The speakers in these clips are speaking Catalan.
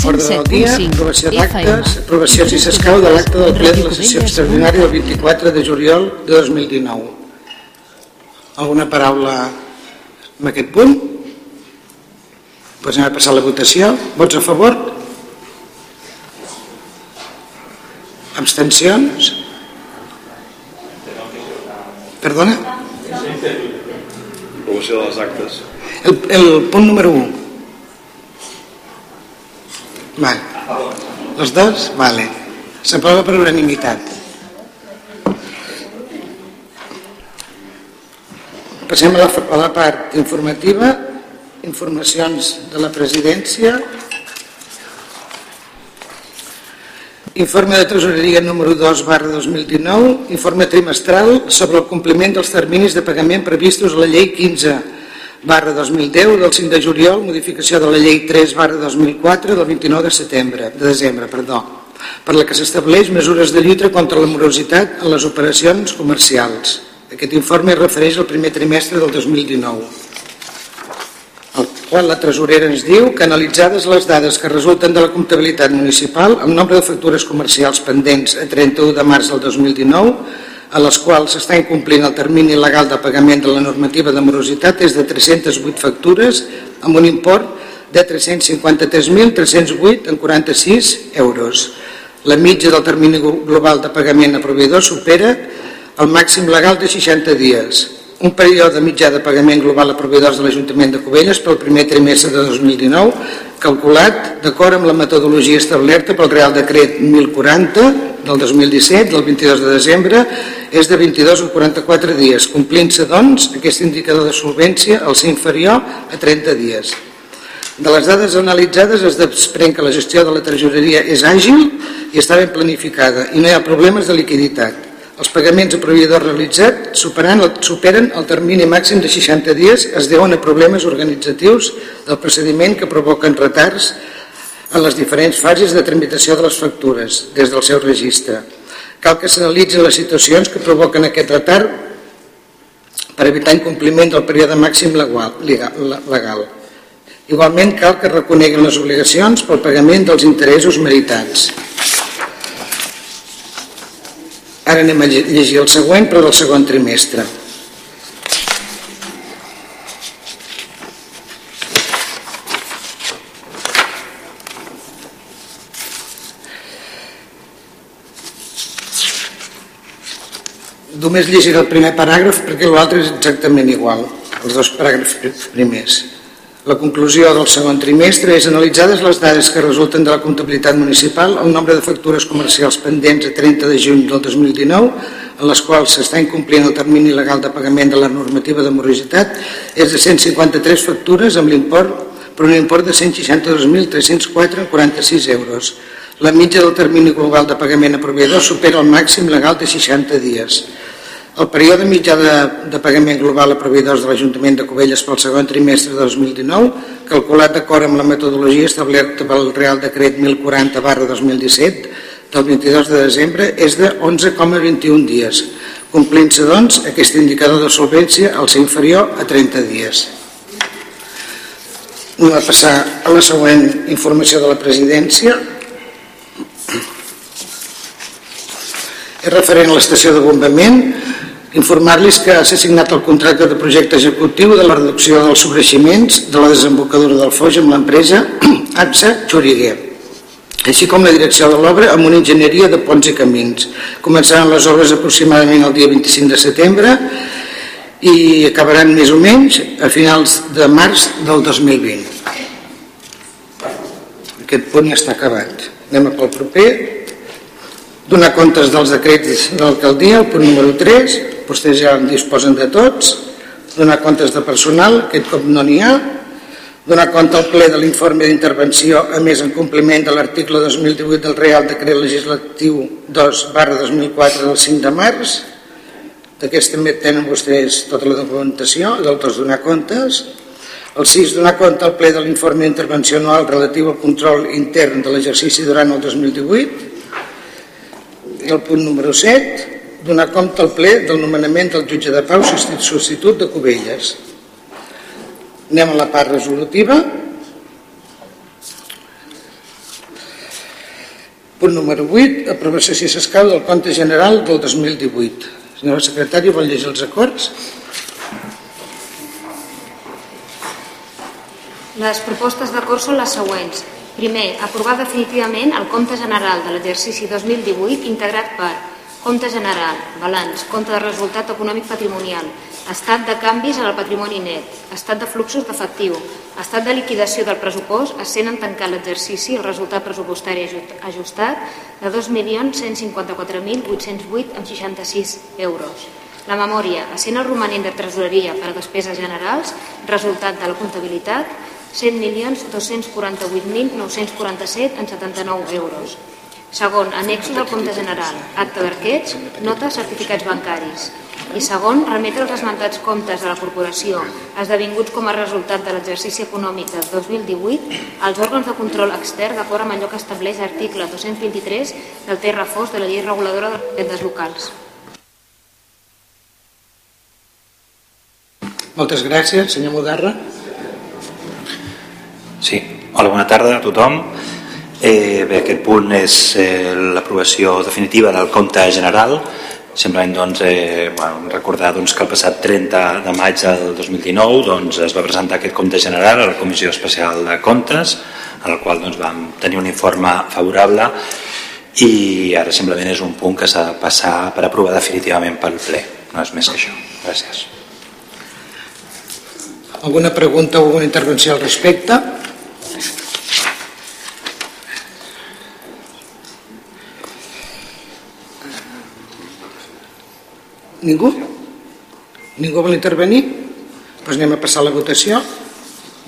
Ordre del dia, aprovació d'actes, aprovació si s'escau de l'acte del ple de la sessió extraordinària del 24 de juliol de 2019. Alguna paraula en aquest punt? Doncs anem a passar la votació. Vots a favor? Abstencions? Perdona? Aprovació de les actes. El, el punt número 1. Vale. Los dos? Vale. S'aprova per unanimitat. Passem a la, a la part informativa, informacions de la presidència. Informe de tresoreria número 2 barra 2019, informe trimestral sobre el compliment dels terminis de pagament previstos a la llei 15 barra 2010 del 5 de juliol, modificació de la llei 3 barra 2004 del 29 de setembre, de desembre, perdó, per la que s'estableix mesures de lluita contra la morositat en les operacions comercials. Aquest informe es refereix al primer trimestre del 2019 el qual la tresorera ens diu que analitzades les dades que resulten de la comptabilitat municipal, el nombre de factures comercials pendents a 31 de març del 2019 a les quals s'està incomplint el termini legal de pagament de la normativa de morositat és de 308 factures amb un import de 353.308,46 euros. La mitja del termini global de pagament a proveïdors supera el màxim legal de 60 dies. Un període mitjà de pagament global a proveïdors de l'Ajuntament de Cubelles pel primer trimestre de 2019 calculat d'acord amb la metodologia establerta pel Real Decret 1040 del 2017, del 22 de desembre, és de 22 a 44 dies, complint-se, doncs, aquest indicador de solvència al ser inferior a 30 dies. De les dades analitzades es desprèn que la gestió de la tresoreria és àgil i està ben planificada i no hi ha problemes de liquiditat. Els pagaments a proveïdors realitzats superen el, superen el termini màxim de 60 dies es deuen a problemes organitzatius del procediment que provoquen retards en les diferents fases de tramitació de les factures des del seu registre. Cal que s'analitzin les situacions que provoquen aquest retard per evitar incompliment del període màxim legal. Igualment cal que reconeguin les obligacions pel pagament dels interessos meritats. Ara anem a llegir el següent, però del segon trimestre. Només llegiré el primer paràgraf perquè l'altre és exactament igual, els dos paràgrafs primers. La conclusió del segon trimestre és analitzades les dades que resulten de la comptabilitat municipal, el nombre de factures comercials pendents a 30 de juny del 2019, en les quals s'està incomplint el termini legal de pagament de la normativa de morositat, és de 153 factures amb l'import per un import de 162.304,46 euros. La mitja del termini global de pagament a proveïdors supera el màxim legal de 60 dies. El període mitjà de, de pagament global a proveïdors de l'Ajuntament de Cubelles pel segon trimestre de 2019, calculat d'acord amb la metodologia establerta pel Real Decret 1040 barra 2017 del 22 de desembre, és de 11,21 dies, complint-se, doncs, aquest indicador de solvència al ser inferior a 30 dies. Anem a passar a la següent informació de la presidència. És referent a l'estació de bombament informar-los que s'ha signat el contracte de projecte executiu de la reducció dels sobreiximents de la desembocadura del Foix amb l'empresa AXA Xuriguer, així com la direcció de l'obra amb una enginyeria de ponts i camins. Començaran les obres aproximadament el dia 25 de setembre i acabaran més o menys a finals de març del 2020. Aquest punt ja està acabat. Anem pel proper. Donar comptes dels decrets de l'alcaldia, el punt número 3, vostès ja en disposen de tots, donar comptes de personal, aquest cop no n'hi ha, donar compte al ple de l'informe d'intervenció, a més en compliment de l'article 2018 del Real Decret Legislatiu 2 barra 2004 del 5 de març, d'aquest també tenen vostès tota la documentació, d'altres donar comptes, el 6, donar compte al ple de l'informe d'intervenció anual relatiu al control intern de l'exercici durant el 2018, i el punt número 7, donar compte al ple del nomenament del jutge de pau substitut de Cubelles. Anem a la part resolutiva. Punt número 8, aprovació si s'escau del compte general del 2018. Senyora secretària, vol llegir els acords? Les propostes d'acord són les següents. Primer, aprovar definitivament el compte general de l'exercici 2018 integrat per compte general, balanç, compte de resultat econòmic patrimonial, estat de canvis en el patrimoni net, estat de fluxos d'efectiu, estat de liquidació del pressupost, essent en tancar l'exercici el resultat pressupostari ajustat de 2.154.808,66 euros. La memòria, essent el romanent de tresoreria per a despeses generals, resultat de la comptabilitat, 100.248.947,79 euros. Segon, anexos del compte general, acte d'arquets, notes, certificats bancaris. I segon, remetre els esmentats comptes de la corporació esdevinguts com a resultat de l'exercici econòmic del 2018 als òrgans de control extern d'acord amb allò que estableix l'article 223 del T reforç de la llei reguladora de les locals. Moltes gràcies, senyor Mudarra. Sí, hola, bona tarda a tothom. Eh, bé, aquest punt és eh, l'aprovació definitiva del compte general Simplement doncs, eh, bueno, recordar doncs, que el passat 30 de maig del 2019 doncs, es va presentar aquest compte general a la Comissió Especial de Comptes, en el qual doncs, vam tenir un informe favorable i ara simplement és un punt que s'ha de passar per aprovar definitivament pel ple. No és més que això. Gràcies. Alguna pregunta o alguna intervenció al respecte? Ningú? Ningú vol intervenir? Doncs anem a passar a la votació.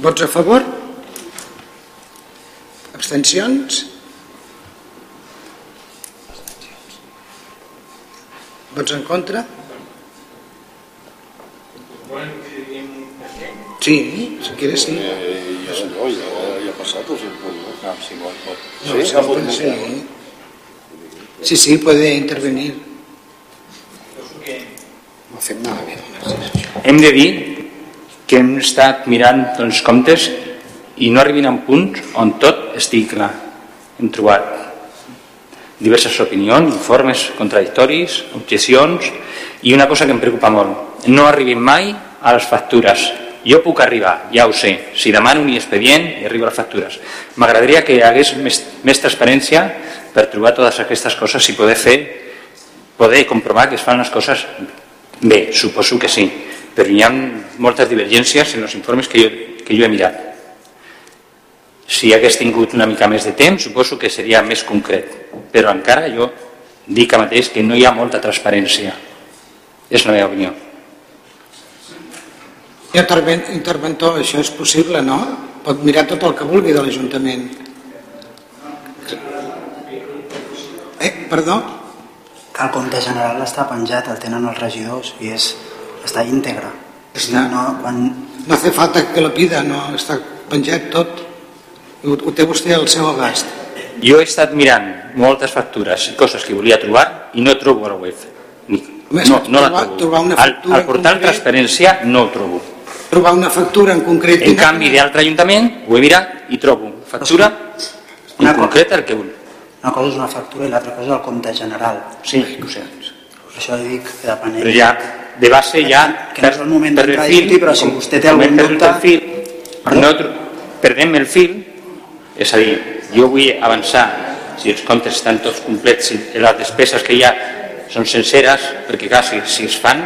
Vots a favor? Abstencions? Vots en contra? Sí, si quieres sí. Eh, ya, no, ya, ya ha pasado, sí, pues, ¿no? No, sí, sí. sí, sí, puede intervenir. Fem bé. Hem de dir que hem estat mirant doncs, comptes i no arribin a un punt on tot estigui clar. Hem trobat diverses opinions, informes contradictoris, objeccions i una cosa que em preocupa molt, no arribin mai a les factures. Jo puc arribar, ja ho sé, si demano un expedient i arribo a les factures. M'agradaria que hi hagués més, més transparència per trobar totes aquestes coses i poder fer, poder comprovar que es fan les coses Bé, suposo que sí, però hi ha moltes divergències en els informes que jo, que jo he mirat. Si hagués tingut una mica més de temps, suposo que seria més concret, però encara jo dic a mateix que no hi ha molta transparència. És la meva opinió. Interven interventor, això és possible, no? Pot mirar tot el que vulgui de l'Ajuntament. Eh, perdó? Que el compte general està penjat, el tenen els regidors i és, està íntegre. Està. No, quan... no hace falta que lo pida, no, està penjat tot. Ho, ho té vostè al seu abast. Jo he estat mirant moltes factures i coses que volia trobar i no trobo a la web. Més No, no la trobar- trobo. trobar una Al, factura al portal concret- transparència no ho trobo. Trobar una factura en concret... En canvi, d'altre ajuntament ho he mirat i trobo factura en concret el que vull. Una cosa és una factura i l'altra cosa és el compte general. Sí, ho sé. Per això dic que depenent... Però ja, de base ja... Que no és el moment d'entrar a discutir, però si com- vostè té algun dubte- El fil, Perdó? no, tro- perdem el fil, és a dir, jo vull avançar, si els comptes estan tots complets, si les despeses que hi ha són senceres, perquè clar, si, si es fan,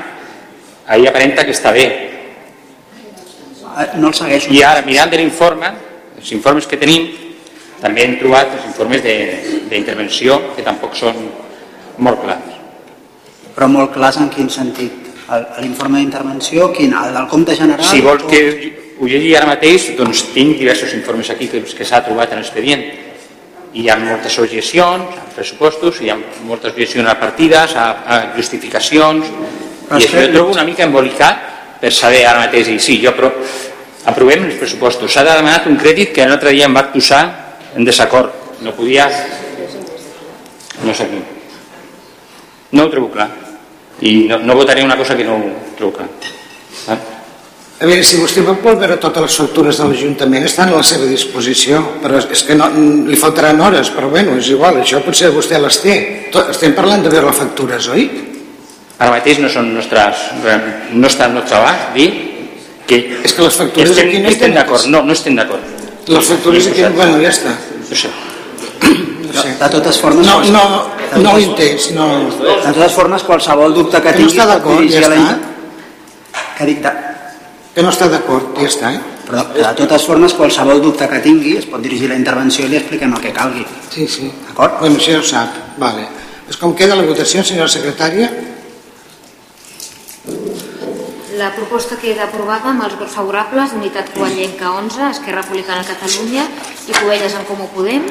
ahir aparenta que està bé. Eh, No el segueixo. I ara, mirant de l'informe, els informes que tenim, també hem trobat els informes de- d'intervenció, que tampoc són molt clars. Però molt clars en quin sentit? L'informe d'intervenció, quin? El del compte general? Si vols o- que ho llegui ara mateix, doncs tinc diversos informes aquí que, que s'ha trobat en l'expedient. I hi ha moltes objeccions a pressupostos, hi ha moltes objeccions a partides, a, a justificacions, Però i això ho trobo una mica embolicat per saber ara mateix dir, sí, jo però aprovem els pressupostos. S'ha demanat un crèdit que l'altre dia em va acusar en desacord. No podia... No sé qui. No ho trobo clar. I no, no votaré una cosa que no ho trobo clar. Eh? A veure, si vostè vol veure totes les factures de l'Ajuntament, estan a la seva disposició, però és que no, li faltaran hores, però bueno, és igual, això potser vostè les té. To- Estem parlant de veure les factures, oi? Ara mateix no són nostres, no està al nostre abast dir que És que les factures estem, aquí no estem- d'acord, no, no estem d'acord. Les factures aquí, bueno, ja està. Sé. No, sé. De totes formes, no, no, no ho entès, no. De totes formes, qualsevol dubte que Que no tingui està d'acord, ja la està. inter- que dic de... Que no està d'acord, ja està, eh? Però de totes formes, qualsevol dubte que tingui es pot dirigir la intervenció i li expliquem el que calgui. Sí, sí. D'acord? Bueno, això ja ho sap, vale. Pues com queda la votació, senyora secretària? La proposta queda aprovada amb els vots favorables d'Unitat Covellenca 11, Esquerra Republicana de Catalunya i Covelles en Comú Podem,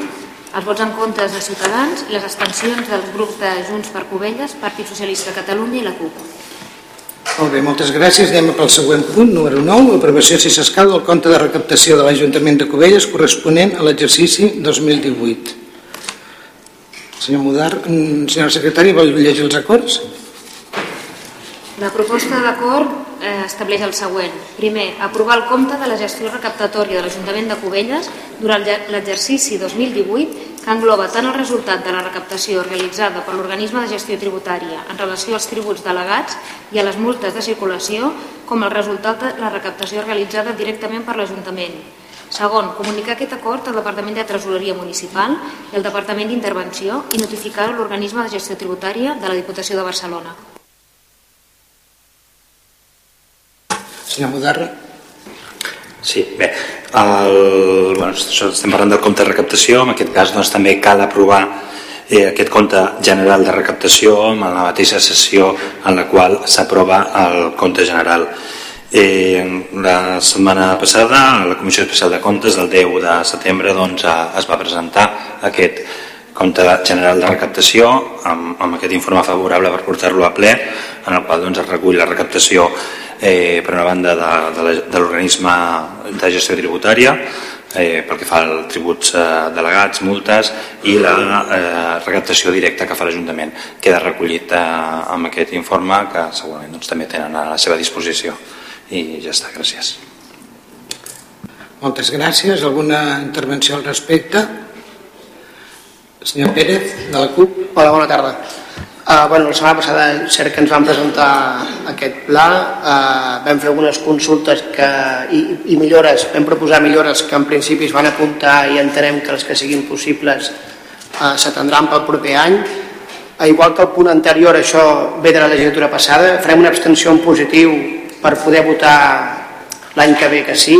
els vots en contra de Ciutadans i les abstencions dels grups de Junts per Covelles, Partit Socialista de Catalunya i la CUP. Molt bé, moltes gràcies. Anem pel següent punt, número 9, aprovació, si s'escau, del compte de recaptació de l'Ajuntament de Cubelles corresponent a l'exercici 2018. Senyor Mudar, mm, senyora secretària, vol llegir els acords? La proposta d'acord eh, estableix el següent. Primer, aprovar el compte de la gestió recaptatòria de l'Ajuntament de Cubelles durant l'exercici 2018 que engloba tant el resultat de la recaptació realitzada per l'organisme de gestió tributària en relació als tributs delegats i a les multes de circulació com el resultat de la recaptació realitzada directament per l'Ajuntament. Segon, comunicar aquest acord al Departament de Tresoreria Municipal i al Departament d'Intervenció i notificar-ho a l'organisme de gestió tributària de la Diputació de Barcelona. Senyor Mudarra? Sí, bé, el, bueno, estem parlant del compte de recaptació, en aquest cas doncs, també cal aprovar eh, aquest compte general de recaptació en la mateixa sessió en la qual s'aprova el compte general. Eh, la setmana passada la Comissió Especial de Comptes del 10 de setembre doncs, es va presentar aquest compte general de recaptació amb, amb aquest informe favorable per portar-lo a ple en el qual doncs, es recull la recaptació eh, per una banda de, de, la- de l'organisme de gestió tributària eh, pel que fa als tributs eh, delegats, multes i la eh, recaptació directa que fa l'Ajuntament queda recollit eh, amb aquest informe que segurament doncs, també tenen a la seva disposició i ja està, gràcies Moltes gràcies. Alguna intervenció al respecte? Senyor Pérez, de la CUP. Hola, bona tarda. Uh, bueno, la setmana passada cert que ens van presentar aquest pla, uh, vam fer algunes consultes que, i, i millores, vam proposar millores que en principi es van apuntar i entenem que les que siguin possibles uh, s'atendran pel proper any. Uh, igual que el punt anterior, això ve de la legislatura passada, farem una abstenció en positiu per poder votar l'any que ve que sí,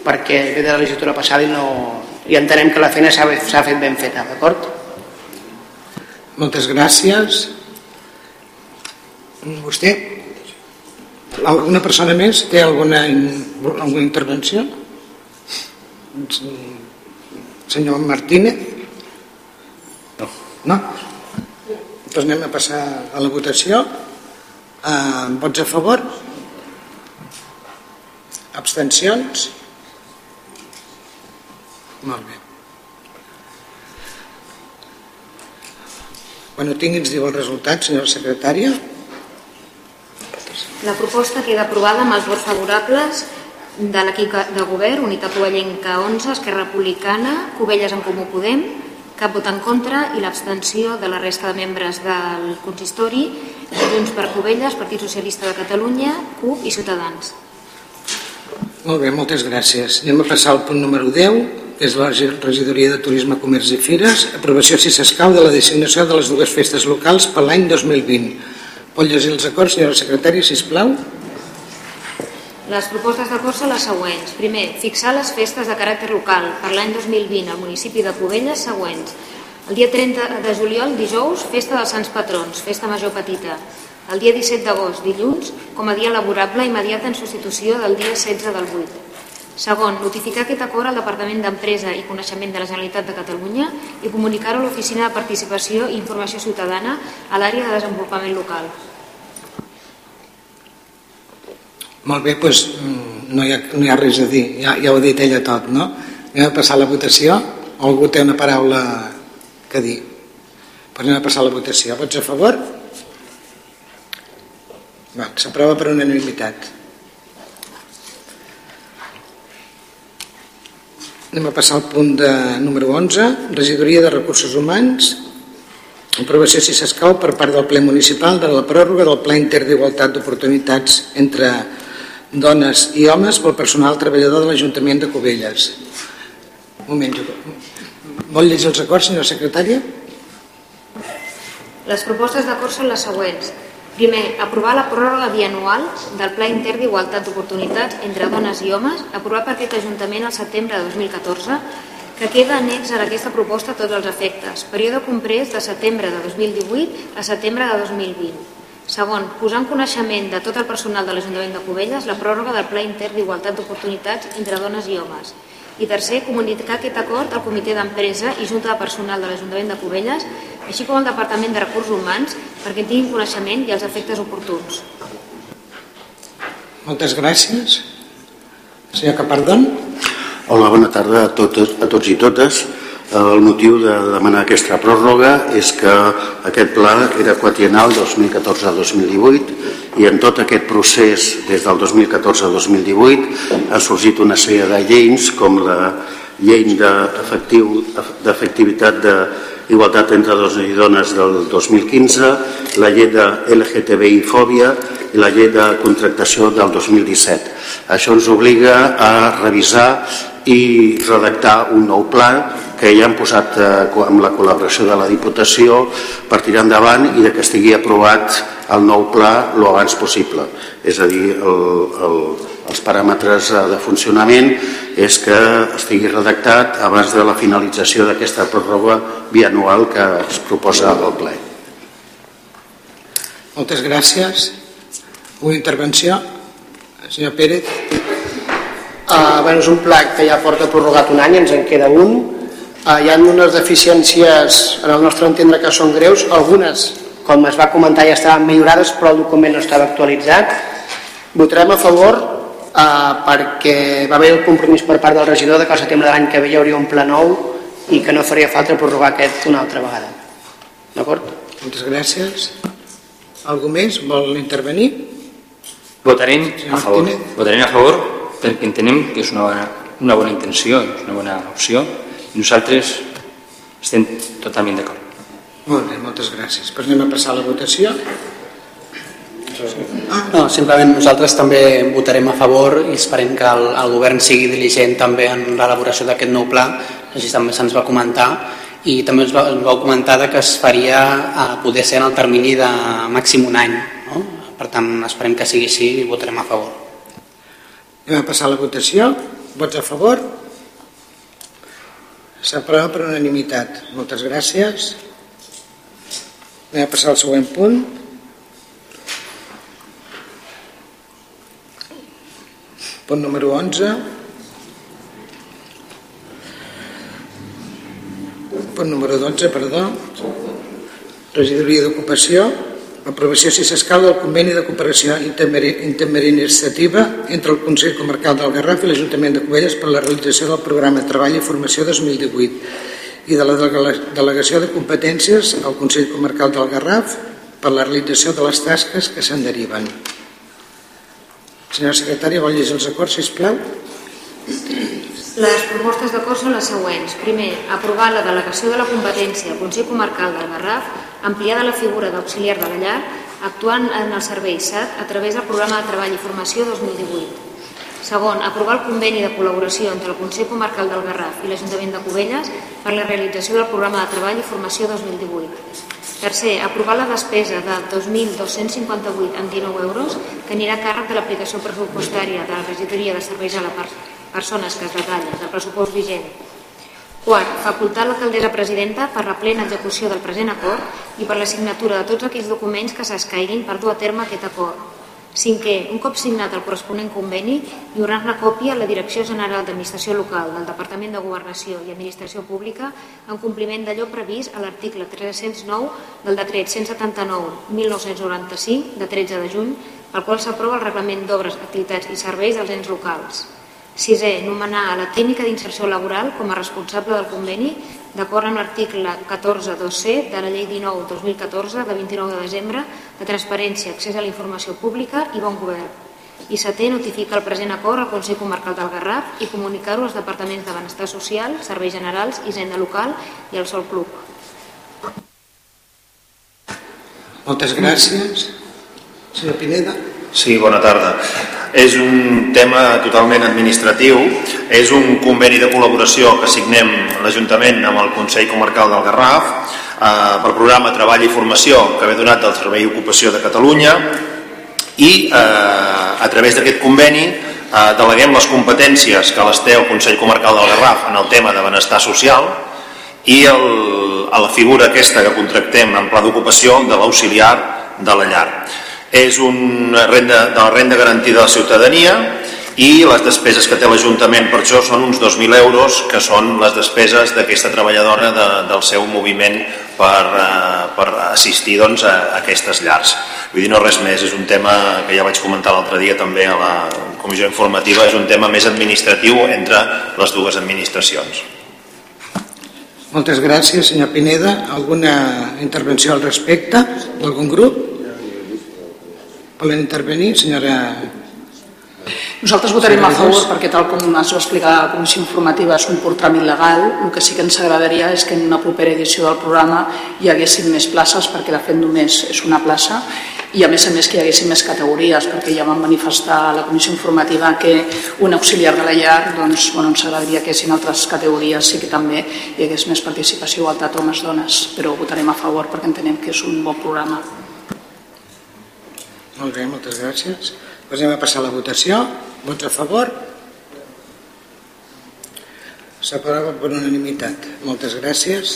perquè ve de la legislatura passada i, no, i entenem que la feina s'ha fet ben feta, d'acord? Moltes gràcies. Vostè? Alguna persona més té alguna, alguna intervenció? Senyor Martínez? No. No? Doncs anem a passar a la votació. Uh, vots a favor? Abstencions? Molt bé. Quan ho tingui ens diu el resultat, senyora secretària. La proposta queda aprovada amb els vots favorables de l'equip de govern, Unitat Covellenca 11, Esquerra Republicana, Covelles en Comú Podem, cap vot en contra i l'abstenció de la resta de membres del consistori, Junts per Covelles, Partit Socialista de Catalunya, CUP i Ciutadans. Molt bé, moltes gràcies. Anem a passar al punt número 10, que és la regidoria de Turisme, Comerç i Fires, aprovació si s'escau de la designació de les dues festes locals per l'any 2020. Pot llegir els acords, senyora secretària, si plau. Les propostes d'acord són les següents. Primer, fixar les festes de caràcter local per l'any 2020 al municipi de Cubelles següents. El dia 30 de juliol, dijous, festa dels Sants Patrons, festa major petita. El dia 17 d'agost, dilluns, com a dia laborable immediat en substitució del dia 16 del 8. Segon, notificar aquest acord al Departament d'Empresa i Coneixement de la Generalitat de Catalunya i comunicar-ho a l'Oficina de Participació i Informació Ciutadana a l'àrea de desenvolupament local. Molt bé, doncs no hi ha, no hi ha res a dir, ja, ja ho ha dit ella tot, no? Anem a passar la votació, algú té una paraula que dir? Pues anem a passar la votació. Vots a favor? Va, S'aprova per unanimitat. Anem a passar al punt de número 11, regidoria de recursos humans, aprovació si s'escau per part del ple municipal de la pròrroga del pla inter d'igualtat d'oportunitats entre dones i homes pel personal treballador de l'Ajuntament de Cubelles. Un moment, vol llegir els acords, senyora secretària? Les propostes d'acord són les següents. Primer, aprovar la pròrroga bianual del Pla Intern d'Igualtat d'Oportunitats entre dones i homes, aprovat per aquest Ajuntament al setembre de 2014, que queda annex a aquesta proposta a tots els efectes, període comprès de setembre de 2018 a setembre de 2020. Segon, posar en coneixement de tot el personal de l'Ajuntament de Cubelles la pròrroga del Pla Intern d'Igualtat d'Oportunitats entre dones i homes, i tercer, comunicar aquest acord al comitè d'empresa i junta de personal de l'Ajuntament de Cubelles, així com al Departament de Recursos Humans, perquè en tinguin coneixement i els efectes oportuns. Moltes gràcies. Senyor Capardón. Hola, bona tarda a, totes, a tots i totes. El motiu de demanar aquesta pròrroga és que aquest pla era quatrienal 2014-2018 i en tot aquest procés des del 2014 al 2018 ha sorgit una sèrie de lleis com la llei d'efectivitat d'igualtat entre dos i dones del 2015, la llei de LGTBI fòbia i la llei de contractació del 2017. Això ens obliga a revisar i redactar un nou pla que ja han posat eh, amb la col·laboració de la Diputació per tirar endavant i que estigui aprovat el nou pla lo abans possible. És a dir, el, el, els paràmetres eh, de funcionament és que estigui redactat abans de la finalització d'aquesta pròrroga bianual que es proposa al ple. Moltes gràcies. Una intervenció? Senyor Pérez. Uh, bueno, és un pla que ja porta prorrogat un any, ens en queda un. Uh, hi ha unes deficiències, en el nostre entendre, que són greus. Algunes, com es va comentar, ja estaven millorades, però el document no estava actualitzat. Votarem a favor uh, perquè va haver el compromís per part del regidor de que al setembre de l'any que ve hi hauria un pla nou i que no faria falta prorrogar aquest una altra vegada. D'acord? Moltes gràcies. Algú més vol intervenir? Votarem a favor. Votarem a favor perquè entenem que és una bona, una bona intenció, és una bona opció i nosaltres estem totalment d'acord. Molt bé, moltes gràcies. Pues anem a passar a la votació. No, simplement nosaltres també votarem a favor i esperem que el, el govern sigui diligent també en l'elaboració d'aquest nou pla, així també se'ns va comentar i també ens, va, ens vau comentar que es faria a poder ser en el termini de màxim un any. No? Per tant, esperem que sigui així i votarem a favor. Anem a passar a la votació. Vots a favor? S'aprova per unanimitat. Moltes gràcies. Anem a passar al següent punt. Punt número 11. Punt número 12, perdó. Regidoria d'Ocupació. Aprovació, si s'escau, del conveni de cooperació intermedi- interadministrativa entre el Consell Comarcal del Garraf i l'Ajuntament de Cubelles per la realització del programa Treball i Formació 2018 i de la delega- delegació de competències al Consell Comarcal del Garraf per la realització de les tasques que se'n deriven. Senyora secretària, vol llegir els acords, sisplau? Les propostes d'acord són les següents. Primer, aprovar la delegació de la competència al Consell Comarcal del Garraf, ampliada la figura d'auxiliar de la llar, actuant en el servei SAT a través del programa de treball i formació 2018. Segon, aprovar el conveni de col·laboració entre el Consell Comarcal del Garraf i l'Ajuntament de Cubelles per la realització del programa de treball i formació 2018. Tercer, aprovar la despesa de 2.258 amb 19 euros que anirà a càrrec de l'aplicació pressupostària de la regidoria de serveis a la per persones que es retalla del pressupost vigent. Quart, facultar l'alcaldessa presidenta per la plena execució del present acord i per la signatura de tots aquells documents que s'escaiguin per dur a terme aquest acord. Cinquè, un cop signat el corresponent conveni, lliurar-ne còpia a la Direcció General d'Administració Local del Departament de Governació i Administració Pública en compliment d'allò previst a l'article 309 del decret 179-1995 de 13 de juny, pel qual s'aprova el reglament d'obres, activitats i serveis dels ens locals. Sisè, nomenar a la tècnica d'inserció laboral com a responsable del conveni d'acord amb l'article 14.2c de la llei 19-2014 de 29 de desembre de transparència, accés a la informació pública i bon govern. I setè, notifica el present acord al Consell Comarcal del Garraf i comunicar-ho als departaments de Benestar Social, Serveis Generals, Hisenda Local i al Sol Club. Moltes gràcies. Senyor Pineda. Sí, bona tarda. És un tema totalment administratiu. És un conveni de col·laboració que signem l'Ajuntament amb el Consell Comarcal del Garraf eh, pel programa Treball i Formació que ve donat del Servei d'Ocupació de Catalunya i eh, a través d'aquest conveni eh, deleguem les competències que les té el Consell Comarcal del Garraf en el tema de benestar social i el, a la figura aquesta que contractem en pla d'ocupació de l'auxiliar de la llar. És una renda de la renda garantida de la ciutadania i les despeses que té l'Ajuntament per això són uns 2.000 euros que són les despeses d'aquesta treballadora de, del seu moviment per, eh, per assistir doncs, a, a aquestes llars. Vull dir, no res més, és un tema que ja vaig comentar l'altre dia també a la comissió informativa, és un tema més administratiu entre les dues administracions. Moltes gràcies, senyor Pineda. Alguna intervenció al respecte d'algun grup? Volen intervenir, senyora nosaltres votarem a favor perquè tal com es va explicar la comissió informativa és un pur tràmit legal. El que sí que ens agradaria és que en una propera edició del programa hi haguessin més places perquè de fet només és una plaça i a més a més que hi haguessin més categories perquè ja vam manifestar a la comissió informativa que un auxiliar de la llar doncs, bueno, ens agradaria que en altres categories sí que també hi hagués més participació igualtat homes-dones però votarem a favor perquè entenem que és un bon programa. Molt bé, moltes gràcies. Pues anem a passar a la votació. Vots a favor? S'aprova per unanimitat. Moltes gràcies.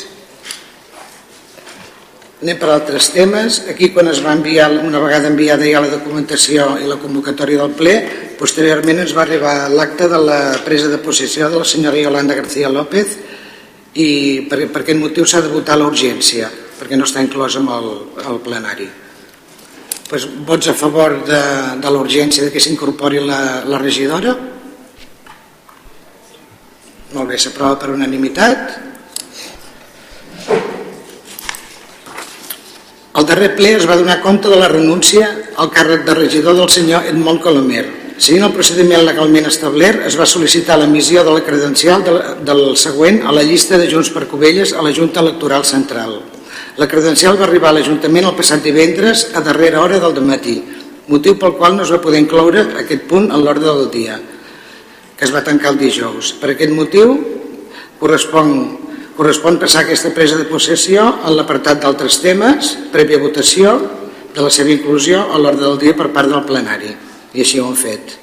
Anem per altres temes. Aquí quan es va enviar, una vegada enviada ja la documentació i la convocatòria del ple, posteriorment ens va arribar l'acte de la presa de possessió de la senyora Yolanda García López i per, per aquest motiu s'ha de votar l'urgència, perquè no està inclòs en el, el plenari pues, vots a favor de, de l'urgència de que s'incorpori la, la regidora? Molt bé, s'aprova per unanimitat. El darrer ple es va donar compte de la renúncia al càrrec de regidor del senyor Edmond Colomer. Seguint el procediment legalment establert es va sol·licitar l'emissió de la credencial del següent a la llista de Junts per Covelles a la Junta Electoral Central la credencial va arribar a l'Ajuntament el passat divendres a darrera hora del matí, motiu pel qual no es va poder incloure aquest punt en l'ordre del dia, que es va tancar el dijous. Per aquest motiu correspon, correspon passar aquesta presa de possessió en l'apartat d'altres temes, prèvia votació de la seva inclusió a l'ordre del dia per part del plenari. I així ho hem fet.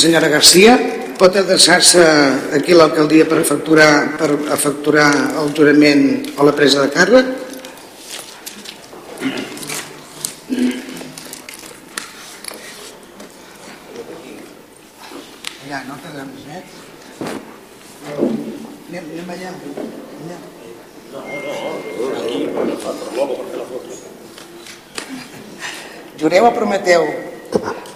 Senyora Garcia, pot adreçar-se aquí a l'alcaldia per efectuar, per efectuar el jurament o la presa de càrrec? Allà, no quedem eh? Anem, anem allà. allà. Jureu o prometeu?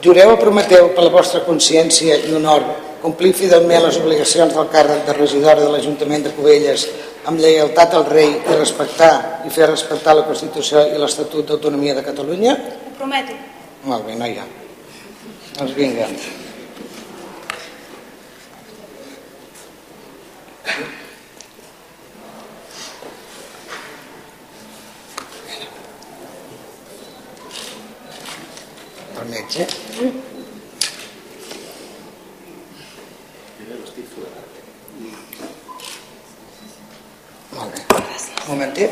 Jureu o prometeu per la vostra consciència i honor complir fidelment les obligacions del càrrec de regidora de l'Ajuntament de Cubelles amb lleialtat al rei i respectar i fer respectar la Constitució i l'Estatut d'Autonomia de Catalunya? Ho prometo. Molt bé, noia. Doncs vinga. El metge. Mm. Molt bé. Un momentet.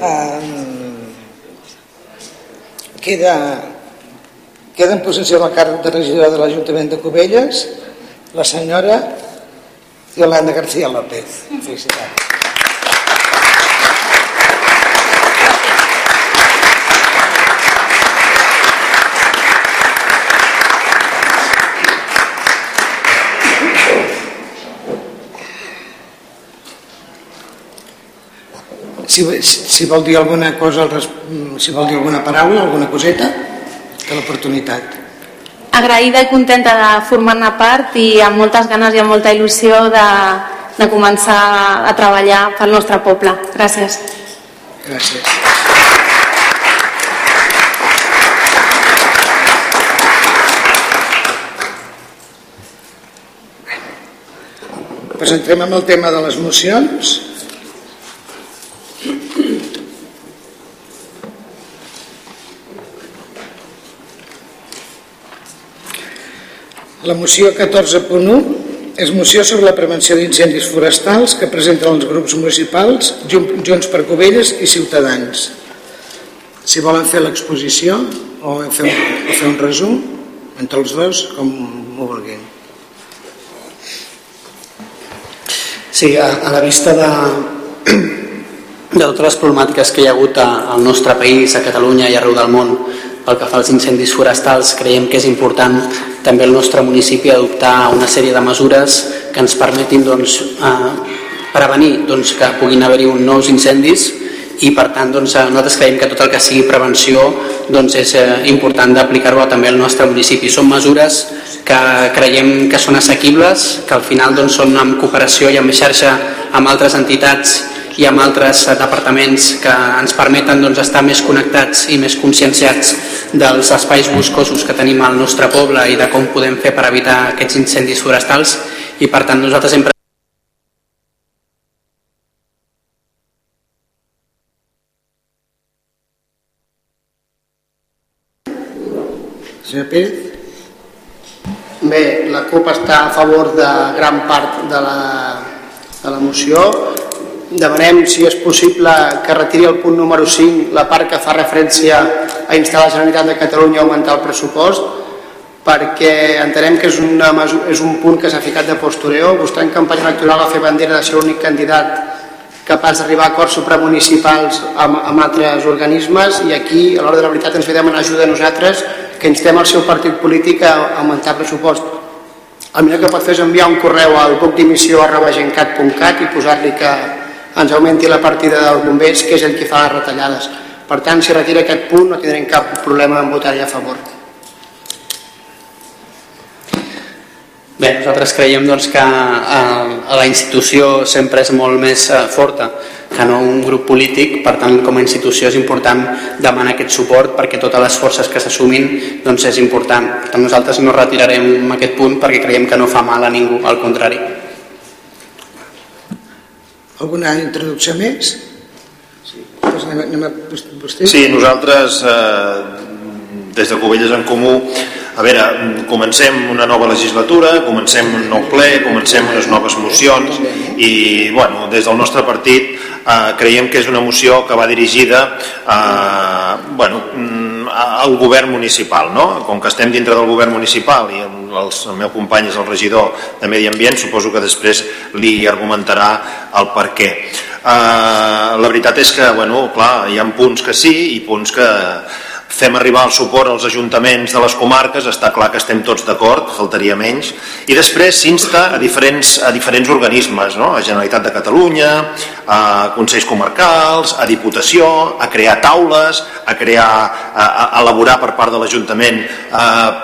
Um, queda, queda en possessió del càrrec de regidora de l'Ajuntament de Cubelles la senyora Yolanda García López. Felicitats. si, si vol dir alguna cosa, si vol dir alguna paraula, alguna coseta, que l'oportunitat. Agraïda i contenta de formar-ne part i amb moltes ganes i amb molta il·lusió de, de començar a treballar pel nostre poble. Gràcies. Gràcies. presentem amb el tema de les mocions. La moció 14.1 és moció sobre la prevenció d'incendis forestals que presenten els grups municipals Junts per Covelles i Ciutadans. Si volen fer l'exposició o fer un, o fer un resum entre els dos, com ho vulguin. Sí, a, a la vista de, de totes les problemàtiques que hi ha hagut al nostre país, a Catalunya i arreu del món pel que fa als incendis forestals, creiem que és important també el nostre municipi adoptar una sèrie de mesures que ens permetin doncs, eh, prevenir doncs, que puguin haver-hi nous incendis i per tant doncs, eh, nosaltres creiem que tot el que sigui prevenció doncs, és eh, important d'aplicar-ho també al nostre municipi. Són mesures que creiem que són assequibles, que al final doncs, són en cooperació i en xarxa amb altres entitats i amb altres departaments que ens permeten doncs, estar més connectats i més conscienciats dels espais boscosos que tenim al nostre poble i de com podem fer per evitar aquests incendis forestals i per tant nosaltres sempre Senyor Pérez? Bé, la CUP està a favor de gran part de la, de la moció demanem si és possible que retiri el punt número 5 la part que fa referència a instar la Generalitat de Catalunya a augmentar el pressupost perquè entenem que és, una, és un punt que s'ha ficat de postureo vostè en campanya electoral va fer bandera de ser l'únic candidat capaç d'arribar a acords supramunicipals amb, amb altres organismes i aquí a l'hora de la veritat ens ve demanar ajuda a nosaltres que instem el seu partit polític a augmentar el pressupost. El millor que pot fer és enviar un correu al buc dimissió arroba gencat.cat i posar-li que ens augmenti la partida dels bombers, que és el que fa les retallades. Per tant, si retira aquest punt, no tindrem cap problema en votar-hi a favor. Bé, nosaltres creiem doncs, que eh, la institució sempre és molt més eh, forta que no un grup polític, per tant com a institució és important demanar aquest suport perquè totes les forces que s'assumin doncs és important. Per tant nosaltres no retirarem aquest punt perquè creiem que no fa mal a ningú, al contrari. Alguna introducció més? Sí, pues anem, anem a, vostè? sí nosaltres eh, des de Covelles en Comú a veure, comencem una nova legislatura, comencem un nou ple, comencem unes noves mocions i bueno, des del nostre partit eh, creiem que és una moció que va dirigida a, bueno, al govern municipal no? com que estem dintre del govern municipal i el, el meu company és el regidor de Medi Ambient suposo que després li argumentarà el per què uh, la veritat és que bueno, clar, hi ha punts que sí i punts que fem arribar el suport als ajuntaments de les comarques, està clar que estem tots d'acord, faltaria menys, i després s'insta a, diferents, a diferents organismes, no? a Generalitat de Catalunya, a Consells Comarcals, a Diputació, a crear taules, a crear, a, a elaborar per part de l'Ajuntament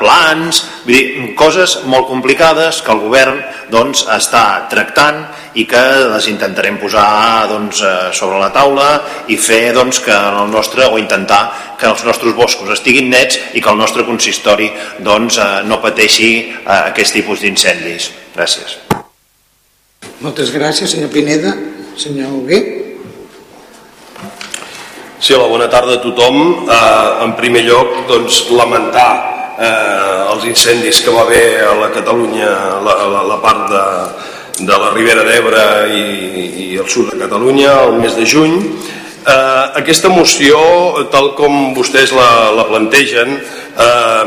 plans, vull dir, coses molt complicades que el govern doncs, està tractant i que les intentarem posar doncs, eh, sobre la taula i fer doncs, que el nostre, o intentar que els nostres boscos estiguin nets i que el nostre consistori doncs, eh, no pateixi eh, aquest tipus d'incendis. Gràcies. Moltes gràcies, senyor Pineda. Senyor Hugué. Sí, hola, bona tarda a tothom. Eh, en primer lloc, doncs, lamentar eh, els incendis que va haver a la Catalunya, la, la, la part de, de la Ribera d'Ebre i, i el sud de Catalunya el mes de juny. Eh, aquesta moció, tal com vostès la, la plantegen, eh,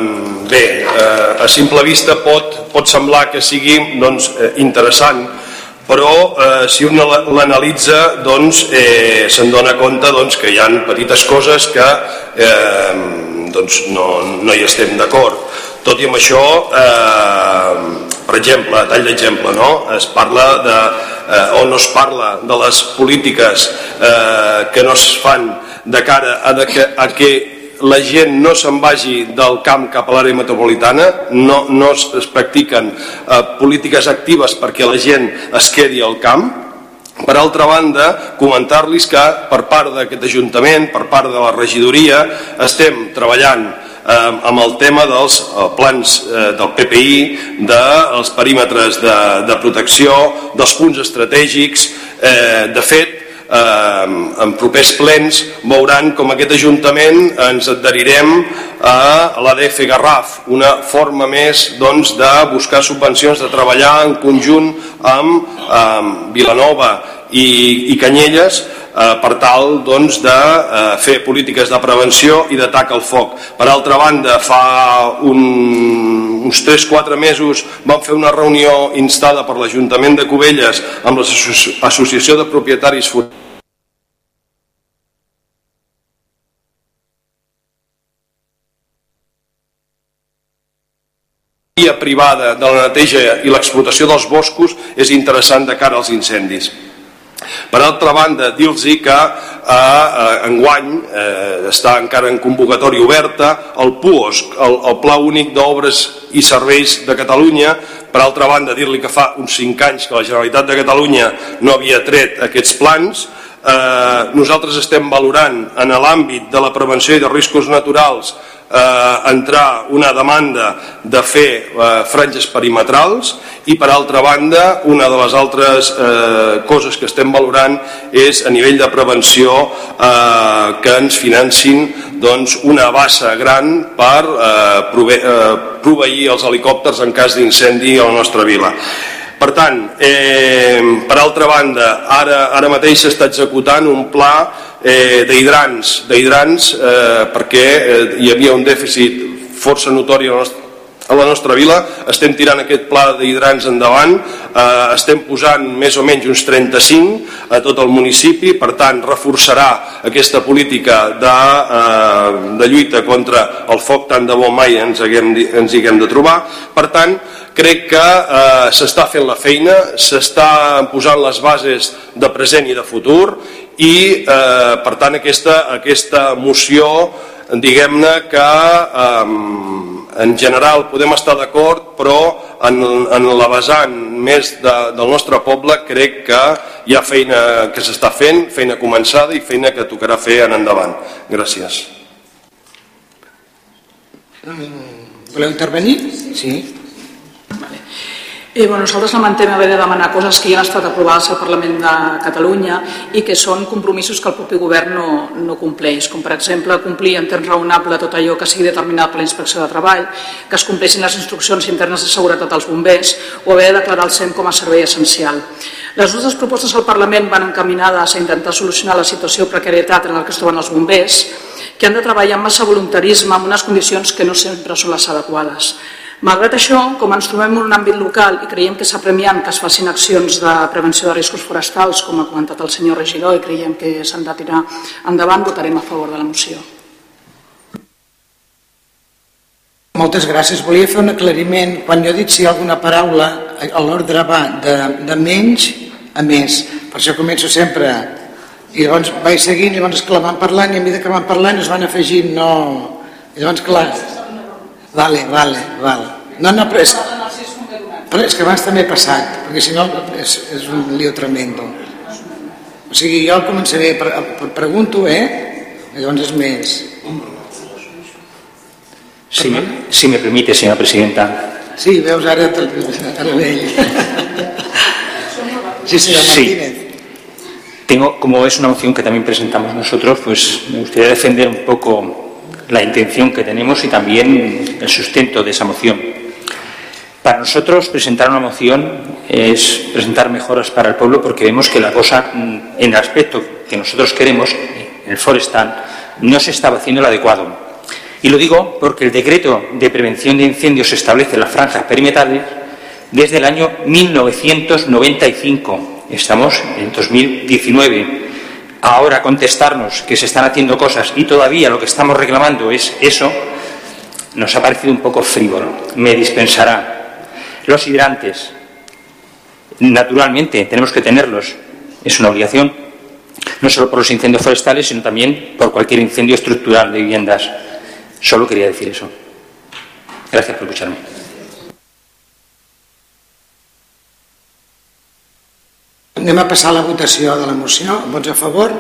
bé, eh, a simple vista pot, pot semblar que sigui doncs, eh, interessant, però eh, si un l'analitza doncs, eh, se'n dona compte doncs, que hi ha petites coses que eh, doncs, no, no hi estem d'acord. Tot i amb això, eh, per exemple, a tall d'exemple, no? es parla de, eh, o no es parla de les polítiques eh, que no es fan de cara a, de que, a que la gent no se'n vagi del camp cap a l'àrea metropolitana, no, no es, es practiquen eh, polítiques actives perquè la gent es quedi al camp, per altra banda, comentar-los que per part d'aquest Ajuntament, per part de la regidoria, estem treballant amb el tema dels eh, plans eh, del PPI, dels perímetres de, de protecció, dels punts estratègics. Eh, de fet, eh, en propers plens veuran com aquest Ajuntament ens adherirem a l'ADF Garraf, una forma més doncs, de buscar subvencions, de treballar en conjunt amb, amb Vilanova i, i Canyelles eh, per tal doncs, de eh, fer polítiques de prevenció i d'atac al foc. Per altra banda, fa un, uns 3-4 mesos vam fer una reunió instada per l'Ajuntament de Cubelles amb l'Associació de Propietaris Forestals privada de la neteja i l'explotació dels boscos és interessant de cara als incendis. Per altra banda, dir-los que eh, eh, enguany eh, està encara en convocatòria oberta el PUOS, el, el Pla Únic d'Obres i Serveis de Catalunya. Per altra banda, dir-li que fa uns 5 anys que la Generalitat de Catalunya no havia tret aquests plans. Eh, nosaltres estem valorant en l'àmbit de la prevenció i de riscos naturals eh, entrar una demanda de fer eh, franges perimetrals i per altra banda una de les altres eh, coses que estem valorant és a nivell de prevenció eh, que ens financin doncs, una bassa gran per eh, prove eh, proveir els helicòpters en cas d'incendi a la nostra vila. Per tant, eh, per altra banda, ara, ara mateix s'està executant un pla eh, d'hidrants, eh, perquè eh, hi havia un dèficit força notori a la nostra, a la nostra vila, estem tirant aquest pla d'hidrants endavant, eh, estem posant més o menys uns 35 a tot el municipi, per tant reforçarà aquesta política de, eh, de lluita contra el foc tant de bo mai ens, haguem, ens hi haguem de trobar, per tant crec que eh, s'està fent la feina, s'està posant les bases de present i de futur i eh, per tant aquesta, aquesta moció diguem-ne que eh, en general podem estar d'acord però en, en la vessant més de, del nostre poble crec que hi ha feina que s'està fent, feina començada i feina que tocarà fer en endavant. Gràcies. Voleu intervenir? Sí. Eh, bueno, nosaltres lamentem haver de demanar coses que ja han estat aprovades al Parlament de Catalunya i que són compromisos que el propi govern no, no compleix, com per exemple complir en temps raonable tot allò que sigui determinat per la inspecció de treball, que es compleixin les instruccions internes de seguretat als bombers o haver de declarar el SEM com a servei essencial. Les nostres propostes al Parlament van encaminades a intentar solucionar la situació de precarietat en la que es troben els bombers, que han de treballar amb massa voluntarisme en unes condicions que no sempre són les adequades. Malgrat això, com ens trobem en un àmbit local i creiem que premiat que es facin accions de prevenció de riscos forestals, com ha comentat el senyor regidor, i creiem que s'han de tirar endavant, votarem a favor de la moció. Moltes gràcies. Volia fer un aclariment. Quan jo he dit si hi ha alguna paraula, l'ordre va de, de menys a més. Per això començo sempre i llavors vaig seguint i llavors que la van parlant i a mesura que van parlant es van afegint no... i llavors clar Vale, vale, vale. No, no, però és, però és que abans també he passat, perquè si no és, és un lío tremendo. O sigui, jo començaré, per, per, pregunto, eh? Llavors és més. Si me, si me permite, señora presidenta. Sí, veus, ara, ara ve ell. Sí, señora Martínez. Sí. Tengo, como es una moción que también presentamos nosotros, pues me gustaría defender un poco la intención que tenemos y también el sustento de esa moción. Para nosotros presentar una moción es presentar mejoras para el pueblo porque vemos que la cosa, mm, en el aspecto que nosotros queremos, en el forestal, no se está haciendo el adecuado. Y lo digo porque el decreto de prevención de incendios establece las franjas perimetrales desde el año 1995. Estamos en 2019 ahora contestarnos que se están haciendo cosas y todavía lo que estamos reclamando es eso, nos ha parecido un poco frívolo. Me dispensará. Los hidrantes, naturalmente, tenemos que tenerlos. Es una obligación, no solo por los incendios forestales, sino también por cualquier incendio estructural de viviendas. Solo quería decir eso. Gracias por escucharme. Anem a passar a la votació de la moció. Vots a favor?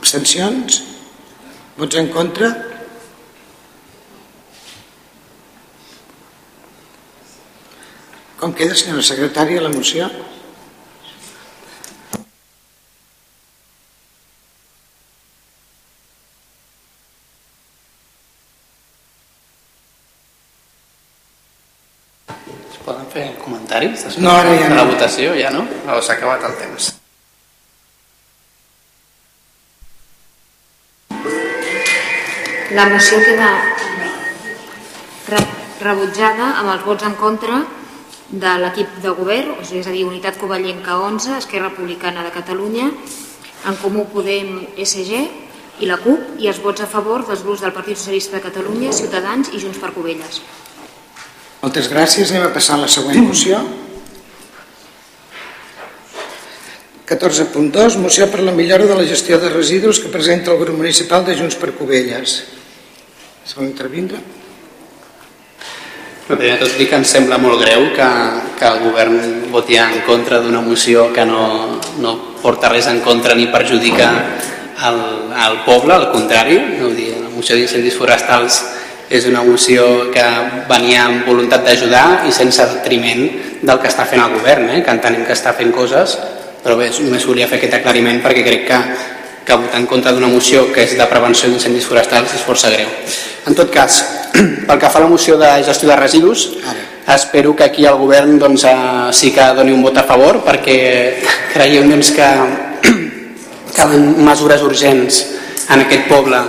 Abstencions? Vots en contra? Com queda, senyora secretària, la moció? Es poden després No, ara ja de la no. votació? Ja no? O s'ha acabat el temps? La moció queda re- rebutjada amb els vots en contra de l'equip de govern, o sigui, és a dir, Unitat Covellenca 11, Esquerra Republicana de Catalunya, en Comú Podem SG i la CUP, i els vots a favor dels grups del Partit Socialista de Catalunya, Ciutadans i Junts per Covelles. Moltes gràcies. Anem a passar a la següent moció. 14.2. Moció per la millora de la gestió de residus que presenta el grup municipal de Junts per Covelles. Es vol intervindre? Primer tot dir que ens sembla molt greu que, que el govern voti en contra d'una moció que no, no porta res en contra ni perjudica el, el poble, al contrari, no dir, la moció d'incendis forestals és una moció que venia amb voluntat d'ajudar i sense detriment del que està fent el govern, eh? que entenem que està fent coses, però bé, només volia fer aquest aclariment perquè crec que, que votar en contra d'una moció que és de prevenció d'incendis forestals és força greu. En tot cas, pel que fa a la moció de gestió de residus, espero que aquí el govern doncs, eh, sí que doni un vot a favor perquè creiem doncs, que calen mesures urgents en aquest poble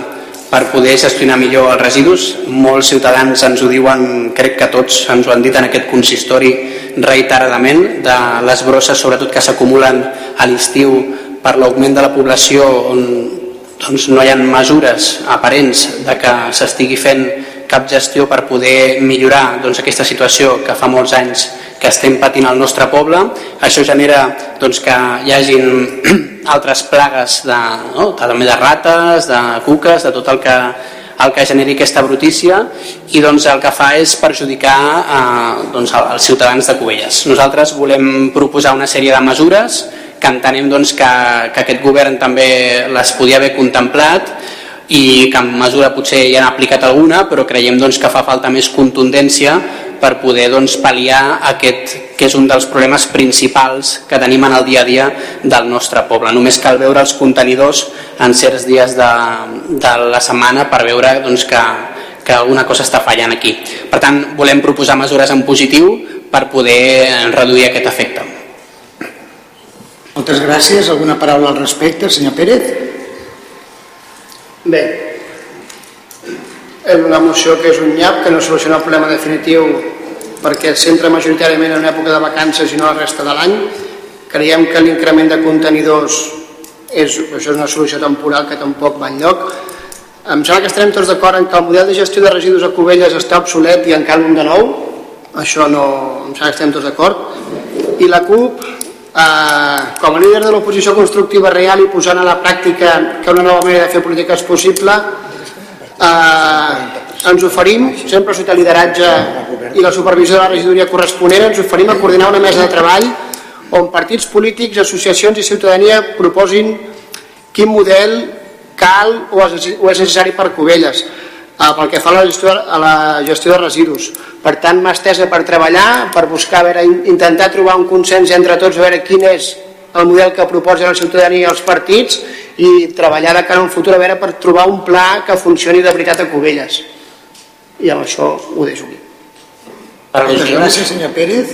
per poder gestionar millor els residus. Molts ciutadans ens ho diuen, crec que tots ens ho han dit en aquest consistori reiteradament, de les brosses sobretot que s'acumulen a l'estiu per l'augment de la població on doncs, no hi ha mesures aparents de que s'estigui fent cap gestió per poder millorar doncs, aquesta situació que fa molts anys que estem patint al nostre poble. Això genera doncs, que hi hagin altres plagues de, no? també de rates, de cuques, de tot el que, el que generi aquesta brutícia i doncs, el que fa és perjudicar eh, doncs, els ciutadans de Cubelles. Nosaltres volem proposar una sèrie de mesures que entenem doncs, que, que aquest govern també les podia haver contemplat i que en mesura potser ja han aplicat alguna, però creiem doncs, que fa falta més contundència per poder doncs, pal·liar aquest que és un dels problemes principals que tenim en el dia a dia del nostre poble. Només cal veure els contenidors en certs dies de, de la setmana per veure doncs, que, que alguna cosa està fallant aquí. Per tant, volem proposar mesures en positiu per poder reduir aquest efecte. Moltes gràcies. Alguna paraula al respecte, senyor Pérez? Bé, és una moció que és un nyap, que no soluciona el problema definitiu perquè es centra majoritàriament en una època de vacances i no la resta de l'any. Creiem que l'increment de contenidors és, això és una solució temporal que tampoc va enlloc. Em sembla que estarem tots d'acord en que el model de gestió de residus a Cubelles està obsolet i en cal un de nou. Això no, em sembla que estem tots d'acord. I la CUP, com a líder de l'oposició constructiva real i posant a la pràctica que una nova manera de fer política és possible, eh, ens oferim, sempre sota el lideratge i la supervisió de la regidoria corresponent, ens oferim a coordinar una mesa de treball on partits polítics, associacions i ciutadania proposin quin model cal o és necessari per Cubelles eh, pel que fa a la gestió, a la gestió de residus. Per tant, mà estesa per treballar, per buscar, a veure, in- intentar trobar un consens entre tots, a veure quin és el model que proposen la ciutadania i els partits i treballar de cara a un futur a veure per trobar un pla que funcioni de veritat a Cubelles. I amb això ho deixo aquí. Moltes gràcies, senyor Pérez.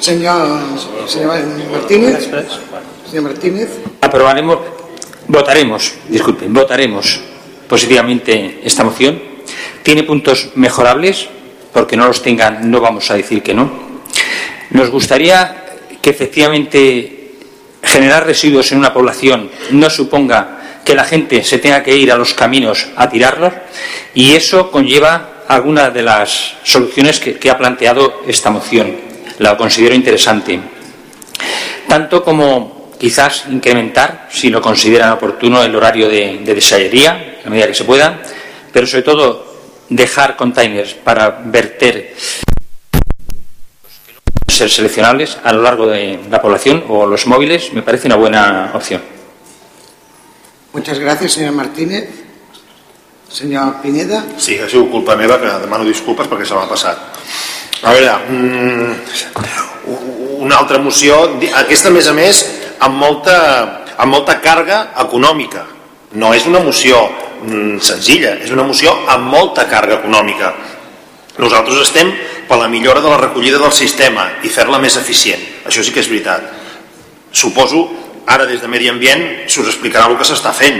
Senyor, senyor Martínez. Senyor Martínez. Aprobaremos, votaremos, disculpen, votaremos positivamente esta moción. Tiene puntos mejorables, porque no los tengan, no vamos a decir que no. Nos gustaría que efectivamente generar residuos en una población no suponga que la gente se tenga que ir a los caminos a tirarlos y eso conlleva algunas de las soluciones que, ha planteado esta moción. La considero interesante tanto como quizás incrementar, si lo consideran oportuno, el horario de, de desayería, a medida que se pueda, pero sobre todo dejar containers para verter ser seleccionables a lo largo de la población o los móviles me parece una buena opción. Muchas gracias, señor Martínez. Senyor Pineda. Sí, ha sigut culpa meva, que demano disculpes perquè se m'ha passat. A veure, mm, una altra moció, aquesta a més a més amb molta, amb molta càrrega econòmica. No és una moció mm, senzilla, és una moció amb molta càrrega econòmica. Nosaltres estem per la millora de la recollida del sistema i fer-la més eficient. Això sí que és veritat. Suposo, ara des de Medi Ambient s'us explicarà el que s'està fent,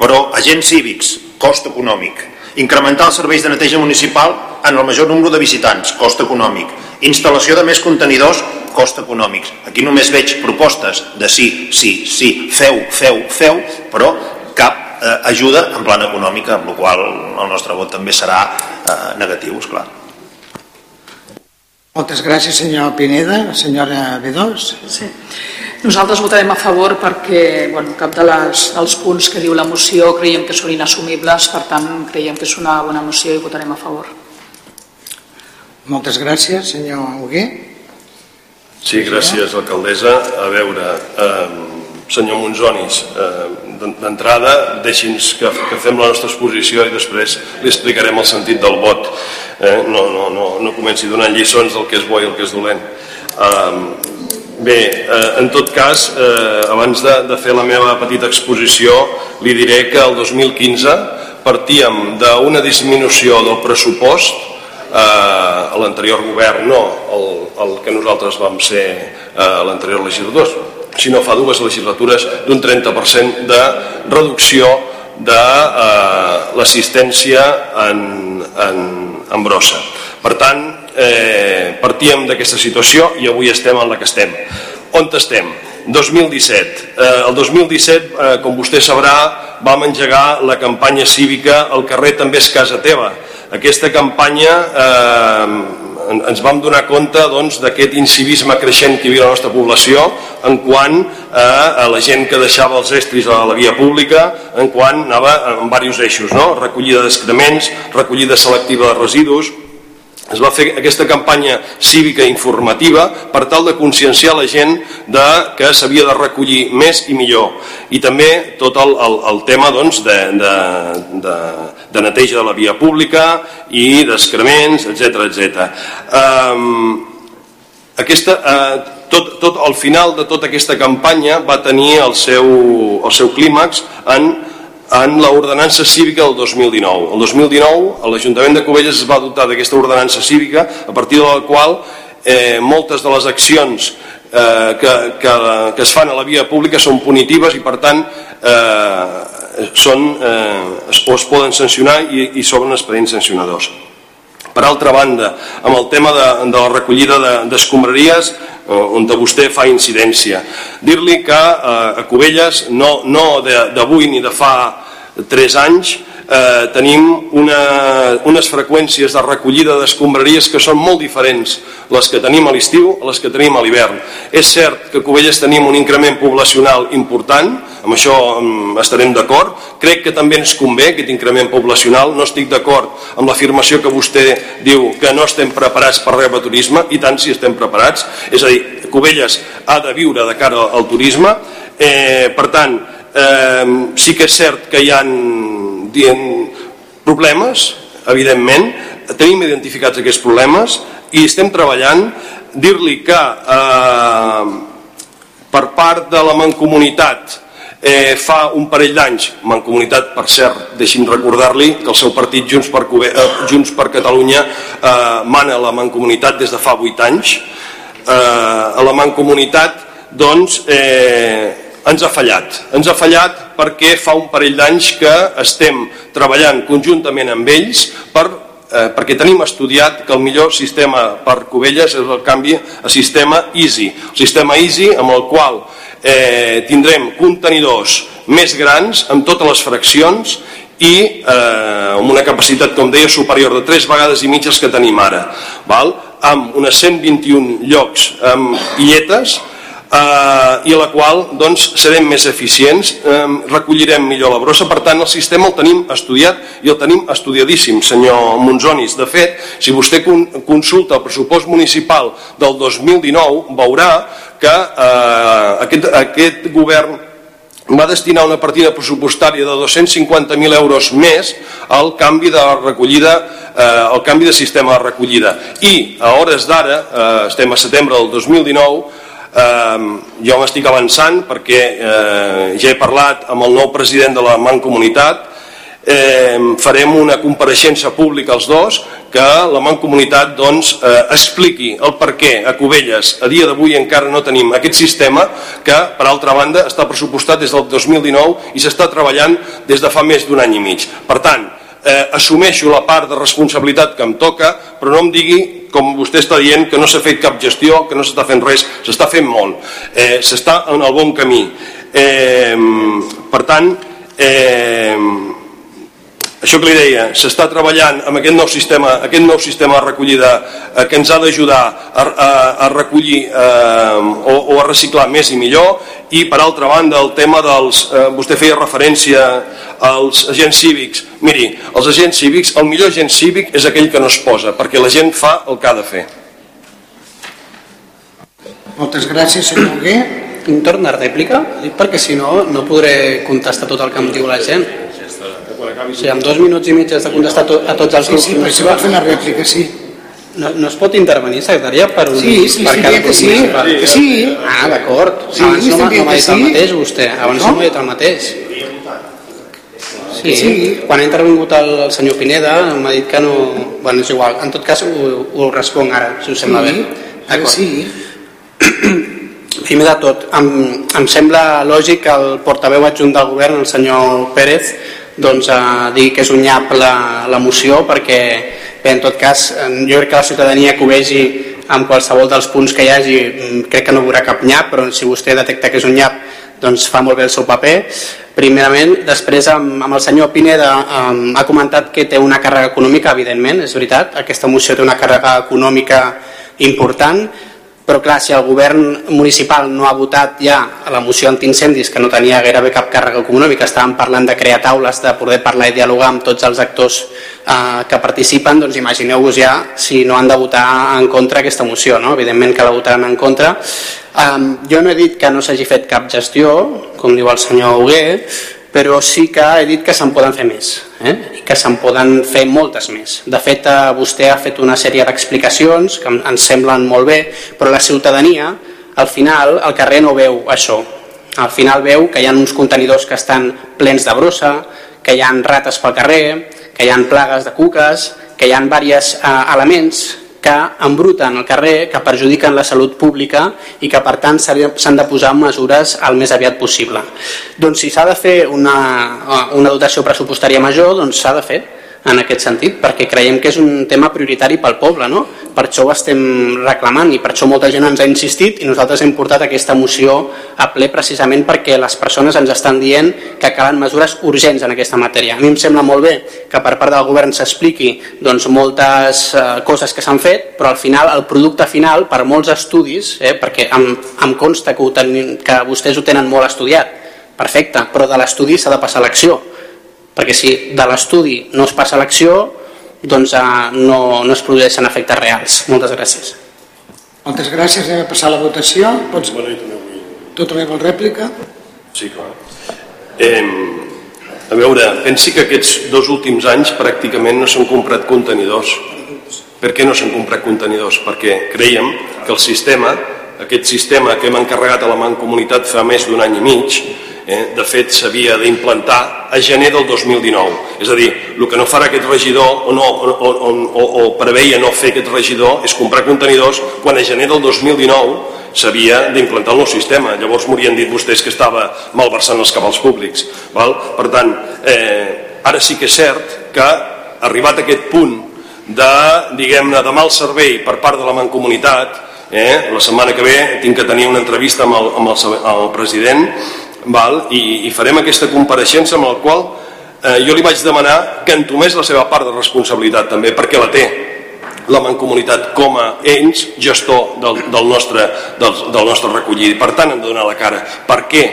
però agents cívics, cost econòmic. Incrementar els serveis de neteja municipal en el major número de visitants, cost econòmic. Instal·lació de més contenidors, cost econòmics. Aquí només veig propostes de sí, sí, sí, feu, feu, feu, però eh, ajuda en plan econòmica, amb la qual el nostre vot també serà eh, negatiu, esclar. Moltes gràcies, senyor Pineda. Senyora B2. Sí. Nosaltres votarem a favor perquè bueno, cap de les, dels punts que diu la moció creiem que són inassumibles, per tant creiem que és una bona moció i votarem a favor. Moltes gràcies, senyor Hugué. Sí, gràcies, alcaldessa. A veure, eh, senyor Monzonis, eh, d'entrada deixi'ns que, que fem la nostra exposició i després li explicarem el sentit del vot. Eh, no, no, no, no comenci donant lliçons del que és bo i el que és dolent. Eh, bé, eh, en tot cas, eh, abans de, de fer la meva petita exposició, li diré que el 2015 partíem d'una disminució del pressupost eh, l'anterior govern, no el, el que nosaltres vam ser eh, l'anterior legislador, sinó fa dues legislatures d'un 30% de reducció de eh, l'assistència en, en, en brossa. Per tant, eh, partíem d'aquesta situació i avui estem en la que estem. On estem? 2017. Eh, el 2017, eh, com vostè sabrà, vam engegar la campanya cívica El carrer també és casa teva. Aquesta campanya eh, ens vam donar compte doncs, d'aquest doncs, incivisme creixent que hi havia a la nostra població en quant a, a la gent que deixava els estris a la via pública, en quant anava en diversos eixos, no? recollida d'excrements, recollida selectiva de residus, es va fer aquesta campanya cívica informativa per tal de conscienciar la gent de que s'havia de recollir més i millor i també tot el, el, el tema doncs, de, de, de, de neteja de la via pública i d'excrements, etc etc. Um, aquesta, uh, tot, tot, al final de tota aquesta campanya va tenir el seu, el seu clímax en en l'ordenança cívica del 2019. El 2019 l'Ajuntament de Cubelles es va dotar d'aquesta ordenança cívica a partir de la qual eh, moltes de les accions eh, que, que, que es fan a la via pública són punitives i per tant eh, són, eh, es, es poden sancionar i, i s'obren expedients sancionadors. Per altra banda, amb el tema de, de la recollida d'escombraries, de, on vostè fa incidència. Dir-li que eh, a Cubelles, no, no d'avui ni de fa 3 anys, eh, tenim una, unes freqüències de recollida d'escombraries que són molt diferents les que tenim a l'estiu a les que tenim a l'hivern. És cert que a Cubelles tenim un increment poblacional important, amb això estarem d'acord. Crec que també ens convé aquest increment poblacional. No estic d'acord amb l'afirmació que vostè diu que no estem preparats per rebre turisme, i tant si estem preparats. És a dir, Cubelles ha de viure de cara al turisme. Eh, per tant, eh, sí que és cert que hi ha dient, problemes, evidentment, tenim identificats aquests problemes i estem treballant, dir-li que eh, per part de la Mancomunitat eh, fa un parell d'anys, Mancomunitat, per cert, deixi'm recordar-li que el seu partit Junts per, eh, Junts per Catalunya eh, mana la Mancomunitat des de fa 8 anys, eh, a la Mancomunitat doncs, eh, ens ha fallat. Ens ha fallat perquè fa un parell d'anys que estem treballant conjuntament amb ells per, eh, perquè tenim estudiat que el millor sistema per Cubelles és el canvi a sistema EASY. El sistema EASY amb el qual eh, tindrem contenidors més grans amb totes les fraccions i eh, amb una capacitat, com deia, superior de 3 vegades i mitges que tenim ara, val? amb unes 121 llocs amb illetes eh, i la qual doncs, serem més eficients, eh, recollirem millor la brossa, per tant el sistema el tenim estudiat i el tenim estudiadíssim, senyor Monzonis. De fet, si vostè consulta el pressupost municipal del 2019 veurà que eh, aquest, aquest govern va destinar una partida pressupostària de 250.000 euros més al canvi de recollida eh, al canvi de sistema de recollida i a hores d'ara, eh, estem a setembre del 2019 eh, jo m'estic avançant perquè eh, ja he parlat amb el nou president de la Mancomunitat. Eh, farem una compareixença pública als dos que la Mancomunitat doncs, eh, expliqui el per què a Cubelles a dia d'avui encara no tenim aquest sistema que per altra banda està pressupostat des del 2019 i s'està treballant des de fa més d'un any i mig. Per tant, eh, assumeixo la part de responsabilitat que em toca però no em digui com vostè està dient, que no s'ha fet cap gestió, que no s'està fent res, s'està fent molt, eh, s'està en el bon camí. Eh, per tant, eh, això que li deia, s'està treballant amb aquest nou sistema, aquest nou sistema de recollida eh, que ens ha d'ajudar a, a, a recollir eh, o, o a reciclar més i millor i per altra banda el tema dels, eh, vostè feia referència als agents cívics miri, els agents cívics, el millor agent cívic és aquell que no es posa perquè la gent fa el que ha de fer Moltes gràcies, senyor Hugué. Tinc torn de rèplica? Perquè si no, no podré contestar tot el que em diu la gent. O sigui, en dos minuts i mig has de contestar to, a tots els Sí, grups. sí, però si vol fer una rèplica, sí. No, no es pot intervenir, secretària, per un... Sí, sí, per sí, cada que sí, municipal? que sí. Ah, d'acord. Sí, Abans no no m'ha dit el sí. mateix, vostè. Abans No? no m'ha dit el mateix. Sí, sí. quan ha intervingut el, el senyor Pineda m'ha dit que no... Bueno, és igual. En tot cas ho, ho responc ara, si us sembla Sí, bé. ara sí. Primer de tot, em, em sembla lògic que el portaveu adjunt del govern, el senyor Pérez, doncs, eh, digui que és un nyap la, la moció perquè, bé, en tot cas, eh, jo crec que la ciutadania que ho vegi amb qualsevol dels punts que hi hagi, mm, crec que no veurà cap nyap, però si vostè detecta que és un nyap, doncs fa molt bé el seu paper. Primerament, després amb, amb el senyor Pineda um, ha comentat que té una càrrega econòmica, evidentment, és veritat, aquesta moció té una càrrega econòmica important, però clar, si el govern municipal no ha votat ja la moció antiincendis, que no tenia gairebé cap càrrega econòmica, estàvem parlant de crear taules, de poder parlar i dialogar amb tots els actors eh, que participen, doncs imagineu-vos ja si no han de votar en contra aquesta moció, no? evidentment que la votaran en contra. Um, jo no he dit que no s'hagi fet cap gestió, com diu el senyor Hugué, però sí que he dit que se'n poden fer més eh? i que se'n poden fer moltes més de fet eh, vostè ha fet una sèrie d'explicacions que ens semblen molt bé però la ciutadania al final al carrer no veu això al final veu que hi ha uns contenidors que estan plens de brossa que hi ha rates pel carrer que hi ha plagues de cuques que hi ha diversos eh, elements que embruten el carrer, que perjudiquen la salut pública i que per tant s'ha- s'han de posar mesures el més aviat possible. Doncs si s'ha de fer una, una dotació pressupostària major, doncs s'ha de fer en aquest sentit, perquè creiem que és un tema prioritari pel poble, no? Per això ho estem reclamant i per això molta gent ens ha insistit i nosaltres hem portat aquesta moció a ple precisament perquè les persones ens estan dient que calen mesures urgents en aquesta matèria. A mi em sembla molt bé que per part del govern s'expliqui doncs, moltes eh, coses que s'han fet, però al final el producte final, per molts estudis, eh, perquè em, em consta que, ho tenim, que vostès ho tenen molt estudiat, perfecte, però de l'estudi s'ha de passar a l'acció perquè si de l'estudi no es passa a l'acció doncs eh, no, no es produeixen efectes reals. Moltes gràcies. Moltes gràcies. Anem a passar a la votació. Pots... Tu també vols rèplica? Sí, clar. Eh, a veure, pensi que aquests dos últims anys pràcticament no s'han comprat contenidors. Per què no s'han comprat contenidors? Perquè creiem que el sistema, aquest sistema que hem encarregat a la Mancomunitat fa més d'un any i mig, eh, de fet s'havia d'implantar a gener del 2019. És a dir, el que no farà aquest regidor o, no, o, o, o, o preveia no fer aquest regidor és comprar contenidors quan a gener del 2019 s'havia d'implantar el nou sistema. Llavors m'haurien dit vostès que estava malversant els cabals públics. Val? Per tant, eh, ara sí que és cert que arribat a aquest punt de, diguem-ne, de mal servei per part de la Mancomunitat, eh, la setmana que ve tinc que tenir una entrevista amb el, amb el, el president val? I, i farem aquesta compareixença amb el qual eh, jo li vaig demanar que entomés la seva part de responsabilitat també, perquè la té la Mancomunitat com a ens gestor del, del, nostre, del, del nostre recollir. Per tant, hem de donar la cara. Per què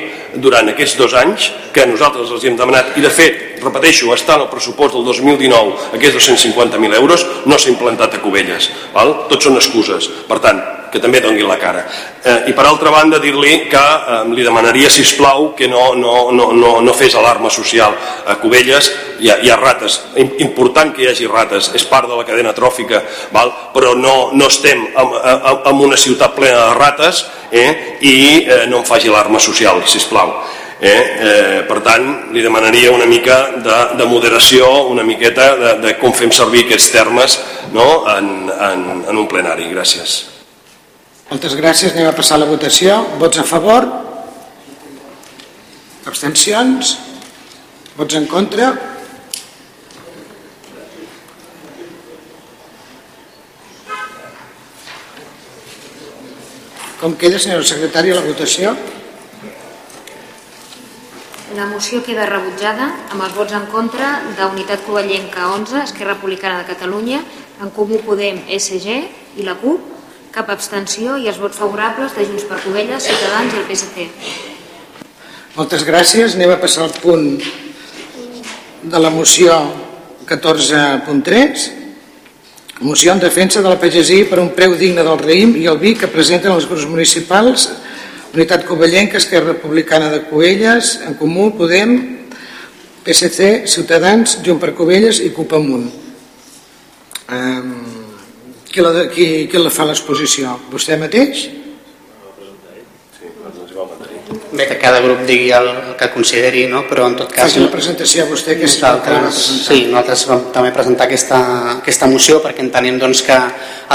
durant aquests dos anys que nosaltres els hem demanat, i de fet, repeteixo, està en el pressupost del 2019 aquests 250.000 euros, no s'ha implantat a Cubelles. Val? Tots són excuses. Per tant, que també donguin la cara. Eh, I per altra banda dir-li que eh, li demanaria, si plau que no, no, no, no, no fes alarma social. A Cubelles hi ha, hi rates, important que hi hagi rates, és part de la cadena tròfica, val? però no, no estem en una ciutat plena de rates eh? i eh, no em faci alarma social, si plau. Eh? Eh, per tant, li demanaria una mica de, de moderació, una miqueta de, de com fem servir aquests termes no? en, en, en un plenari. Gràcies. Moltes gràcies. Anem a passar a la votació. Vots a favor? Abstencions? Vots en contra? Com queda, senyora secretària, la votació? La moció queda rebutjada amb els vots en contra d'Unitat Covellenca 11, Esquerra Republicana de Catalunya, en Comú Podem, SG i la CUP, cap abstenció i els vots favorables de Junts per Covella, Ciutadans i el PSC. Moltes gràcies. Anem a passar al punt de la moció 14.3. Moció en defensa de la pagesia per un preu digne del raïm i el vi que presenten els grups municipals Unitat Covellenca, Esquerra Republicana de Coelles, En Comú, Podem, PSC, Ciutadans, Junts per Covelles i CUP Amunt. Um, qui, la, qui, qui la fa l'exposició? Vostè mateix? Bé, que cada grup digui el, que consideri, no? però en tot cas... Faci la presentació a vostè, que és nosaltres, sí, nosaltres vam també presentar aquesta, aquesta moció perquè entenem doncs, que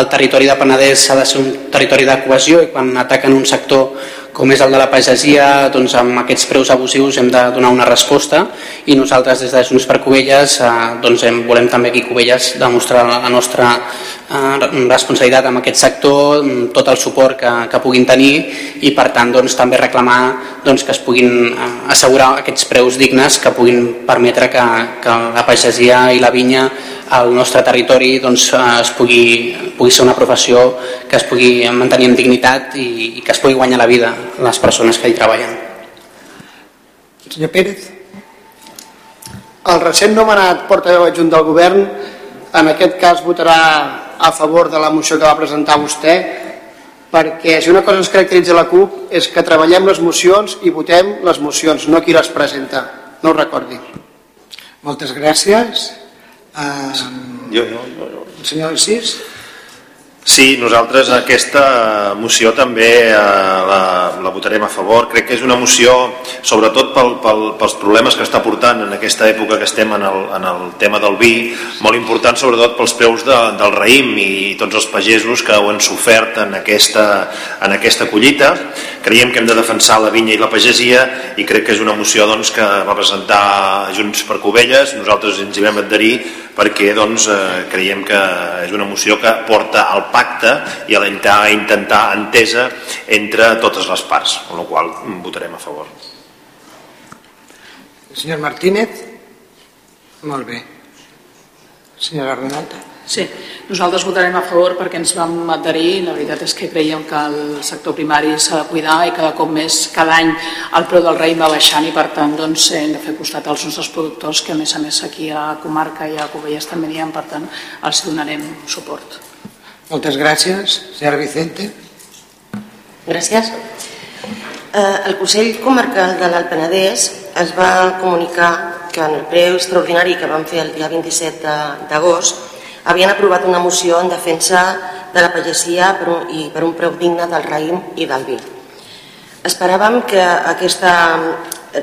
el territori de Penedès ha de ser un territori de cohesió i quan ataquen un sector com és el de la pagesia, doncs amb aquests preus abusius hem de donar una resposta i nosaltres des de Junts per Covelles eh, doncs hem, volem també aquí Covelles demostrar la nostra eh, responsabilitat amb aquest sector, tot el suport que, que puguin tenir i per tant doncs, també reclamar doncs, que es puguin eh, assegurar aquests preus dignes que puguin permetre que, que la pagesia i la vinya al nostre territori doncs, es pugui, pugui ser una professió que es pugui mantenir en dignitat i, i que es pugui guanyar la vida les persones que hi treballen. Senyor Pérez. El recent nomenat portaveu adjunt del govern en aquest cas votarà a favor de la moció que va presentar vostè perquè si una cosa ens caracteritza la CUP és que treballem les mocions i votem les mocions, no qui les presenta. No ho recordi. Moltes gràcies. Uh, jo, jo, jo, jo. Senyor Cis? Sí, nosaltres aquesta moció també eh, la, la votarem a favor. Crec que és una moció, sobretot pel, pel, pels problemes que està portant en aquesta època que estem en el, en el tema del vi, molt important sobretot pels preus de, del raïm i tots els pagesos que ho han sofert en aquesta, en aquesta collita. Creiem que hem de defensar la vinya i la pagesia i crec que és una moció doncs, que va presentar Junts per Covelles. Nosaltres ens hi vam adherir perquè doncs, eh, creiem que és una moció que porta al pacte i a intentar, intentar entesa entre totes les parts, amb la qual votarem a favor. Senyor Martínez? Molt bé. Senyora Renata? Sí, nosaltres votarem a favor perquè ens vam adherir la veritat és que creiem que el sector primari s'ha de cuidar i cada cop més, cada any el preu del raïm va baixant i per tant doncs, hem de fer costat als nostres productors que a més a més aquí a comarca i a Covelles també n'hi ha, per tant els donarem suport. Moltes gràcies. Senyora Vicente. Gràcies. Eh, el Consell Comarcal de l'Alt Penedès es va comunicar que en el preu extraordinari que vam fer el dia 27 d'agost havien aprovat una moció en defensa de la pagesia per un, i per un preu digne del raïm i del vi. Esperàvem que aquesta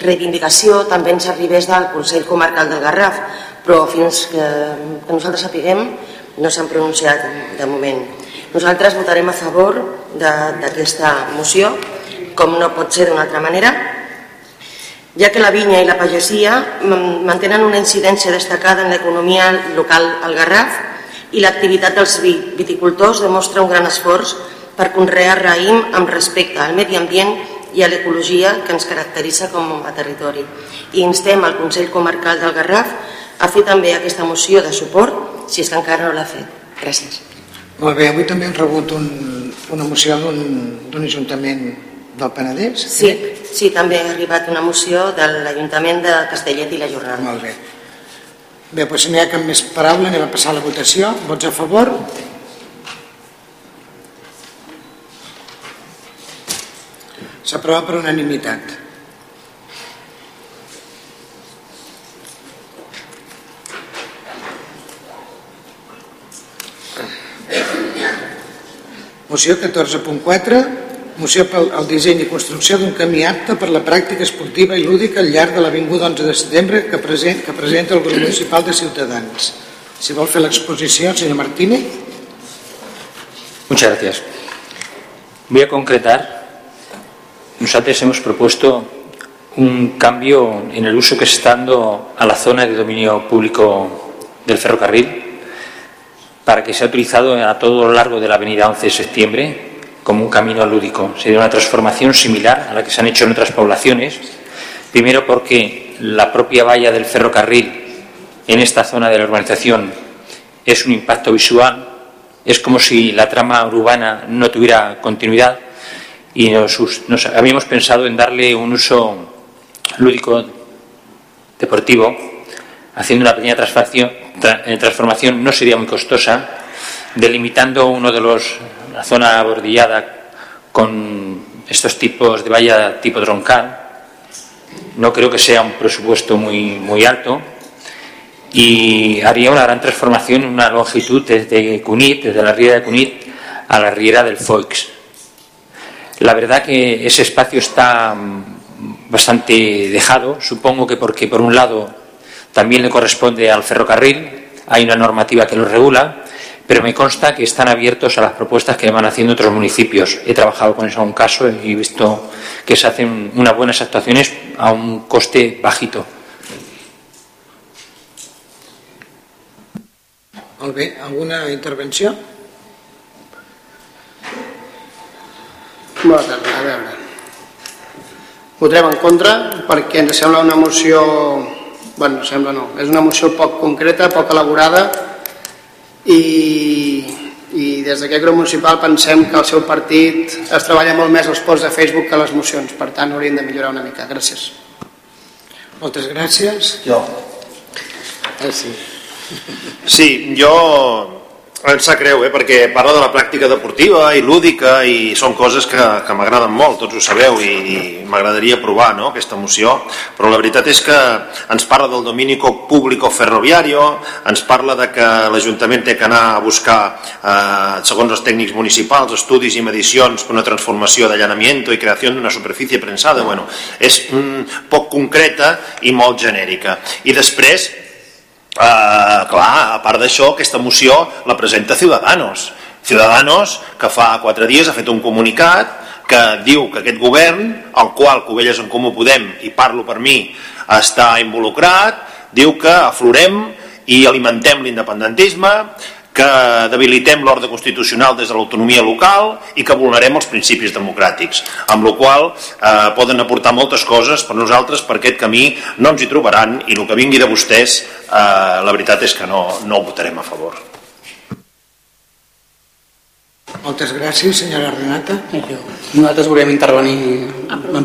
reivindicació també ens arribés del Consell Comarcal del Garraf, però fins que, que nosaltres sapiguem no s'han pronunciat de moment. Nosaltres votarem a favor d'aquesta moció, com no pot ser d'una altra manera, ja que la vinya i la pagesia mantenen una incidència destacada en l'economia local al Garraf i l'activitat dels viticultors demostra un gran esforç per conrear raïm amb respecte al medi ambient i a l'ecologia que ens caracteritza com a territori. I instem al Consell Comarcal del Garraf a fer també aquesta moció de suport, si és que encara no l'ha fet. Gràcies. Molt bé, avui també hem rebut un, una moció d'un ajuntament del Penedès? Sí, sí, també ha arribat una moció de l'Ajuntament de Castellet i la Jornada. Molt bé. Bé, doncs si no hi ha cap més paraula, anem a passar a la votació. Vots a favor? S'aprova per unanimitat. Moció 14.4, moció pel el disseny i construcció d'un camí apte per la pràctica esportiva i lúdica al llarg de l'Avinguda 11 de setembre que, present, que presenta el grup municipal de Ciutadans. Si vol fer l'exposició, senyor Martínez. Muchas gracias. Voy a concretar. Nosotros hemos propuesto un cambio en el uso que se está dando a la zona de dominio público del ferrocarril para que sea utilizado a todo lo largo de la avenida 11 de septiembre como un camino lúdico. Sería una transformación similar a la que se han hecho en otras poblaciones. Primero porque la propia valla del ferrocarril en esta zona de la urbanización es un impacto visual, es como si la trama urbana no tuviera continuidad y nos, habíamos pensado en darle un uso lúdico deportivo haciendo una pequeña transformación, no sería muy costosa, delimitando uno de los, la zona bordillada con estos tipos de valla tipo troncal. No creo que sea un presupuesto muy, muy alto y haría una gran transformación en una longitud desde Cunit, desde la riera de Cunit a la riera del Foix. La verdad que ese espacio está mm, bastante dejado, supongo que porque por un lado también le corresponde al ferrocarril, hay una normativa que lo regula, pero me consta que están abiertos a las propuestas que van haciendo otros municipios. He trabajado con eso en un caso y he visto que se hacen unas buenas actuaciones a un coste bajito. Molt bé, alguna intervenció? Bona tarda, a veure. Votarem en contra perquè ens sembla una moció bueno, sembla no, és una moció poc concreta, poc elaborada i, i des d'aquest grup municipal pensem que el seu partit es treballa molt més als posts de Facebook que a les mocions, per tant hauríem de millorar una mica. Gràcies. Moltes gràcies. Jo. Ah, sí. Sí, jo em sap greu, eh, perquè parla de la pràctica deportiva i lúdica i són coses que, que m'agraden molt, tots ho sabeu, i, i m'agradaria provar no, aquesta moció, però la veritat és que ens parla del domini públic ferroviari, ens parla de que l'Ajuntament té que anar a buscar, eh, segons els tècnics municipals, estudis i medicions per una transformació d'allanamiento i creació d'una superfície prensada, bueno, és mm, poc concreta i molt genèrica. I després, Uh, clar, a part d'això, aquesta moció la presenta Ciudadanos. Ciudadanos, que fa quatre dies ha fet un comunicat que diu que aquest govern, al qual Covelles en Comú Podem, i parlo per mi, està involucrat, diu que aflorem i alimentem l'independentisme, que debilitem l'ordre constitucional des de l'autonomia local i que vulnerem els principis democràtics, amb la qual eh, poden aportar moltes coses per nosaltres per aquest camí no ens hi trobaran i el que vingui de vostès eh, la veritat és que no, no ho votarem a favor. Moltes gràcies, senyora Renata. Nosaltres volem intervenir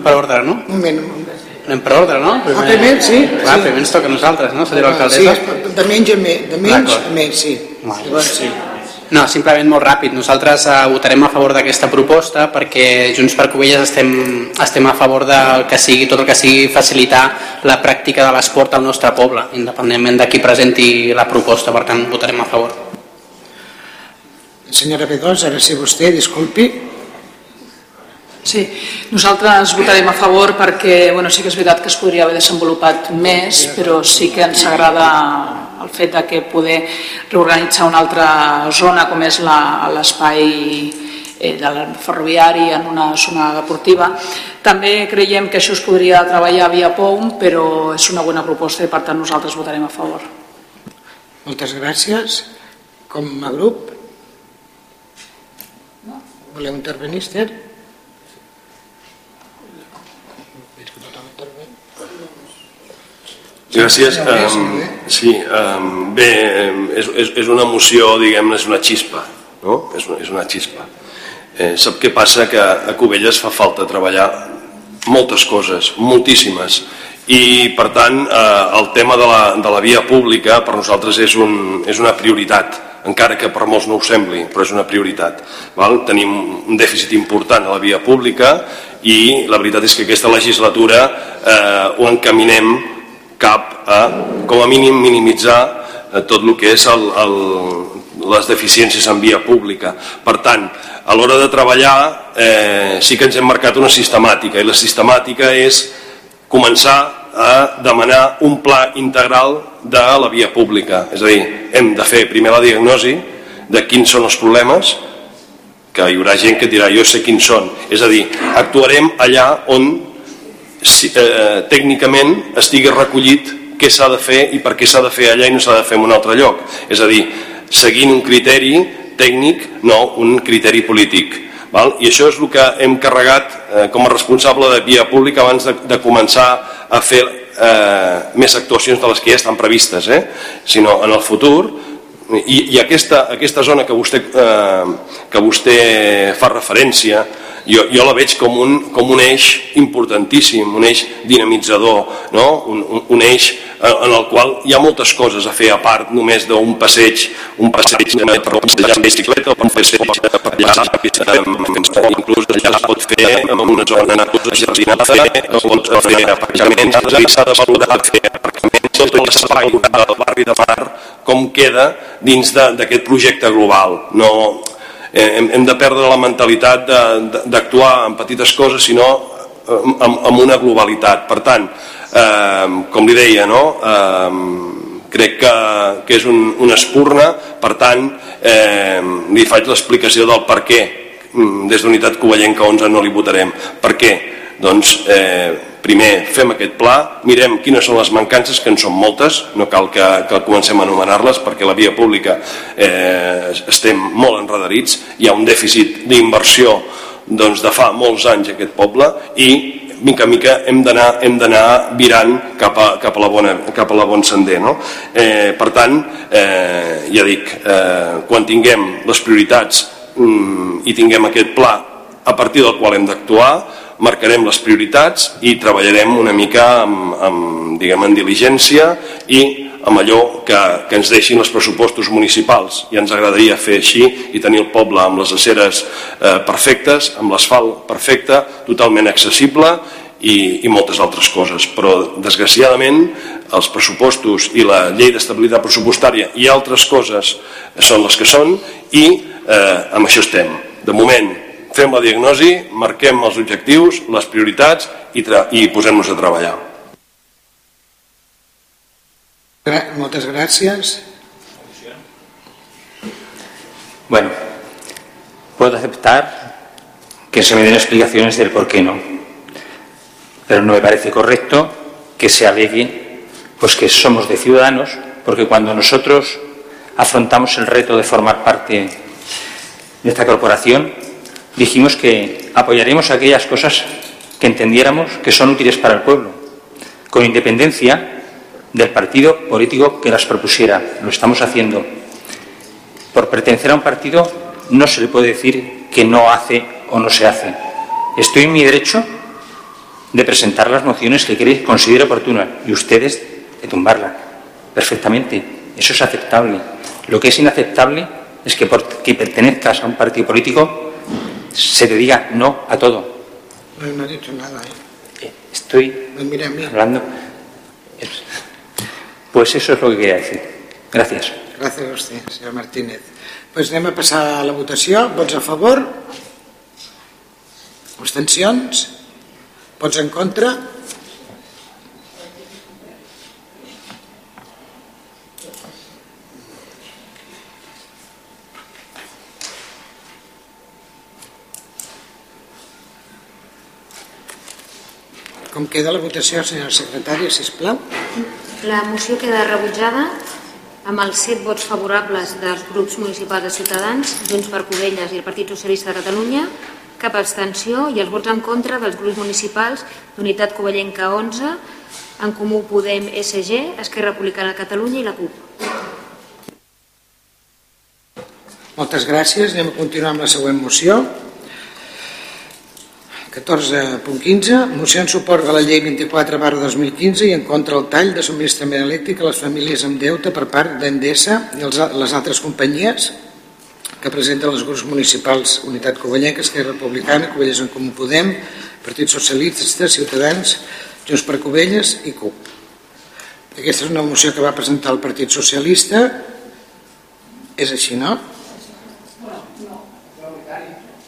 per ordre, no? Un moment, un moment. Anem per ordre, no? Primer, ah, primer sí. Clar, sí. primer ens toca a nosaltres, no? Senyora alcaldessa. Sí, de menys a més, de menys a més, sí. Vale. Llavors, sí. No, simplement molt ràpid. Nosaltres uh, votarem a favor d'aquesta proposta perquè Junts per Covelles estem, estem a favor de que sigui tot el que sigui facilitar la pràctica de l'esport al nostre poble, independentment de qui presenti la proposta, per tant votarem a favor. Senyora B2, ara sí vostè, disculpi. Sí, nosaltres votarem a favor perquè bueno, sí que és veritat que es podria haver desenvolupat més, però sí que ens agrada el fet de que poder reorganitzar una altra zona com és l'espai eh, del ferroviari en una zona deportiva. També creiem que això es podria treballar via POUM, però és una bona proposta i per tant nosaltres votarem a favor. Moltes gràcies. Com a grup? Voleu intervenir, Esther? Gràcies. Um, sí, um, bé, és, és, és una moció, diguem-ne, és una xispa, no? És, una, és una xispa. Eh, sap què passa? Que a Cubelles fa falta treballar moltes coses, moltíssimes, i per tant eh, el tema de la, de la via pública per nosaltres és, un, és una prioritat encara que per molts no ho sembli, però és una prioritat. Val? Tenim un dèficit important a la via pública i la veritat és que aquesta legislatura eh, ho encaminem cap a, com a mínim, minimitzar eh, tot el que és el, el, les deficiències en via pública. Per tant, a l'hora de treballar eh, sí que ens hem marcat una sistemàtica i la sistemàtica és començar a demanar un pla integral de la via pública. És a dir, hem de fer primer la diagnosi de quins són els problemes, que hi haurà gent que dirà jo sé quins són. És a dir, actuarem allà on si, eh, tècnicament estigui recollit què s'ha de fer i per què s'ha de fer allà i no s'ha de fer en un altre lloc. És a dir, seguint un criteri tècnic, no un criteri polític. Val? I això és el que hem carregat eh, com a responsable de via pública abans de, de començar a fer eh, més actuacions de les que ja estan previstes, eh? sinó en el futur i, i aquesta, aquesta zona que vostè, eh, que vostè fa referència jo, jo la veig com un, com un eix importantíssim, un eix dinamitzador, no? un, un, un eix en el qual hi ha moltes coses a fer a part només d'un passeig, un passeig per passejar amb bicicleta o per fer per allà, inclús allà es pot fer en una zona jardinada, es pot fer aparcaments, s'ha de valorar fer aparcaments, tot l'espai del barri de Mar, com queda dins d'aquest projecte global. No, hem, hem de perdre la mentalitat d'actuar en petites coses, sinó amb, amb una globalitat. Per tant, eh, com li deia, no? eh, crec que, que és un, una espurna, per tant, eh, li faig l'explicació del per què mm, des d'Unitat Covellenca 11 no li votarem. Per què? Doncs eh, primer fem aquest pla, mirem quines són les mancances, que en són moltes, no cal que, que comencem a enumerar-les perquè la via pública eh, estem molt enredarits, hi ha un dèficit d'inversió doncs, de fa molts anys aquest poble i mica en mica hem d'anar hem d'anar virant cap a, cap a, la bona, cap a la bon sender no? eh, per tant eh, ja dic eh, quan tinguem les prioritats mm, i tinguem aquest pla a partir del qual hem d'actuar marcarem les prioritats i treballarem una mica amb, amb, diguem, en diligència i amb allò que, que ens deixin els pressupostos municipals i ens agradaria fer així i tenir el poble amb les aceres eh, perfectes, amb l'asfalt perfecte, totalment accessible i, i moltes altres coses. Però, desgraciadament, els pressupostos i la llei d'estabilitat pressupostària i altres coses són les que són i eh, amb això estem. De moment, fem la diagnosi, marquem els objectius, les prioritats i, i posem-nos a treballar. Muchas gracias. Bueno, puedo aceptar que se me den explicaciones del por qué no, pero no me parece correcto que se alegue pues que somos de ciudadanos, porque cuando nosotros afrontamos el reto de formar parte de esta corporación, dijimos que apoyaremos aquellas cosas que entendiéramos que son útiles para el pueblo, con independencia del partido político que las propusiera. Lo estamos haciendo. Por pertenecer a un partido no se le puede decir que no hace o no se hace. Estoy en mi derecho de presentar las mociones que considere oportunas y ustedes de tumbarla. Perfectamente. Eso es aceptable. Lo que es inaceptable es que porque pertenezcas a un partido político se te diga no a todo. No, no he dicho nada. ¿eh? Estoy hablando. Pues eso es lo que quería decir. Gracias. Gràcies a vostè, senyor Martínez. Pues anem a passar a la votació. Vots a favor? Abstencions? Vots en contra? Com queda la votació, senyor secretari, sisplau? La moció queda rebutjada amb els set vots favorables dels grups municipals de Ciutadans, Junts per Covelles i el Partit Socialista de Catalunya, cap abstenció i els vots en contra dels grups municipals d'Unitat Covellenca 11, en Comú Podem SG, Esquerra Republicana de Catalunya i la CUP. Moltes gràcies. Anem a continuar amb la següent moció 14.15, moció en suport a la llei 24 barra 2015 i en contra el tall de subministrament elèctric a les famílies amb deute per part d'Endesa i els, les altres companyies que presenten els grups municipals Unitat Covellenca, Esquerra Republicana, Covelles en Comú Podem, Partit Socialista, Ciutadans, Junts per Covelles i CUP. Aquesta és una moció que va presentar el Partit Socialista. És així, no?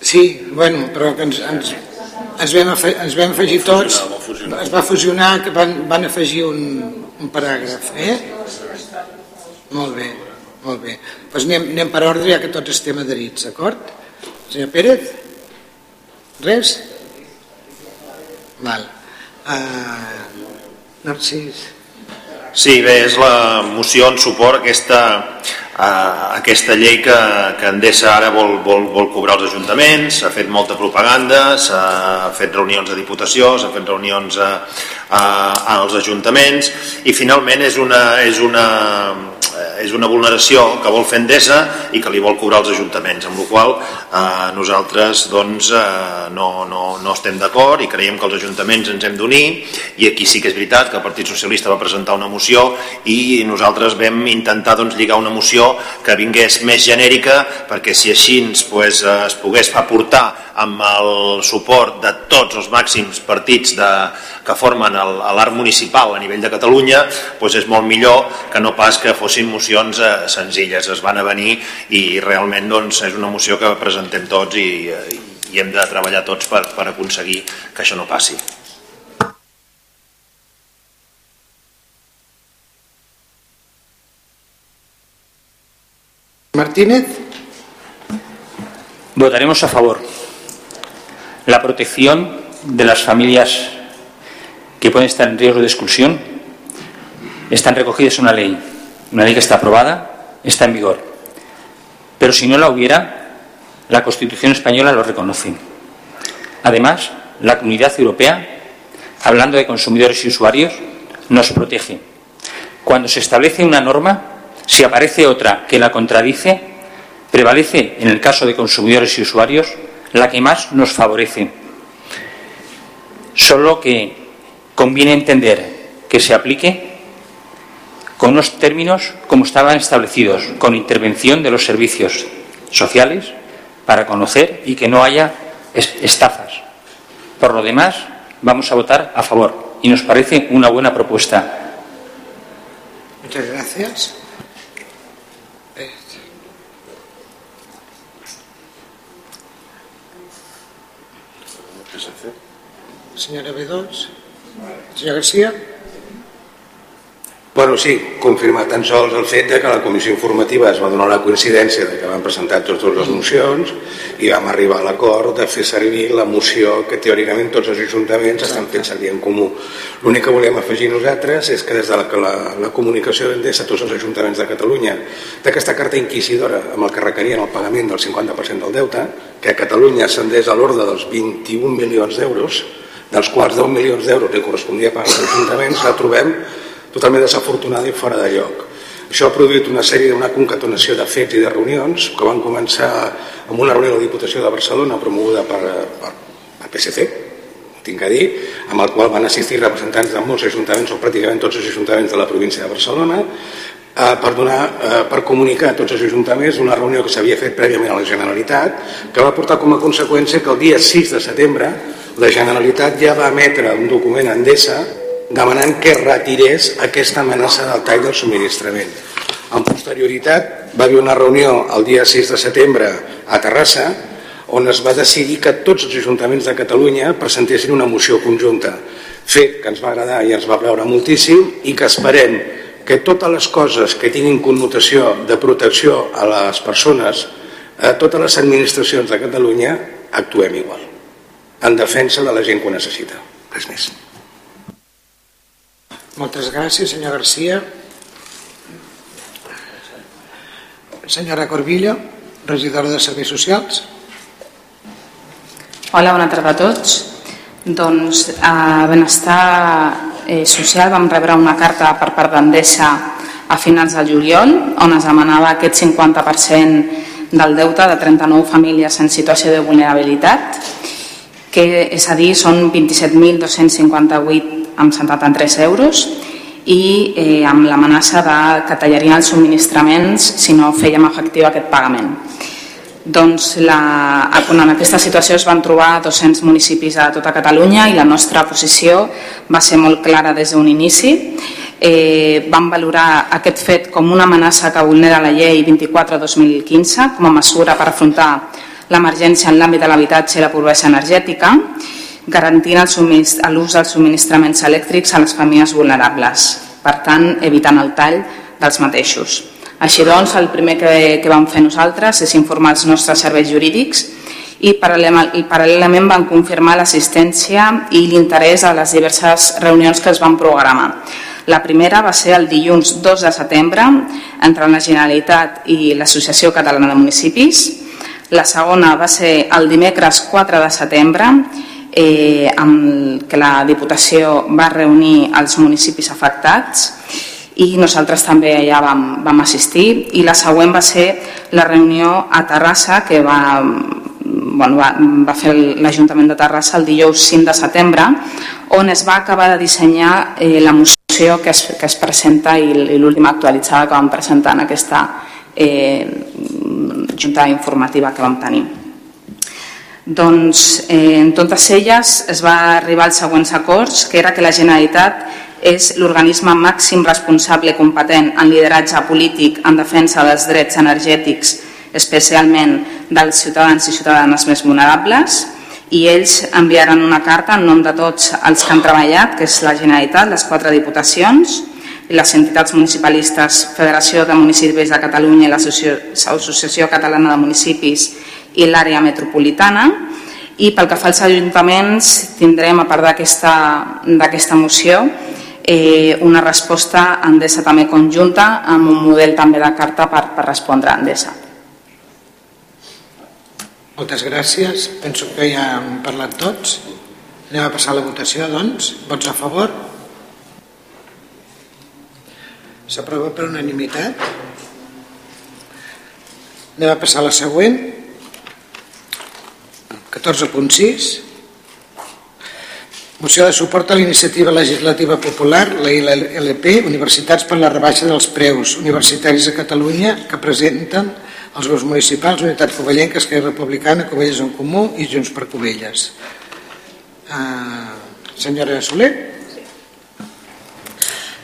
Sí, bueno, però que ens, ens, ens vam, afegir, ens vam afegir tots, es va fusionar, que van, van afegir un, un paràgraf, eh? Molt bé, molt bé. Doncs pues anem, anem per ordre ja que tots estem adherits, d'acord? Senyor Pérez? Res? Val. Uh, Narcís? Sí, bé, és la moció en suport a aquesta, a aquesta llei que, que Endesa ara vol, vol, vol cobrar els ajuntaments, s'ha fet molta propaganda, s'ha fet reunions de diputació, s'ha fet reunions a, a, als ajuntaments. I finalment és una, és una, és una vulneració que vol fer Endesa i que li vol cobrar als ajuntaments, amb la qual eh, nosaltres doncs, eh, no, no, no estem d'acord i creiem que els ajuntaments ens hem d'unir i aquí sí que és veritat que el Partit Socialista va presentar una moció i nosaltres vam intentar doncs, lligar una moció que vingués més genèrica perquè si així pues, es pogués aportar amb el suport de tots els màxims partits de, que formen l'art municipal a nivell de Catalunya doncs és molt millor que no pas que fossin mocions eh, senzilles. Es van a venir i realment doncs, és una moció que presentem tots i, i hem de treballar tots per, per aconseguir que això no passi. Martínez? Votaremos a favor. La protección de las familias que pueden estar en riesgo de exclusión están recogidas en una ley, una ley que está aprobada, está en vigor. Pero si no la hubiera, la Constitución española lo reconoce. Además, la Comunidad Europea, hablando de consumidores y usuarios, nos protege. Cuando se establece una norma, si aparece otra que la contradice, prevalece, en el caso de consumidores y usuarios, la que más nos favorece. Solo que conviene entender que se aplique con unos términos como estaban establecidos, con intervención de los servicios sociales para conocer y que no haya estafas. Por lo demás, vamos a votar a favor y nos parece una buena propuesta. Muchas gracias. Señora B2. Senyor Garcia. Bueno, sí, confirmar tan sols el fet de que la comissió informativa es va donar la coincidència de que van presentar totes les mocions i vam arribar a l'acord de fer servir la moció que teòricament tots els ajuntaments estan fent servir en comú. L'únic que volem afegir nosaltres és que des de la, la, la comunicació d'Endesa a tots els ajuntaments de Catalunya d'aquesta carta inquisidora amb el que requerien el pagament del 50% del deute, que a Catalunya ascendeix a l'ordre dels 21 milions d'euros, dels quals 10 milions d'euros li correspondia pagar als ajuntaments, la trobem totalment desafortunada i fora de lloc. Això ha produït una sèrie d'una concatenació de fets i de reunions que van començar amb una reunió de la Diputació de Barcelona promoguda per, per, per PSC, tinc a dir, amb el qual van assistir representants de molts ajuntaments o pràcticament tots els ajuntaments de la província de Barcelona eh, per, donar, eh, per comunicar a tots els ajuntaments una reunió que s'havia fet prèviament a la Generalitat que va portar com a conseqüència que el dia 6 de setembre la Generalitat ja va emetre un document a Endesa demanant que retirés aquesta amenaça del tall del subministrament. En posterioritat va haver una reunió el dia 6 de setembre a Terrassa on es va decidir que tots els ajuntaments de Catalunya presentessin una moció conjunta, fet que ens va agradar i ens va veure moltíssim i que esperem que totes les coses que tinguin connotació de protecció a les persones, a totes les administracions de Catalunya, actuem igual en defensa de la gent que ho necessita. Res més. Moltes gràcies, senyor Garcia. Senyora Corbillo, regidora de Serveis Socials. Hola, bona tarda a tots. Doncs a Benestar eh, Social vam rebre una carta per part d'Endesa a finals de juliol on es demanava aquest 50% del deute de 39 famílies en situació de vulnerabilitat que és a dir, són 27.258 amb 73 euros i eh, amb l'amenaça de que tallarien els subministraments si no fèiem efectiu aquest pagament. Doncs la, en aquesta situació es van trobar 200 municipis a tota Catalunya i la nostra posició va ser molt clara des d'un inici. Eh, vam valorar aquest fet com una amenaça que vulnera la llei 24-2015 com a mesura per afrontar l'emergència en l'àmbit de l'habitatge i la pobresa energètica, garantint l'ús dels subministraments elèctrics a les famílies vulnerables, per tant, evitant el tall dels mateixos. Així doncs, el primer que, que vam fer nosaltres és informar els nostres serveis jurídics i paral·lelament van confirmar l'assistència i l'interès a les diverses reunions que es van programar. La primera va ser el dilluns 2 de setembre entre la Generalitat i l'Associació Catalana de Municipis. La segona va ser el dimecres 4 de setembre eh, amb que la Diputació va reunir els municipis afectats i nosaltres també allà vam, vam assistir i la següent va ser la reunió a Terrassa que va, bueno, va, va fer l'Ajuntament de Terrassa el dijous 5 de setembre on es va acabar de dissenyar eh, la moció que es, que es presenta i, i l'última actualitzada que vam presentar en aquesta eh, junta informativa que vam tenir. Doncs eh, en totes elles es va arribar als següents acords, que era que la Generalitat és l'organisme màxim responsable i competent en lideratge polític en defensa dels drets energètics, especialment dels ciutadans i ciutadanes més vulnerables, i ells enviaran una carta en nom de tots els que han treballat, que és la Generalitat, les quatre diputacions, les entitats municipalistes, Federació de Municipis de Catalunya i l'Associació Catalana de Municipis i l'àrea metropolitana, i pel que fa als ajuntaments tindrem, a part d'aquesta moció, eh, una resposta a Endesa també conjunta amb un model també de carta per, per respondre a Endesa. Moltes gràcies. Penso que ja hem parlat tots. Anem a passar a la votació, doncs. Vots a favor? S'aprova per unanimitat. Anem a passar a la següent. 14.6 Moció de suport a l'iniciativa legislativa popular, la ILP, Universitats per la rebaixa dels preus universitaris a Catalunya, que presenten els grups municipals, Unitat Covellenca, Esquerra Republicana, Covelles en Comú i Junts per Covelles. Uh, senyora Soler.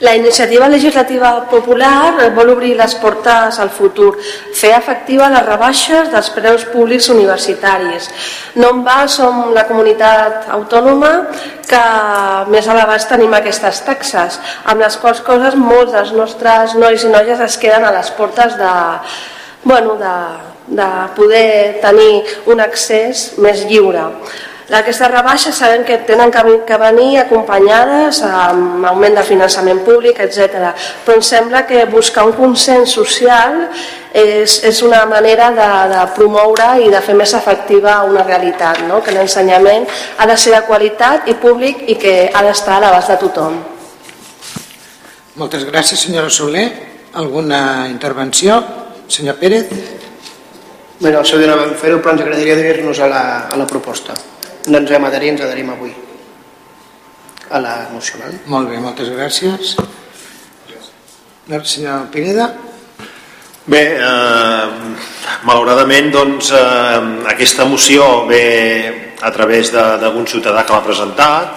La iniciativa legislativa popular vol obrir les portes al futur, fer efectiva les rebaixes dels preus públics universitaris. No en va, som la comunitat autònoma que més l'abast tenim aquestes taxes, amb les quals coses molts dels nostres nois i noies es queden a les portes de, bueno, de, de poder tenir un accés més lliure. Aquestes rebaixes sabem que tenen que venir acompanyades amb augment de finançament públic, etc. Però em sembla que buscar un consens social és, és una manera de, de promoure i de fer més efectiva una realitat, no? que l'ensenyament ha de ser de qualitat i públic i que ha d'estar a l'abast de tothom. Moltes gràcies, senyora Soler. Alguna intervenció? Senyor Pérez? Bé, no, el seu dia no vam fer-ho, però ens agradaria adherir-nos a, la, a la proposta no ens vam adherir, ens adherim avui a la moció. Val? Molt bé, moltes gràcies. Senyor Pineda. Bé, eh, malauradament doncs, eh, aquesta moció ve a través d'algun ciutadà que l'ha presentat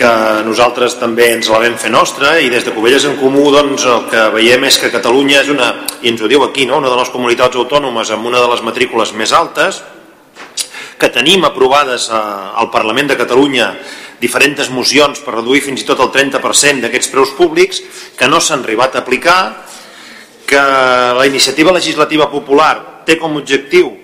que nosaltres també ens la vam fer nostra i des de Covelles en Comú doncs, el que veiem és que Catalunya és una, i ens ho diu aquí, no? una de les comunitats autònomes amb una de les matrícules més altes que tenim aprovades eh, al Parlament de Catalunya diferents mocions per reduir fins i tot el 30% d'aquests preus públics que no s'han arribat a aplicar, que la iniciativa legislativa popular té com a objectiu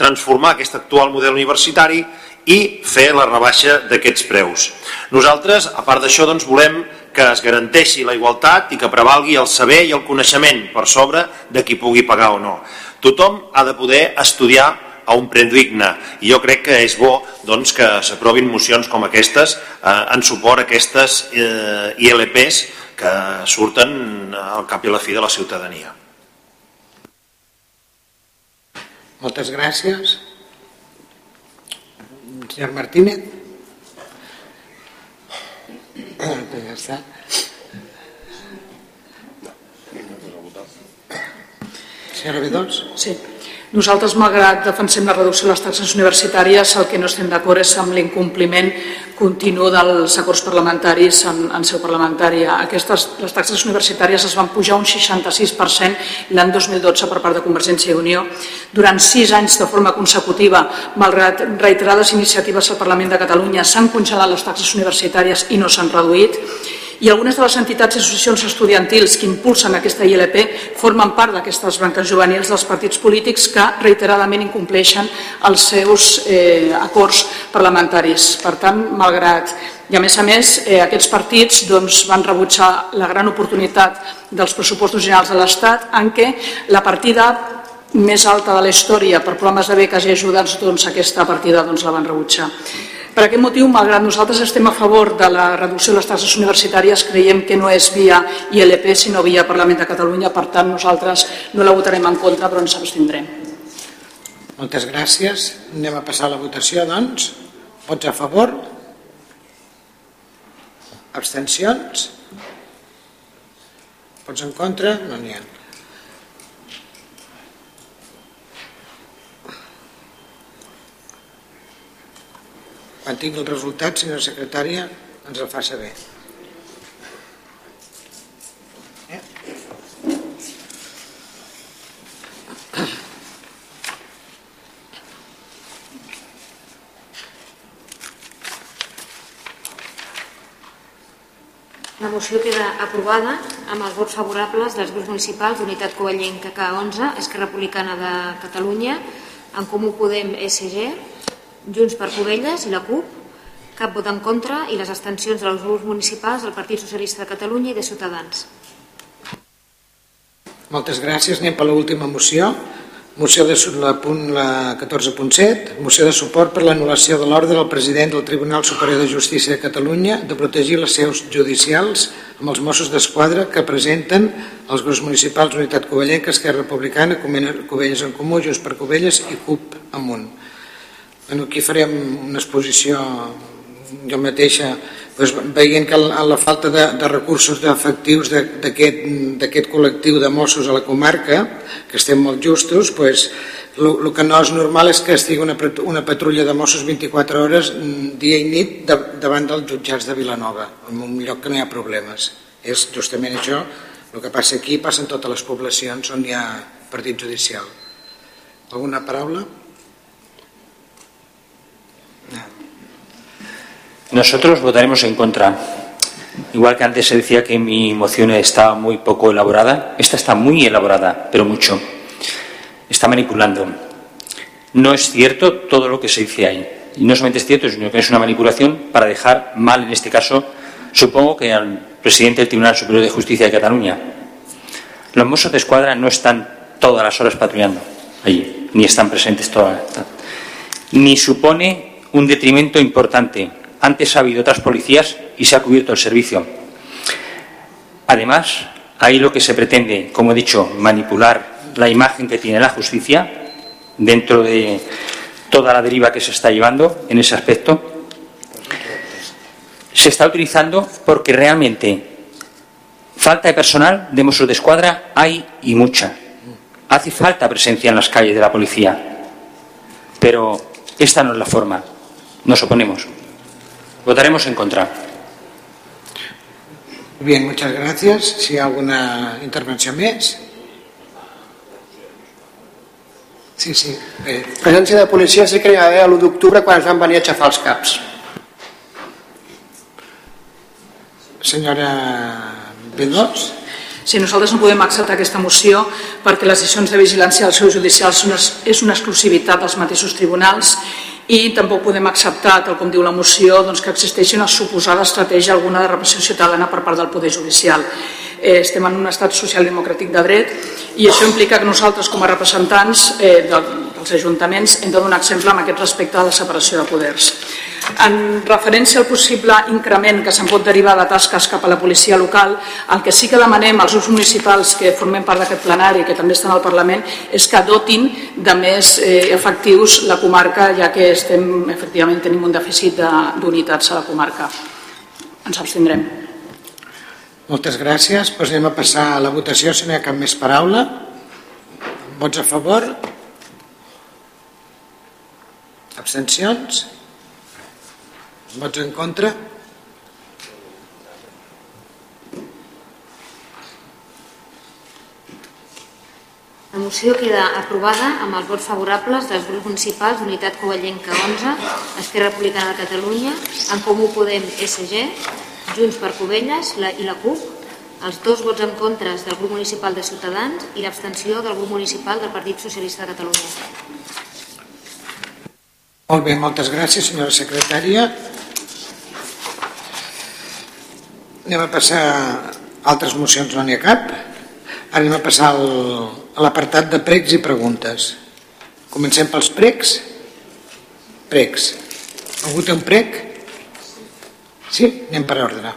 transformar aquest actual model universitari i fer la rebaixa d'aquests preus. Nosaltres, a part d'això, doncs, volem que es garanteixi la igualtat i que prevalgui el saber i el coneixement per sobre de qui pugui pagar o no. Tothom ha de poder estudiar a un preu digne. I jo crec que és bo doncs, que s'aprovin mocions com aquestes eh, en suport a aquestes eh, ILPs que surten al cap i a la fi de la ciutadania. Moltes gràcies. Senyor Martínez. Ja està. Senyora Bedós? Sí. Nosaltres, malgrat defensem la reducció de les taxes universitàries, el que no estem d'acord és amb l'incompliment continu dels acords parlamentaris en, en seu parlamentària. Aquestes, les taxes universitàries es van pujar un 66% l'any 2012 per part de Convergència i Unió. Durant sis anys de forma consecutiva, malgrat reiterades iniciatives al Parlament de Catalunya, s'han congelat les taxes universitàries i no s'han reduït i algunes de les entitats i associacions estudiantils que impulsen aquesta ILP formen part d'aquestes branques juvenils dels partits polítics que reiteradament incompleixen els seus eh, acords parlamentaris. Per tant, malgrat i a més a més, eh, aquests partits doncs, van rebutjar la gran oportunitat dels pressupostos generals de l'Estat en què la partida més alta de la història per programes de beques i ajudes, doncs aquesta partida doncs, la van rebutjar. Per aquest motiu, malgrat nosaltres estem a favor de la reducció de les taxes universitàries, creiem que no és via ILP, sinó via Parlament de Catalunya. Per tant, nosaltres no la votarem en contra, però ens abstindrem. Moltes gràcies. Anem a passar a la votació, doncs. Vots a favor? Abstencions? Vots en contra? No n'hi ha. Quan tingui el resultat, senyora secretària, ens el fa saber. La moció queda aprovada amb els vots favorables dels grups municipals d'Unitat Covellenca K11, Esquerra Republicana de Catalunya, en Comú Podem SG, Junts per Covelles i la CUP, cap vot en contra i les abstencions dels grups municipals del Partit Socialista de Catalunya i de Ciutadans. Moltes gràcies. Anem per l'última moció. Moció de la punt la 14.7, moció de suport per l'anul·lació de l'ordre del president del Tribunal Superior de Justícia de Catalunya de protegir les seus judicials amb els Mossos d'Esquadra que presenten els grups municipals Unitat Covellenca, Esquerra Republicana, Covelles en Comú, Junts per Covelles i CUP amunt. Aquí farem una exposició jo mateixa doncs, veient que la, la falta de, de recursos efectius d'aquest col·lectiu de Mossos a la comarca, que estem molt justos, doncs, el que no és normal és que estigui una, una patrulla de Mossos 24 hores mm, dia i nit de, davant dels jutjats de Vilanova, en un lloc que no hi ha problemes. És justament això, el que passa aquí passa en totes les poblacions on hi ha partit judicial. Alguna paraula? Nosotros votaremos en contra. Igual que antes se decía que mi moción estaba muy poco elaborada, esta está muy elaborada, pero mucho. Está manipulando. No es cierto todo lo que se dice ahí. Y no solamente es cierto, sino que es una manipulación para dejar mal, en este caso, supongo que al presidente del Tribunal Superior de Justicia de Cataluña. Los mozos de escuadra no están todas las horas patrullando allí, ni están presentes todas Ni supone un detrimento importante antes ha habido otras policías y se ha cubierto el servicio. Además, ahí lo que se pretende, como he dicho, manipular la imagen que tiene la justicia dentro de toda la deriva que se está llevando en ese aspecto. Se está utilizando porque realmente falta de personal de Mossos de Escuadra hay y mucha. Hace falta presencia en las calles de la policía. Pero esta no es la forma. Nos oponemos. Votaremos en contra. Bien, muchas gracias. Si hay alguna intervenció més? Sí, sí. Bé. Presència de policia sí que hi va haver l'1 d'octubre quan es van venir a aixafar els caps. Senyora Bedós? Si nosaltres no podem acceptar aquesta moció perquè les decisions de vigilància dels seus judicials és una exclusivitat dels mateixos tribunals i tampoc podem acceptar, tal com diu la moció, doncs, que existeixi una suposada estratègia alguna de repressió ciutadana per part del Poder Judicial. Eh, estem en un estat social democràtic de dret i això implica que nosaltres, com a representants eh, dels ajuntaments, hem de donar exemple amb aquest respecte a la separació de poders. En referència al possible increment que se'n pot derivar de tasques cap a la policia local, el que sí que demanem als grups municipals que formem part d'aquest plenari, que també estan al Parlament, és que dotin de més eh, efectius la comarca, ja que estem, efectivament tenim un dèficit d'unitats a la comarca. ens abstindrem. Moltes gràcies. Anem a passar a la votació si no hi ha cap més paraula. Vots a favor? Abstencions? Vots en contra? La moció queda aprovada amb els vots favorables dels grups municipals d'Unitat Covellenca 11, Esquerra Republicana de Catalunya, En Comú Podem SG, Junts per Covelles la, i la CUP, els dos vots en contra del grup municipal de Ciutadans i l'abstenció del grup municipal del Partit Socialista de Catalunya. Molt bé, moltes gràcies, senyora secretària. Anem a passar altres mocions, no n'hi ha cap. Ara anem a passar a l'apartat de pregs i preguntes. Comencem pels pregs. Pregs. Algú té un prec? Sí? Anem per ordre.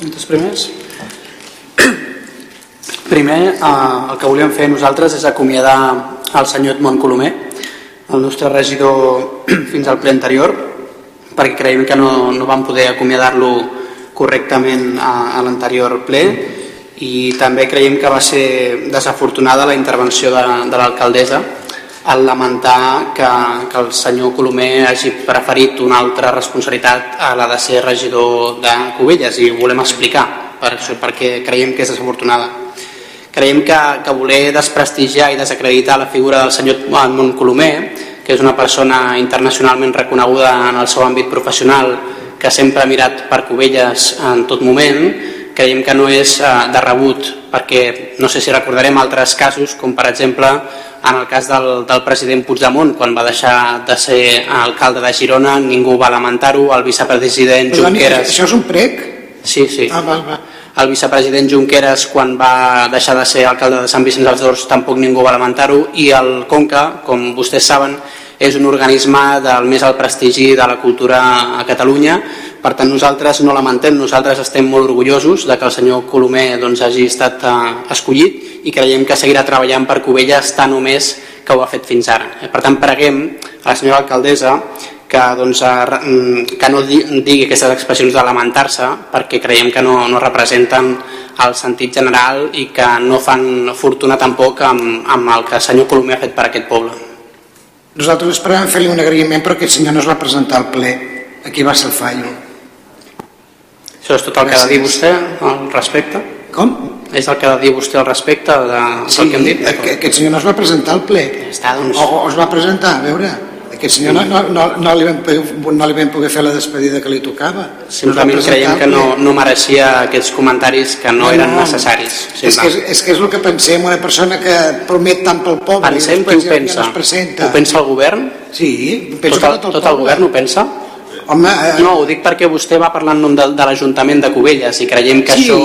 Els primers? Primer, eh, el que volíem fer nosaltres és acomiadar el senyor Edmond Colomer, el nostre regidor fins al ple anterior, perquè creiem que no, no vam poder acomiadar-lo correctament a, a l'anterior ple i també creiem que va ser desafortunada la intervenció de, de l'alcaldessa al lamentar que, que el senyor Colomer hagi preferit una altra responsabilitat a la de ser regidor de Cubelles i ho volem explicar per això, perquè creiem que és desafortunada. Creiem que, que voler desprestigiar i desacreditar la figura del senyor Edmond Colomer, que és una persona internacionalment reconeguda en el seu àmbit professional, que sempre ha mirat per Cubelles en tot moment, creiem que no és eh, de rebut perquè no sé si recordarem altres casos com per exemple en el cas del, del president Puigdemont quan va deixar de ser alcalde de Girona ningú va lamentar-ho, el vicepresident Junqueras... Això és un prec? Sí, sí. Ah, val, val. El vicepresident Junqueras quan va deixar de ser alcalde de Sant Vicenç dels Dors tampoc ningú va lamentar-ho i el Conca, com vostès saben, és un organisme del més alt prestigi de la cultura a Catalunya per tant nosaltres no lamentem, nosaltres estem molt orgullosos de que el senyor Colomer doncs, hagi estat eh, escollit i creiem que seguirà treballant per Covelles tant o més que ho ha fet fins ara. Per tant preguem a la senyora alcaldessa que, doncs, eh, que no digui aquestes expressions de lamentar-se perquè creiem que no, no representen el sentit general i que no fan fortuna tampoc amb, amb el que el senyor Colomer ha fet per aquest poble. Nosaltres esperàvem fer-li un agraïment però aquest senyor no es va presentar al ple. Aquí va ser el fallo. Això és tot el que ha de dir vostè al respecte? Com? És el que ha de dir vostè al respecte de, sí, del que hem dit? aquest senyor no es va presentar al ple. Està, doncs... O, o es va presentar, a veure aquest senyor no, no, no, no, li vam, no li vam poder fer la despedida que li tocava. Simplement creiem que no, no mereixia aquests comentaris que no, no eren necessaris. És que és, és que és el que pensem, una persona que promet tant pel poble Pensem i qui ho pensa. Ja no presenta. Ho pensa el govern? Sí, penso tot el, que tot el, tot el govern ho pensa? Home, eh... No, ho dic perquè vostè va parlar en nom de, de l'Ajuntament de Cubelles i creiem que Sí. això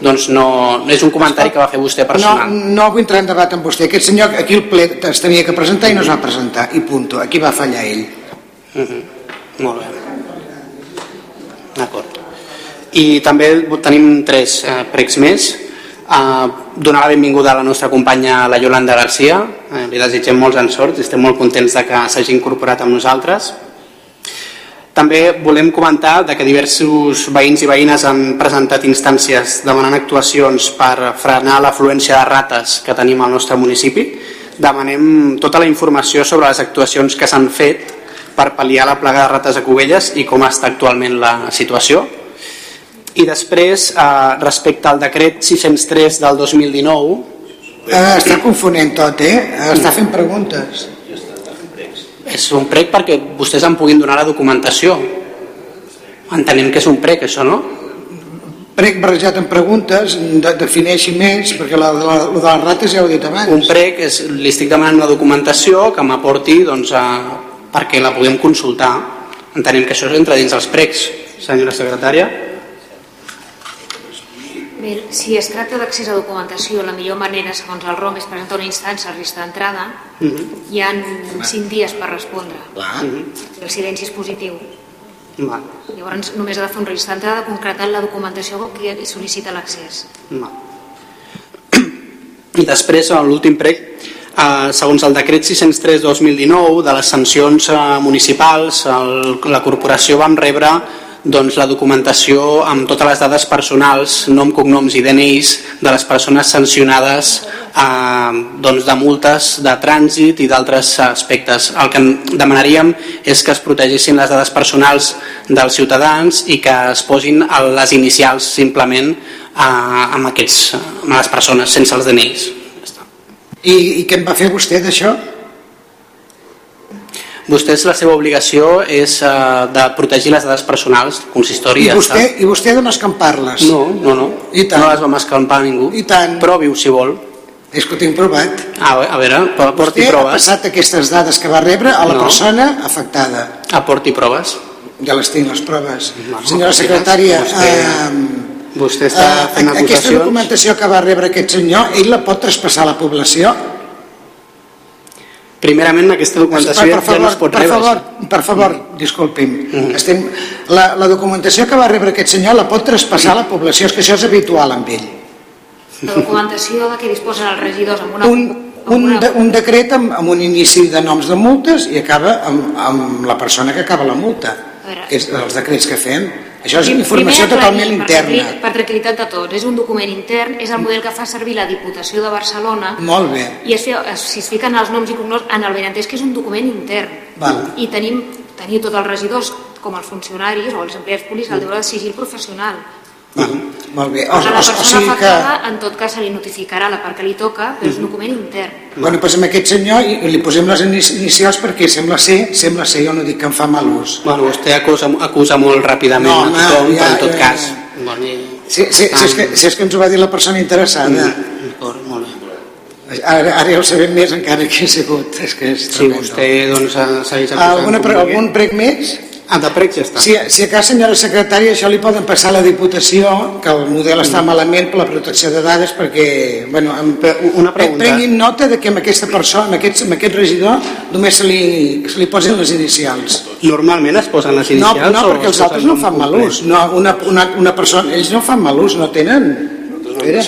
doncs no, no és un comentari que va fer vostè No, personal. no vull entrar en debat amb vostè. Aquest senyor aquí el ple es tenia que presentar i no es va presentar. I punto. Aquí va fallar ell. Uh -huh. Molt bé. D'acord. I també tenim tres eh, pregs més. Eh, donar la benvinguda a la nostra companya la Yolanda Garcia. Eh, li desitgem molts encerts i estem molt contents de que s'hagi incorporat amb nosaltres. També volem comentar de que diversos veïns i veïnes han presentat instàncies demanant actuacions per frenar l'afluència de rates que tenim al nostre municipi. Demanem tota la informació sobre les actuacions que s'han fet per pal·liar la plaga de rates a Cubelles i com està actualment la situació. I després, eh, respecte al decret 603 del 2019... Eh, està confonent tot, eh? Està fent preguntes. És un prec perquè vostès en puguin donar la documentació. Entenem que és un prec, això, no? Prec barrejat en preguntes, de, defineixi més, perquè la, la, la de les rates ja ho he dit abans. Un prec és, li estic demanant la documentació que m'aporti doncs, a, perquè la puguem consultar. Entenem que això és entre dins els precs, senyora secretària. Bé, si es tracta d'accés a documentació, la millor manera, segons el ROM, és presentar una instància al risc d'entrada. Uh -huh. Hi ha cinc dies per respondre. Uh -huh. El silenci és positiu. Val. Llavors només ha de fer un risc d'entrada concretant la documentació que sol·licita l'accés. Val. I després, a l'últim prec, eh, segons el decret 603-2019 de les sancions eh, municipals, el, la corporació vam rebre doncs, la documentació amb totes les dades personals, nom, cognoms i DNIs de les persones sancionades eh, doncs, de multes de trànsit i d'altres aspectes. El que demanaríem és que es protegissin les dades personals dels ciutadans i que es posin les inicials simplement eh, amb, aquests, amb les persones, sense els DNIs. I, I què en va fer vostè d'això? Vostès la seva obligació és uh, de protegir les dades personals, consistori I vostè. I vostè d'on escamparles? No, no, no. I tant. No les vam escampar a ningú. I tant. Provi-ho, si vol. És que ho tinc provat. A, a veure, aporti Vostè ha proves. passat aquestes dades que va rebre a la No. persona afectada. Aporti proves. Ja les tinc, les proves. Senyora secretària, Vostè, eh, vostè està eh, fent aquesta acusacions. documentació que va rebre aquest senyor, ell la pot traspassar a la població? Primerament, aquesta documentació per, per favor, ja no es pot per rebre. favor, per favor, disculpi'm. Mm. Estem, la, la documentació que va rebre aquest senyor la pot traspassar a la població, és que això és habitual amb ell. La documentació de què disposen els regidors amb una... Un, un, de, un decret amb, amb un inici de noms de multes i acaba amb, amb la persona que acaba la multa, veure. que és els decrets que fem. Això és Primer informació aclarir, totalment per interna. tranquil- Per tranquil·litat de tots, és un document intern, és el model que fa servir la Diputació de Barcelona Molt bé. i es, si es fiquen els noms i cognoms en el benentès que és un document intern Val. i tenim, teniu tots els regidors com els funcionaris o els empleats públics el deure de sigil professional. Molt bé. O, A la o, o persona sigui que... afectada, en tot cas, se li notificarà la part que li toca, però és un document intern. Bueno, doncs amb aquest senyor li posem les inici- inicials perquè sembla ser, sembla ser, jo no dic que em fa mal ús. Bueno, vostè acusa, acusa molt ràpidament No, a tothom, ja, però en tot ja, cas... ja. Bueno, i... Si, si, si, és que, si és que ens ho va dir la persona interessada. D'acord, molt bé. Ara, ara ja ho sabem més encara que he sigut. És que és Si tremendo. vostè doncs, eh, segueix vulgui. algun prec més? Ah, de prec ja està. Si, si a cas, senyora secretària, això li poden passar a la Diputació, que el model està malament per la protecció de dades, perquè, bueno, em, una pregunta. prenguin nota de que amb aquesta persona, amb aquest, amb aquest regidor, només se li, se li posen les inicials. Normalment es posen les No, inicials? no, o perquè els altres no fan mal ús. No, una, una, una persona, ells no fan mal ús, no tenen... Era?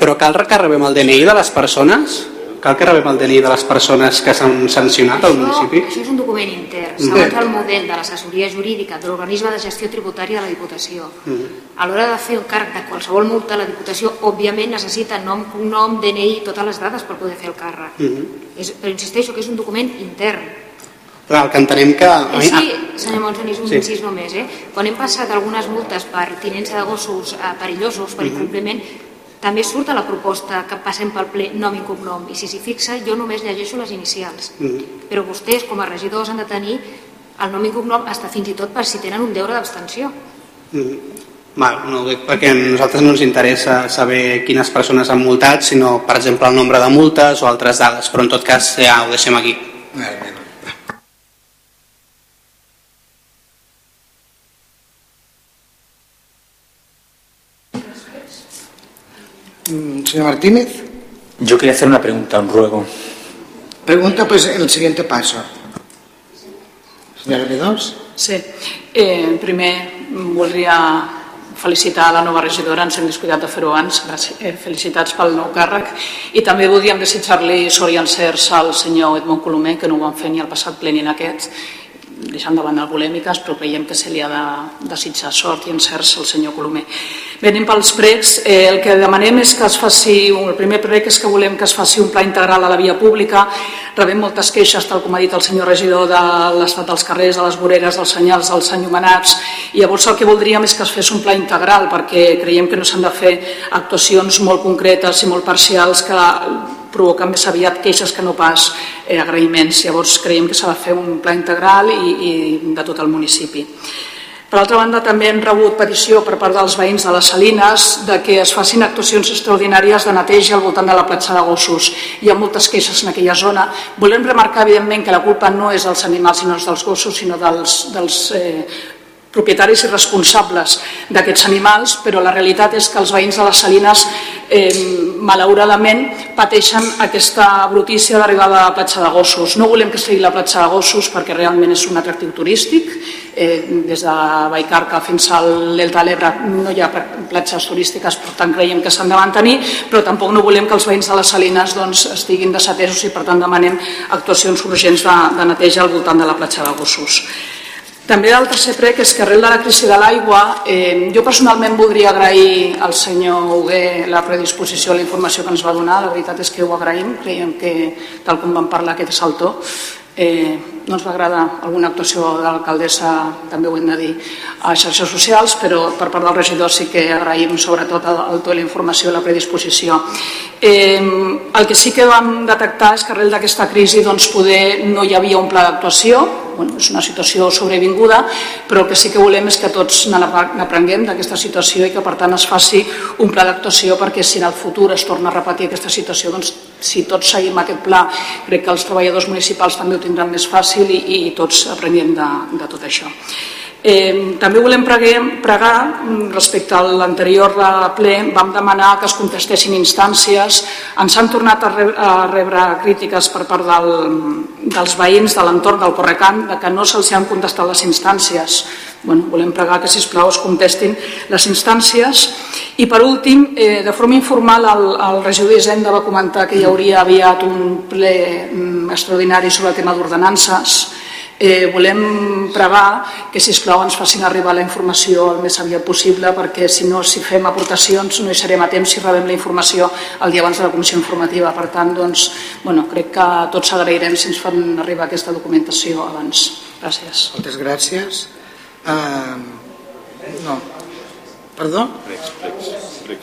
Però cal que rebem el DNI de les persones? Cal que rebem el DNI de les persones que s'han sancionat al municipi? Això és un document intern, Mm. segons el model de l'assessoria jurídica de l'organisme de gestió tributària de la Diputació. A l'hora de fer un càrrec de qualsevol multa, la Diputació, òbviament, necessita nom, cognom, DNI, totes les dades per poder fer el càrrec. És, però insisteixo que és un document intern. Però el que entenem que... I sí, senyor Montsonís, un Sí. incís només, eh? Quan hem passat algunes multes per tinença de gossos eh, perillosos, per incompliment, també surt a la proposta que passem pel ple nom i cognom, i si s'hi fixa jo només llegeixo les inicials. Però vostès, com a regidors, han de tenir el nom i cognom hasta fins i tot per si tenen un deure d'abstenció. Val, no ho dic perquè a nosaltres no ens interessa saber quines persones han multat, sinó, per exemple, el nombre de multes o altres dades, però en tot cas ja ho deixem aquí. Mm, Señor Martínez, Yo quería hacer una pregunta, un ruego. pregunta pues el siguiente paso. Senyora B2. Sí. Eh, primer voldria felicitar la nova regidora, ens hem descuidat de fer-ho abans, eh, felicitats pel nou càrrec i també voldríem desitjar-li sort i encerts al senyor Edmond Colomer, que no ho van fer ni al passat ple ni en aquest, deixant de banda polèmiques, però creiem que se li ha de desitjar sort i encerts al senyor Colomer. Anem pels pregs. Eh, el que demanem és que es faci, el primer prec és que volem que es faci un pla integral a la via pública. Rebem moltes queixes, tal com ha dit el senyor regidor, de l'estat dels carrers, de les voreres, dels senyals, dels enllumenats, i llavors el que voldríem és que es fes un pla integral, perquè creiem que no s'han de fer actuacions molt concretes i molt parcials que provoquen més aviat queixes que no pas eh, agraïments. Llavors creiem que s'ha de fer un pla integral i, i de tot el municipi. Per altra banda, també hem rebut petició per part dels veïns de les Salines de que es facin actuacions extraordinàries de neteja al voltant de la platja de gossos. Hi ha moltes queixes en aquella zona. Volem remarcar, evidentment, que la culpa no és dels animals, sinó dels gossos, sinó dels, dels eh, propietaris i responsables d'aquests animals, però la realitat és que els veïns de les Salines eh, malauradament pateixen aquesta brutícia d'arribada a la platja de gossos. No volem que sigui la platja de gossos perquè realment és un atractiu turístic. Eh, des de Baicarca fins al Delta de l'Ebre no hi ha platges turístiques, per tant creiem que s'han de mantenir, però tampoc no volem que els veïns de les Salines doncs, estiguin desatesos i per tant demanem actuacions urgents de, de neteja al voltant de la platja de gossos. També el tercer prec és que arrel de la crisi de l'aigua, eh, jo personalment voldria agrair al senyor Huguer la predisposició a la informació que ens va donar, la veritat és que ho agraïm, creiem que tal com vam parlar aquest saltó, Eh, no ens va agradar alguna actuació de l'alcaldessa, també ho hem de dir, a xarxes socials, però per part del regidor sí que agraïm sobretot el, el to la informació i la predisposició. Eh, el que sí que vam detectar és que arrel d'aquesta crisi doncs, poder no hi havia un pla d'actuació, bueno, és una situació sobrevinguda, però el que sí que volem és que tots n'aprenguem d'aquesta situació i que per tant es faci un pla d'actuació perquè si en el futur es torna a repetir aquesta situació, doncs si tots seguim aquest pla, crec que els treballadors municipals també ho tindran més fàcil i, i tots aprenguem de, de tot això. Eh, també volem pregar, pregar mm, respecte a l'anterior ple, vam demanar que es contestessin instàncies, ens han tornat a rebre, a rebre crítiques per part del, dels veïns de l'entorn del Correcant de que no se'ls han contestat les instàncies. Bueno, volem pregar que, sisplau, es contestin les instàncies. I, per últim, eh, de forma informal, el, el regidor d'Hisenda va comentar que hi hauria aviat un ple mm, extraordinari sobre el tema d'ordenances Eh, volem pregar que, si plau ens facin arribar la informació el més aviat possible perquè, si no, si fem aportacions, no hi serem a temps si rebem la informació el dia abans de la comissió informativa. Per tant, doncs, bueno, crec que tots agrairem si ens fan arribar aquesta documentació abans. Gràcies. Moltes gràcies. Uh, no. Perdó?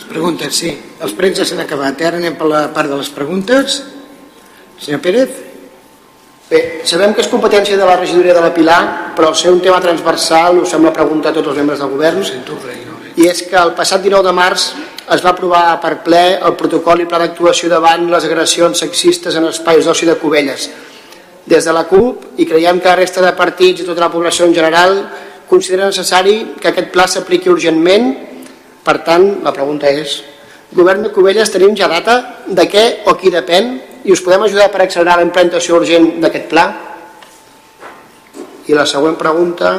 Preguntes, sí. Els pregs ja s'han acabat. Ara anem per la part de les preguntes. Senyor Pérez? Bé, sabem que és competència de la regidoria de la Pilar, però al ser un tema transversal us sembla preguntar a tots els membres del govern. I és que el passat 19 de març es va aprovar per ple el protocol i pla d'actuació davant les agressions sexistes en espais d'oci de Cubelles. Des de la CUP, i creiem que la resta de partits i tota la població en general considera necessari que aquest pla s'apliqui urgentment. Per tant, la pregunta és, govern de Cubelles, tenim ja data de què o qui depèn i us podem ajudar per accelerar la implantació urgent d'aquest pla? I la següent pregunta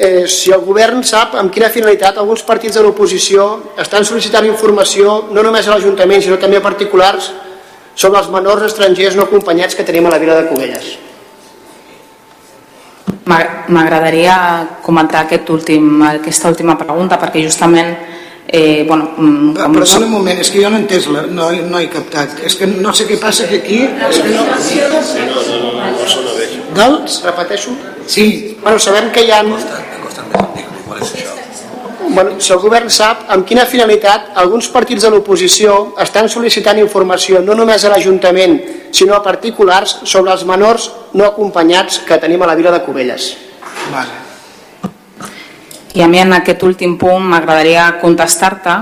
eh, si el govern sap amb quina finalitat alguns partits de l'oposició estan sol·licitant informació no només a l'Ajuntament sinó també a particulars sobre els menors estrangers no acompanyats que tenim a la vila de Cubelles. M'agradaria comentar aquest últim, aquesta última pregunta perquè justament Eh, bueno, mm, com Perdona un moment, és que jo no he entès, la, no, no he captat. És que no sé què passa que aquí... És que no... Sí, no, no, no, no sona bé. Dels? Repeteixo? Sí. Bueno, sabem que hi ha... Bueno, si el govern sap amb quina finalitat alguns partits de l'oposició estan sol·licitant informació no només a l'Ajuntament, sinó a particulars sobre els menors no acompanyats que tenim a la vila de Cubelles. Vale. I a mi en aquest últim punt m'agradaria contestar-te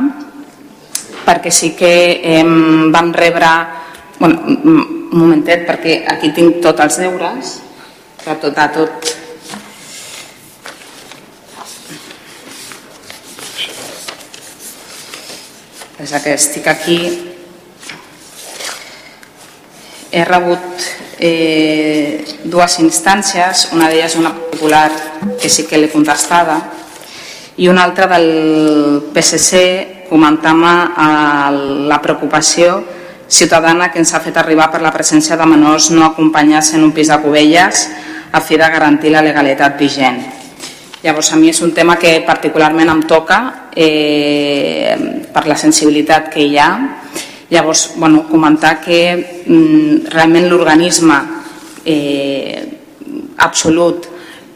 perquè sí que eh, vam rebre bueno, un momentet perquè aquí tinc tots els deures per tot a tot. Des que estic aquí he rebut eh, dues instàncies. Una d'elles una particular que sí que l'he contestada i una altra del PSC comentant la preocupació ciutadana que ens ha fet arribar per la presència de menors no acompanyats en un pis de Cubelles a fi de garantir la legalitat vigent. Llavors, a mi és un tema que particularment em toca eh, per la sensibilitat que hi ha. Llavors, bueno, comentar que mm, realment l'organisme eh, absolut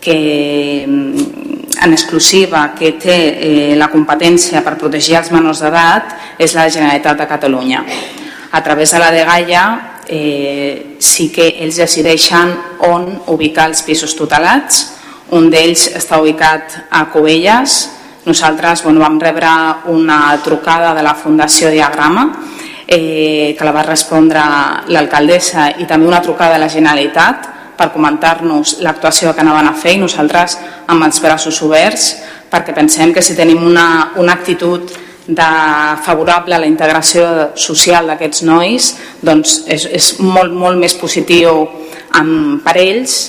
que mm, en exclusiva que té eh, la competència per protegir els menors d'edat és la Generalitat de Catalunya. A través de la Gaia eh, sí que ells decideixen on ubicar els pisos tutelats. Un d'ells està ubicat a Covelles. Nosaltres bueno, vam rebre una trucada de la Fundació Diagrama eh, que la va respondre l'alcaldessa i també una trucada de la Generalitat per comentar-nos l'actuació que anaven a fer i nosaltres amb els braços oberts perquè pensem que si tenim una, una actitud de favorable a la integració social d'aquests nois doncs és, és molt, molt més positiu amb, per ells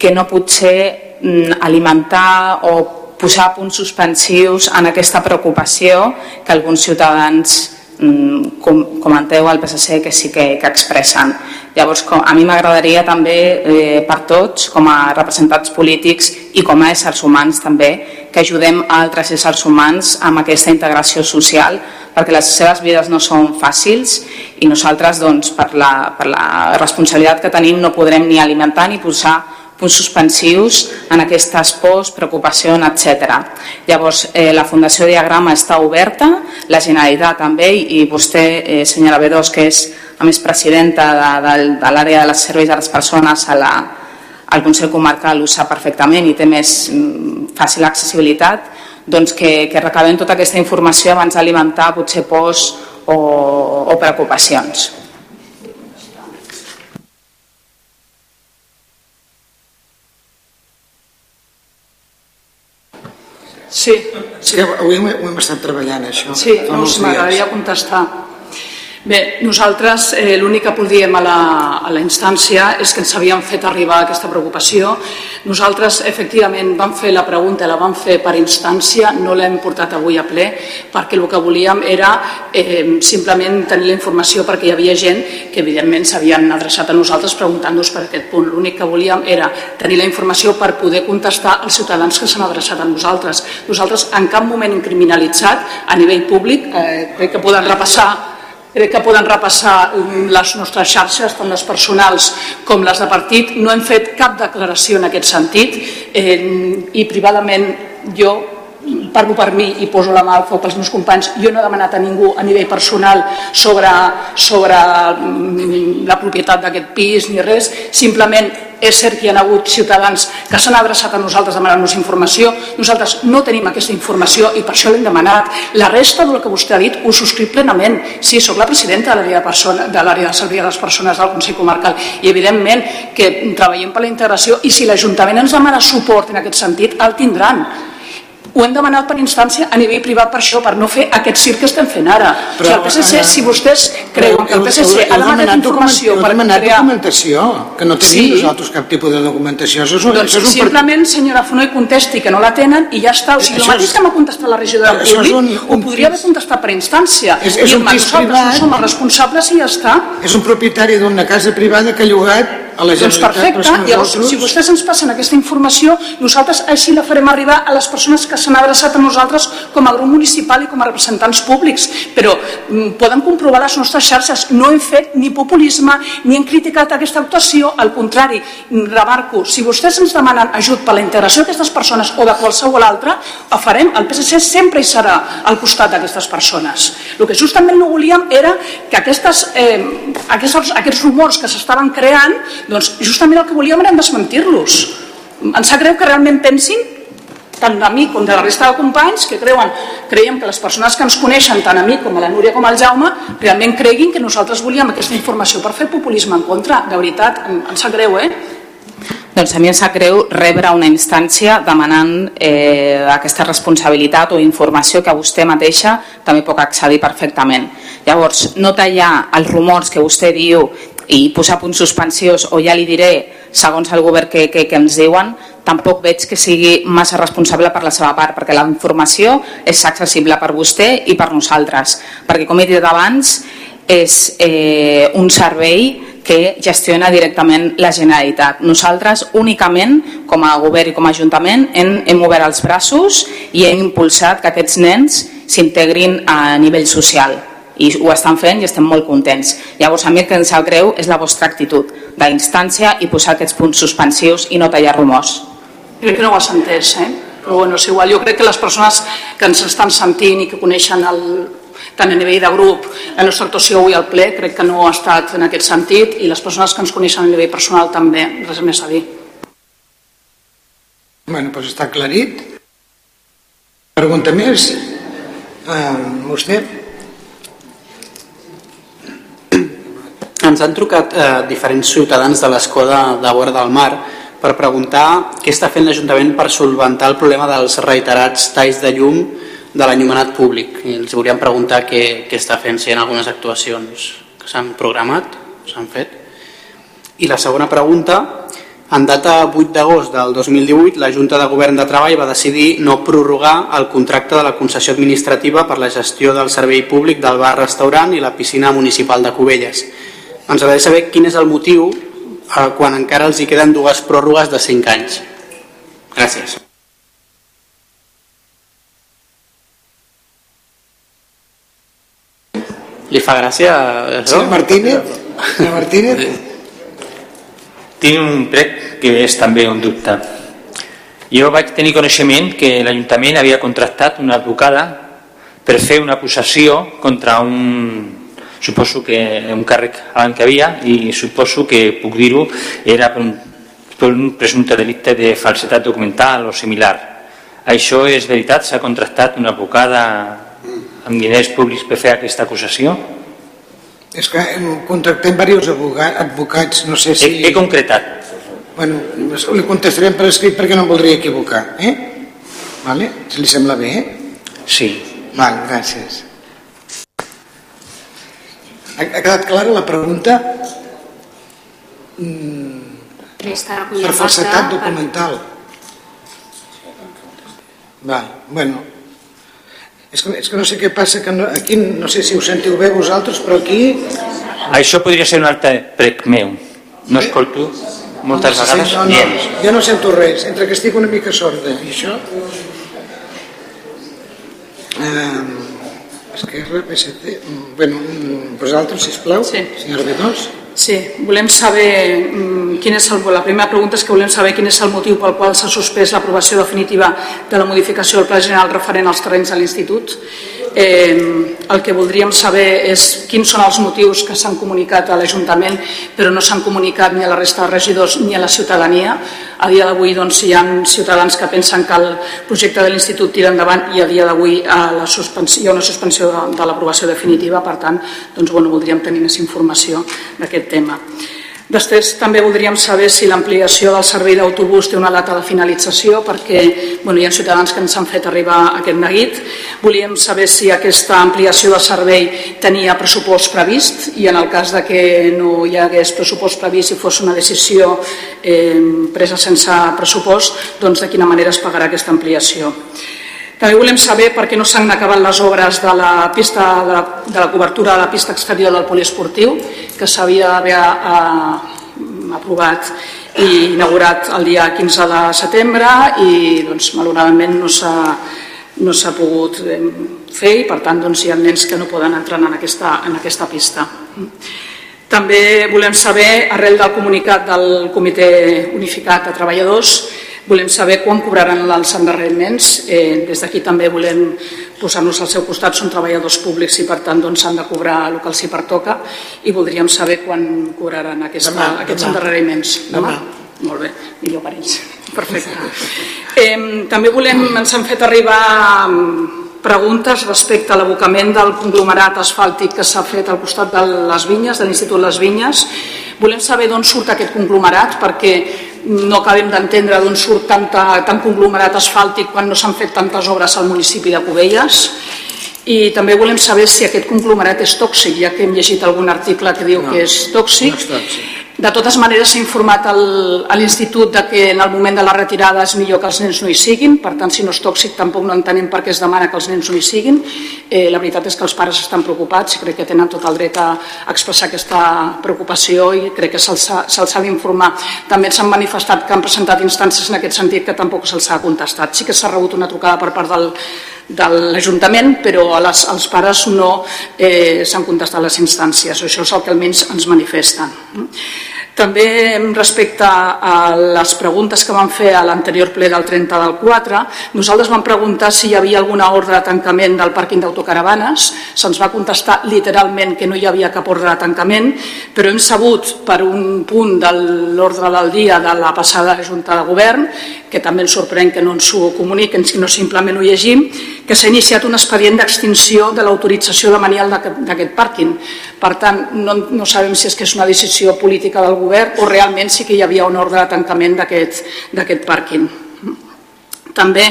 que no potser mm, alimentar o posar punts suspensius en aquesta preocupació que alguns ciutadans mm, com, comenteu al PSC que sí que, que expressen Llavors, com, a mi m'agradaria també eh, per tots, com a representants polítics i com a éssers humans també, que ajudem a altres éssers humans amb aquesta integració social perquè les seves vides no són fàcils i nosaltres doncs, per, la, per la responsabilitat que tenim no podrem ni alimentar ni posar punts suspensius en aquestes pors, preocupacions, etc. Llavors, eh, la Fundació Diagrama està oberta, la Generalitat també, i vostè, eh, senyora Bedós, que és a més presidenta de, de, de l'àrea de les serveis de les persones a la, al Consell Comarcal ho sap perfectament i té més mm, fàcil accessibilitat, doncs que, que recabem tota aquesta informació abans d'alimentar potser pors o, o preocupacions. Sí, sí. avui ho hem estat treballant, això. Sí, us m'agradaria contestar. Bé, nosaltres eh, l'únic que podíem a la, a la instància és que ens havien fet arribar aquesta preocupació. Nosaltres, efectivament, vam fer la pregunta, la vam fer per instància, no l'hem portat avui a ple, perquè el que volíem era eh, simplement tenir la informació perquè hi havia gent que, evidentment, s'havien adreçat a nosaltres preguntant-nos per aquest punt. L'únic que volíem era tenir la informació per poder contestar als ciutadans que s'han adreçat a nosaltres. Nosaltres en cap moment hem criminalitzat a nivell públic, eh, crec que poden repassar Crec que poden repassar les nostres xarxes, tant les personals com les de partit. No hem fet cap declaració en aquest sentit eh, i privadament jo parlo per mi i poso la mà al foc pels meus companys, jo no he demanat a ningú a nivell personal sobre, sobre mm, la propietat d'aquest pis ni res, simplement és cert que hi ha hagut ciutadans que s'han adreçat a nosaltres demanant-nos informació, nosaltres no tenim aquesta informació i per això l'hem demanat. La resta del que vostè ha dit ho subscric plenament. Sí, sóc la presidenta de l'àrea de, persona, de de servei a les persones del Consell Comarcal i evidentment que treballem per la integració i si l'Ajuntament ens demana suport en aquest sentit, el tindran ho hem demanat per instància a nivell privat per això, per no fer aquest circ que estem fent ara. Però, o sigui, el PSC, si vostès creuen que el PSC ha demanat informació per demanat crear... documentació, que no tenim sí. nosaltres cap tipus de documentació. Això és un, doncs això és un simplement, senyora Fonoy, contesti que no la tenen i ja està. O sigui, el mateix que m'ha contestat la regidora públic, un, un, ho podria haver contestat per instància. És, és I un pis privat. No som els responsables i ja està. És un propietari d'una casa privada que ha llogat a la Generalitat. Doncs perfecte, llavors, si vostès ens passen aquesta informació, nosaltres així la farem arribar a les persones que s'han adreçat a nosaltres com a grup municipal i com a representants públics, però mm, poden comprovar les nostres xarxes. No hem fet ni populisme ni hem criticat aquesta actuació, al contrari, remarco, si vostès ens demanen ajut per la integració d'aquestes persones o de qualsevol altra, ho farem. El PSC sempre hi serà al costat d'aquestes persones. El que justament no volíem era que aquestes, eh, aquests, aquests rumors que s'estaven creant, doncs justament el que volíem era desmentir-los. Em sap greu que realment pensin tant de mi com de la resta de companys que creuen, creiem que les persones que ens coneixen tant a mi com a la Núria com al Jaume realment creguin que nosaltres volíem aquesta informació per fer populisme en contra, de veritat, em, em sap greu, eh? Doncs a mi em sap greu rebre una instància demanant eh, aquesta responsabilitat o informació que vostè mateixa també pot accedir perfectament. Llavors, no tallar els rumors que vostè diu i posar punts suspensius o ja li diré, segons el govern que, que, que ens diuen, tampoc veig que sigui massa responsable per la seva part, perquè la informació és accessible per vostè i per nosaltres, perquè com he dit abans, és eh, un servei que gestiona directament la Generalitat. Nosaltres únicament, com a govern i com a Ajuntament, hem, hem obert els braços i hem impulsat que aquests nens s'integrin a nivell social i ho estan fent i estem molt contents. Llavors, a mi el que ens sap greu és la vostra actitud d'instància i posar aquests punts suspensius i no tallar rumors. Crec que no ho has entès, eh? però bueno, és igual. Jo crec que les persones que ens estan sentint i que coneixen el, tant a nivell de grup, la nostra actuació avui al ple, crec que no ha estat en aquest sentit i les persones que ens coneixen a nivell personal també, res més a dir. Bueno, doncs està aclarit. Pregunta més? Uh, vostè? Ens han trucat eh, diferents ciutadans de l'escó de, de vora del mar per preguntar què està fent l'Ajuntament per solventar el problema dels reiterats talls de llum de l'enllumenat públic. I els volíem preguntar què, què està fent, si hi ha algunes actuacions que s'han programat, s'han fet. I la segona pregunta, en data 8 d'agost del 2018, la Junta de Govern de Treball va decidir no prorrogar el contracte de la concessió administrativa per la gestió del servei públic del bar-restaurant i la piscina municipal de Cubelles ens agradaria saber quin és el motiu eh, quan encara els hi queden dues pròrrogues de 5 anys. Gràcies. Li fa gràcia això? Senyor Martínez? Senyor Martínez? Tinc un prec que és també un dubte. Jo vaig tenir coneixement que l'Ajuntament havia contractat una advocada per fer una acusació contra un suposo que un càrrec abans que havia i suposo que puc dir-ho era per un, per un presumpte delicte de falsetat documental o similar. Això és veritat? S'ha contractat una advocada amb diners públics per fer aquesta acusació? És que contractem diversos advocats, no sé si... He, he concretat. Bueno, li contestarem per escrit perquè no em voldria equivocar, eh? Vale? Si li sembla bé, eh? Sí. Val, gràcies. Ha, ha quedat clara la pregunta? Mm, per falsetat documental. Val, bueno, és que, és que no sé què passa, que no, aquí no sé si ho sentiu bé vosaltres, però aquí... Això podria ser un altre prec meu. No escolto moltes no, vegades no, no, jo no sento res, entre que estic una mica sorda i això... Eh, Esquerra, PSC... Bueno, vosaltres, sisplau, sí. senyora Bedós. Sí, volem saber mm, quin és el, la primera pregunta és que volem saber quin és el motiu pel qual s'ha suspès l'aprovació definitiva de la modificació del Pla General referent als terrenys de l'Institut. Eh, el que voldríem saber és quins són els motius que s'han comunicat a l'Ajuntament però no s'han comunicat ni a la resta de regidors ni a la ciutadania. A dia d'avui doncs, hi ha ciutadans que pensen que el projecte de l'Institut tira endavant i a dia d'avui hi ha una suspensió de, de l'aprovació definitiva, per tant doncs, bueno, voldríem tenir més informació d'aquest tema. Després també voldríem saber si l'ampliació del servei d'autobús té una data de finalització perquè bueno, hi ha ciutadans que ens han fet arribar aquest neguit. Volíem saber si aquesta ampliació de servei tenia pressupost previst i en el cas de que no hi hagués pressupost previst i fos una decisió eh, presa sense pressupost, doncs de quina manera es pagarà aquesta ampliació. També volem saber per què no s'han acabat les obres de la, pista, de la, de la cobertura de la pista exterior del poliesportiu, que s'havia d'haver eh, aprovat i inaugurat el dia 15 de setembre i doncs, malauradament no s'ha no s'ha pogut eh, fer i per tant doncs, hi ha nens que no poden entrar en aquesta, en aquesta pista. També volem saber, arrel del comunicat del Comitè Unificat de Treballadors, Volem saber quan cobraran els endarreriments. Eh, des d'aquí també volem posar-nos al seu costat. Són treballadors públics i per tant doncs, han de cobrar el que els hi pertoca i voldríem saber quan cobraran aquesta, demà, aquests demà. endarreriments. Demà? demà? Molt bé, millor per ells. Perfecte. Eh, també volem, ens han fet arribar preguntes respecte a l'abocament del conglomerat asfàltic que s'ha fet al costat de les vinyes, de l'Institut Les Vinyes. Volem saber d'on surt aquest conglomerat perquè no acabem d'entendre d'on surt tanta, tant conglomerat asfàltic quan no s'han fet tantes obres al municipi de Cubelles i també volem saber si aquest conglomerat és tòxic, ja que hem llegit algun article que diu no, que és tòxic. No és tòxic de totes maneres s'ha informat al, a l'Institut de que en el moment de la retirada és millor que els nens no hi siguin, per tant si no és tòxic tampoc no entenem per què es demana que els nens no hi siguin. Eh, la veritat és que els pares estan preocupats i crec que tenen tot el dret a expressar aquesta preocupació i crec que se'ls ha, se ha d'informar. També s'han manifestat que han presentat instàncies en aquest sentit que tampoc se'ls ha contestat. Sí que s'ha rebut una trucada per part del, de l'Ajuntament, però a les, als pares no eh, s'han contestat les instàncies. Això és el que almenys ens manifesten. També respecte a les preguntes que vam fer a l'anterior ple del 30 del 4, nosaltres vam preguntar si hi havia alguna ordre de tancament del pàrquing d'autocaravanes, se'ns va contestar literalment que no hi havia cap ordre de tancament, però hem sabut per un punt de l'ordre del dia de la passada Junta de Govern, que també ens sorprèn que no ens ho comuniquen, sinó simplement ho llegim, que s'ha iniciat un expedient d'extinció de l'autorització de manial d'aquest pàrquing. Per tant, no, no sabem si és que és una decisió política del govern o realment sí que hi havia un ordre de tancament d'aquest pàrquing. També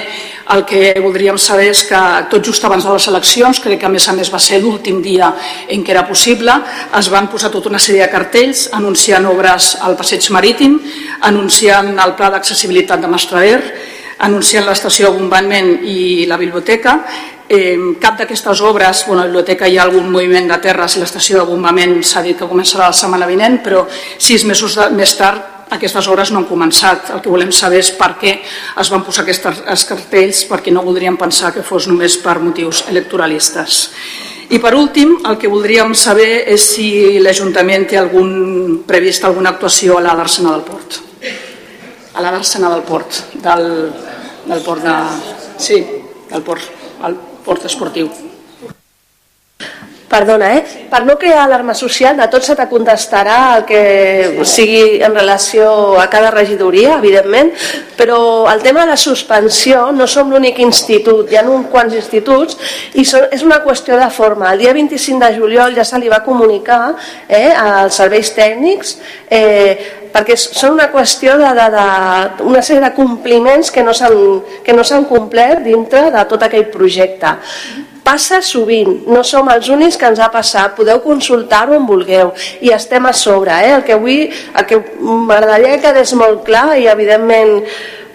el que voldríem saber és que tot just abans de les eleccions, crec que a més a més va ser l'últim dia en què era possible, es van posar tota una sèrie de cartells anunciant obres al passeig marítim, anunciant el pla d'accessibilitat de Mastrader, anunciant l'estació bombament i la biblioteca. Eh, cap d'aquestes obres, bueno, a la biblioteca hi ha algun moviment de terres i l'estació de bombament s'ha dit que començarà la setmana vinent, però sis mesos de, més tard aquestes obres no han començat. El que volem saber és per què es van posar aquests cartells, perquè no voldríem pensar que fos només per motius electoralistes. I per últim, el que voldríem saber és si l'Ajuntament té algun, previst alguna actuació a la del Port. A la d'Arsena del Port, del, del port de... Sí, del port, el port esportiu. Perdona, eh? Per no crear alarma social, de tot se te contestarà el que sigui en relació a cada regidoria, evidentment, però el tema de la suspensió no som l'únic institut, hi ha uns quants instituts i és una qüestió de forma. El dia 25 de juliol ja se li va comunicar eh, als serveis tècnics eh, perquè són una qüestió de, de, de una sèrie de compliments que no s'han complert dintre de tot aquell projecte passa sovint, no som els únics que ens ha passat, podeu consultar-ho on vulgueu. I estem a sobre, eh? el que avui el que m'agradaria que quedés molt clar i evidentment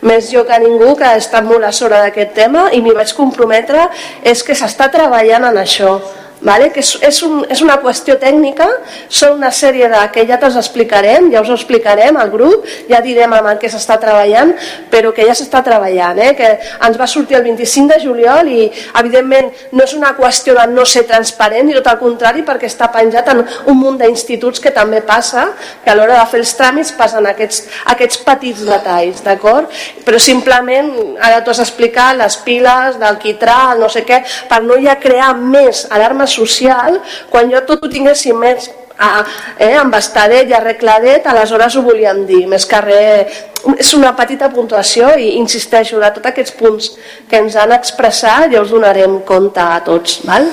més jo que ningú que ha estat molt a sobre d'aquest tema i m'hi vaig comprometre és que s'està treballant en això vale? que és, és, un, és una qüestió tècnica, són una sèrie de que ja te'ls explicarem, ja us ho explicarem al grup, ja direm amb el que s'està treballant, però que ja s'està treballant, eh? que ens va sortir el 25 de juliol i evidentment no és una qüestió de no ser transparent, i tot el contrari, perquè està penjat en un munt d'instituts que també passa, que a l'hora de fer els tràmits passen aquests, aquests petits detalls, d'acord? Però simplement, ara tu has explicat les piles del quitrà, no sé què, per no ja crear més alarmes social, quan jo tot ho tinguéssim més a, eh, embestadet i arregladet, aleshores ho volíem dir, més que res, és una petita puntuació i insisteixo, de tots aquests punts que ens han expressat ja us donarem compte a tots. Val?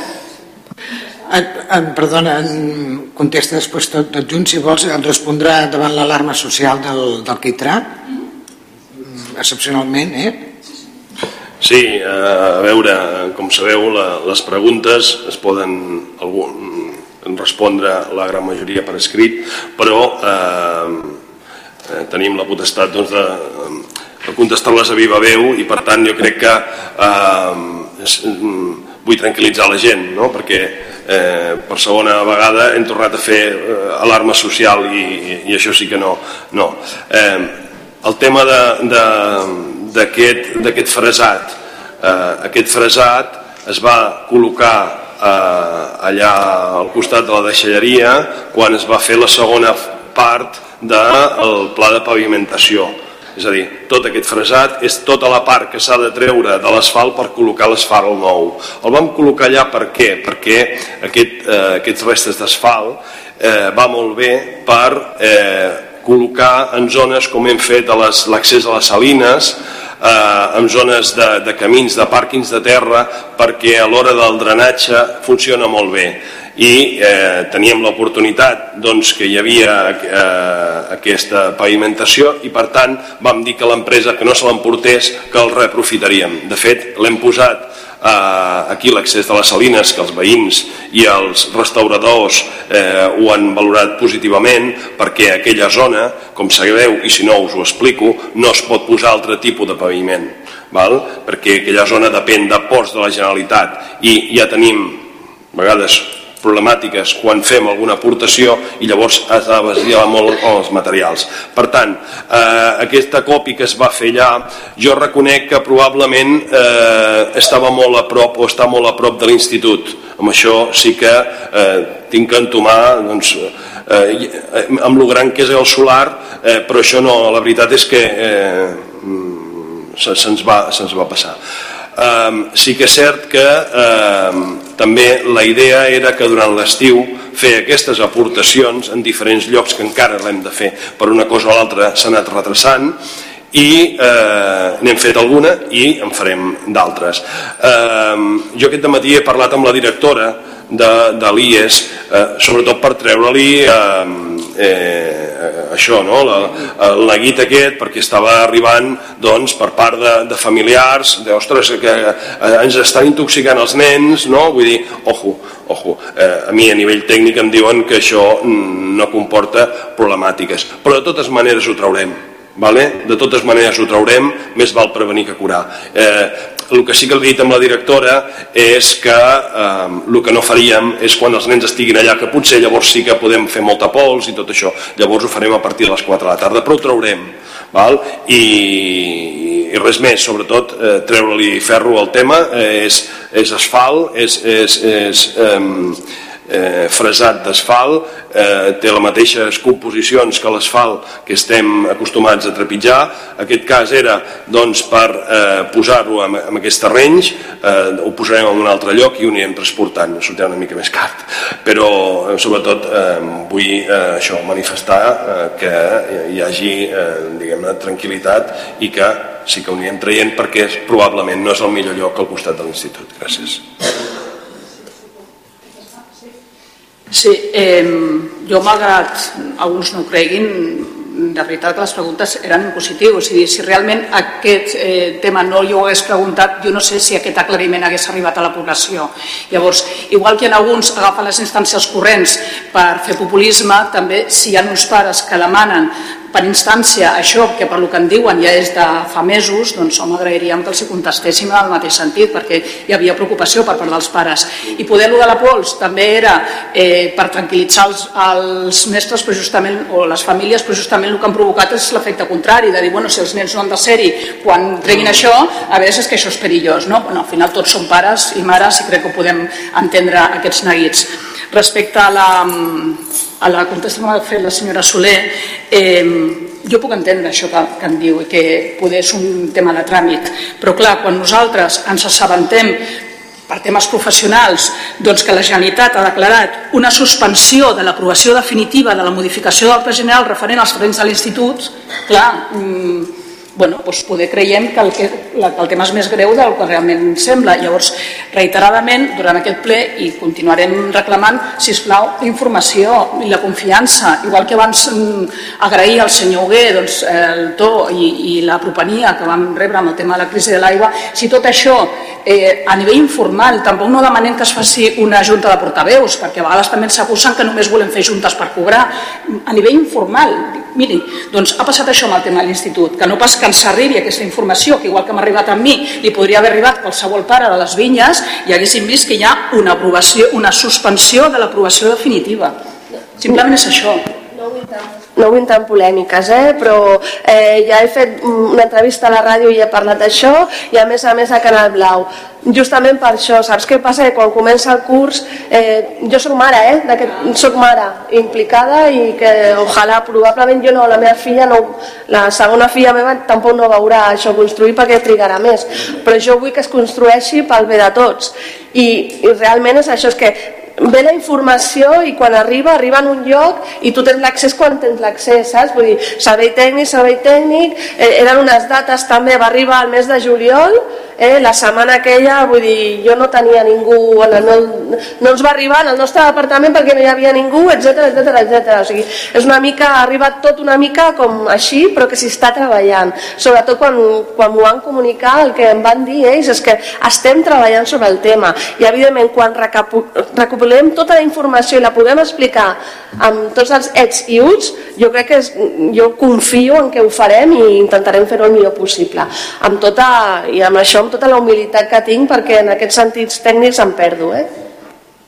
En, en, perdona, en contesta després tot, tot junt, si vols, en respondrà davant l'alarma social del, del Quitrà, excepcionalment, eh? Sí, a veure, com sabeu, la, les preguntes es poden algun, respondre la gran majoria per escrit, però eh, eh, tenim la potestat doncs, de, de contestar-les a viva veu i per tant jo crec que eh, és, vull tranquil·litzar la gent, no? perquè eh, per segona vegada hem tornat a fer eh, alarma social i, i això sí que no. no. Eh, el tema de, de, d'aquest fresat. Eh, aquest fresat es va col·locar eh, allà al costat de la deixalleria quan es va fer la segona part del pla de pavimentació. És a dir, tot aquest fresat és tota la part que s'ha de treure de l'asfalt per col·locar l'asfalt nou. El vam col·locar allà per què? Perquè aquest, eh, aquests restes d'asfalt eh, va molt bé per eh, col·locar en zones com hem fet l'accés a les salines, eh, en zones de, de camins, de pàrquings de terra, perquè a l'hora del drenatge funciona molt bé. I eh, teníem l'oportunitat doncs, que hi havia eh, aquesta pavimentació i per tant vam dir que l'empresa que no se l'emportés que el reprofitaríem. De fet, l'hem posat eh, aquí l'accés de les salines que els veïns i els restauradors eh, ho han valorat positivament perquè aquella zona, com sabeu i si no us ho explico, no es pot posar altre tipus de paviment val? perquè aquella zona depèn de ports de la Generalitat i ja tenim a vegades problemàtiques quan fem alguna aportació i llavors has de basar molt els materials. Per tant, eh, aquesta copi que es va fer allà, jo reconec que probablement eh, estava molt a prop o està molt a prop de l'institut. Amb això sí que eh, tinc que entomar doncs, eh, amb lo gran que és el solar, eh, però això no, la veritat és que eh, se'ns va, se va passar. Um, sí que és cert que um, també la idea era que durant l'estiu fer aquestes aportacions en diferents llocs que encara l'hem de fer per una cosa o l'altra s'ha anat retrasant i eh, n'hem fet alguna i en farem d'altres. Eh, jo aquest matí he parlat amb la directora de, de l'IES, eh, sobretot per treure-li eh, eh, això, no? la, la guit aquest, perquè estava arribant doncs, per part de, de familiars, de, ostres, que eh, ens estan intoxicant els nens, no? vull dir, ojo, ojo, eh, a mi a nivell tècnic em diuen que això no comporta problemàtiques, però de totes maneres ho traurem, Vale? De totes maneres ho traurem, més val prevenir que curar. Eh, el que sí que he dit amb la directora és que eh, el que no faríem és quan els nens estiguin allà, que potser llavors sí que podem fer molta pols i tot això, llavors ho farem a partir de les 4 de la tarda, però ho traurem. Val? I, i res més, sobretot eh, treure-li ferro al tema, eh, és, és asfalt, és, és, és eh, eh, fresat d'asfalt, eh, té les mateixes composicions que l'asfalt que estem acostumats a trepitjar. Aquest cas era doncs, per eh, posar-ho en, en aquests terrenys, eh, ho posarem en un altre lloc i ho anirem transportant, sortirà una mica més car. Però eh, sobretot eh, vull eh, això manifestar eh, que hi hagi eh, diguem-ne tranquil·litat i que sí que ho anirem traient perquè probablement no és el millor lloc al costat de l'institut. Gràcies. Sí, eh, jo malgrat alguns no creguin, de veritat que les preguntes eren en positiu, o sigui, si realment aquest eh, tema no jo ho hagués preguntat, jo no sé si aquest aclariment hagués arribat a la població. Llavors, igual que en alguns agafen les instàncies corrents per fer populisme, també si hi ha uns pares que demanen per instància això que per lo que en diuen ja és de fa mesos, doncs home, agrairíem que els hi contestéssim en el mateix sentit, perquè hi havia preocupació per part dels pares. I poder lo de la pols també era eh, per tranquil·litzar els, els mestres però justament, o les famílies, però justament el que han provocat és l'efecte contrari, de dir, bueno, si els nens no han de ser-hi quan treguin això, a si és que això és perillós, no? Bueno, al final tots són pares i mares i crec que podem entendre aquests neguits. Respecte a la, a la contesta que m'ha fet la senyora Soler, eh, jo puc entendre això que, que em diu i que poder és un tema de tràmit, però clar, quan nosaltres ens assabentem per temes professionals doncs que la Generalitat ha declarat una suspensió de l'aprovació definitiva de la modificació del Pla General referent als terrenys de l'Institut, clar, mmm, bueno, doncs poder creiem que el, que, la, que el tema és més greu del que realment sembla. Llavors, reiteradament, durant aquest ple, i continuarem reclamant, si plau, informació i la confiança, igual que abans mm, agrair al senyor Hugué doncs, el to i, i la propenia que vam rebre amb el tema de la crisi de l'aigua, si tot això eh, a nivell informal, tampoc no demanem que es faci una junta de portaveus, perquè a vegades també s'acusen que només volem fer juntes per cobrar, a nivell informal, miri, doncs ha passat això amb el tema de l'institut, que no pas que ens arribi aquesta informació, que igual que m'ha arribat a mi, li podria haver arribat qualsevol pare de les vinyes i haguéssim vist que hi ha una, aprovació, una suspensió de l'aprovació definitiva. Simplement és això. No vull entrar en polèmiques, eh? però eh, ja he fet una entrevista a la ràdio i he parlat d'això i a més a més a Canal Blau justament per això, saps què passa? Que quan comença el curs, eh, jo sóc mare, eh? sóc mare implicada i que ojalà, probablement jo no, la meva filla no, la segona filla meva tampoc no veurà això construir perquè trigarà més, però jo vull que es construeixi pel bé de tots i, i realment és això, és que ve la informació i quan arriba, arriba en un lloc i tu tens l'accés quan tens l'accés, saps? Vull dir, servei tècnic, servei tècnic, eh, eren unes dates també, va arribar al mes de juliol, eh, la setmana aquella, vull dir, jo no tenia ningú, en el meu, no ens va arribar en el nostre departament perquè no hi havia ningú, etc etc etc. O sigui, és una mica, ha arribat tot una mica com així, però que s'hi està treballant. Sobretot quan, quan m'ho van comunicar, el que em van dir ells és que estem treballant sobre el tema i evidentment quan recopilem tota la informació i la podem explicar amb tots els ets i uts, jo crec que és, jo confio en que ho farem i intentarem fer-ho el millor possible. Amb tota, i amb això, amb tota la humilitat que tinc, perquè en aquests sentits tècnics em perdo, eh?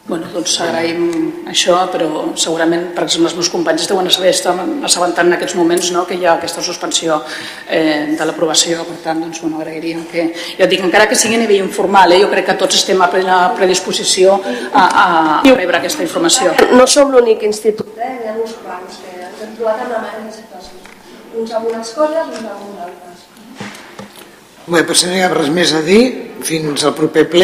Bueno, doncs agraïm això, però segurament, per exemple, els meus companys deuen saber assabentant en aquests moments no, que hi ha aquesta suspensió eh, de l'aprovació, per tant, doncs, bueno, agrairíem que... Ja dic, encara que sigui a nivell informal, eh, jo crec que tots estem a plena predisposició a, a, a rebre aquesta informació. No som l'únic institut, eh? hi ha uns quants que ens hem trobat amb la mateixa situació. Uns amb unes coses, uns amb unes altres. Bé, per si no hi ha res més a dir, fins al proper ple.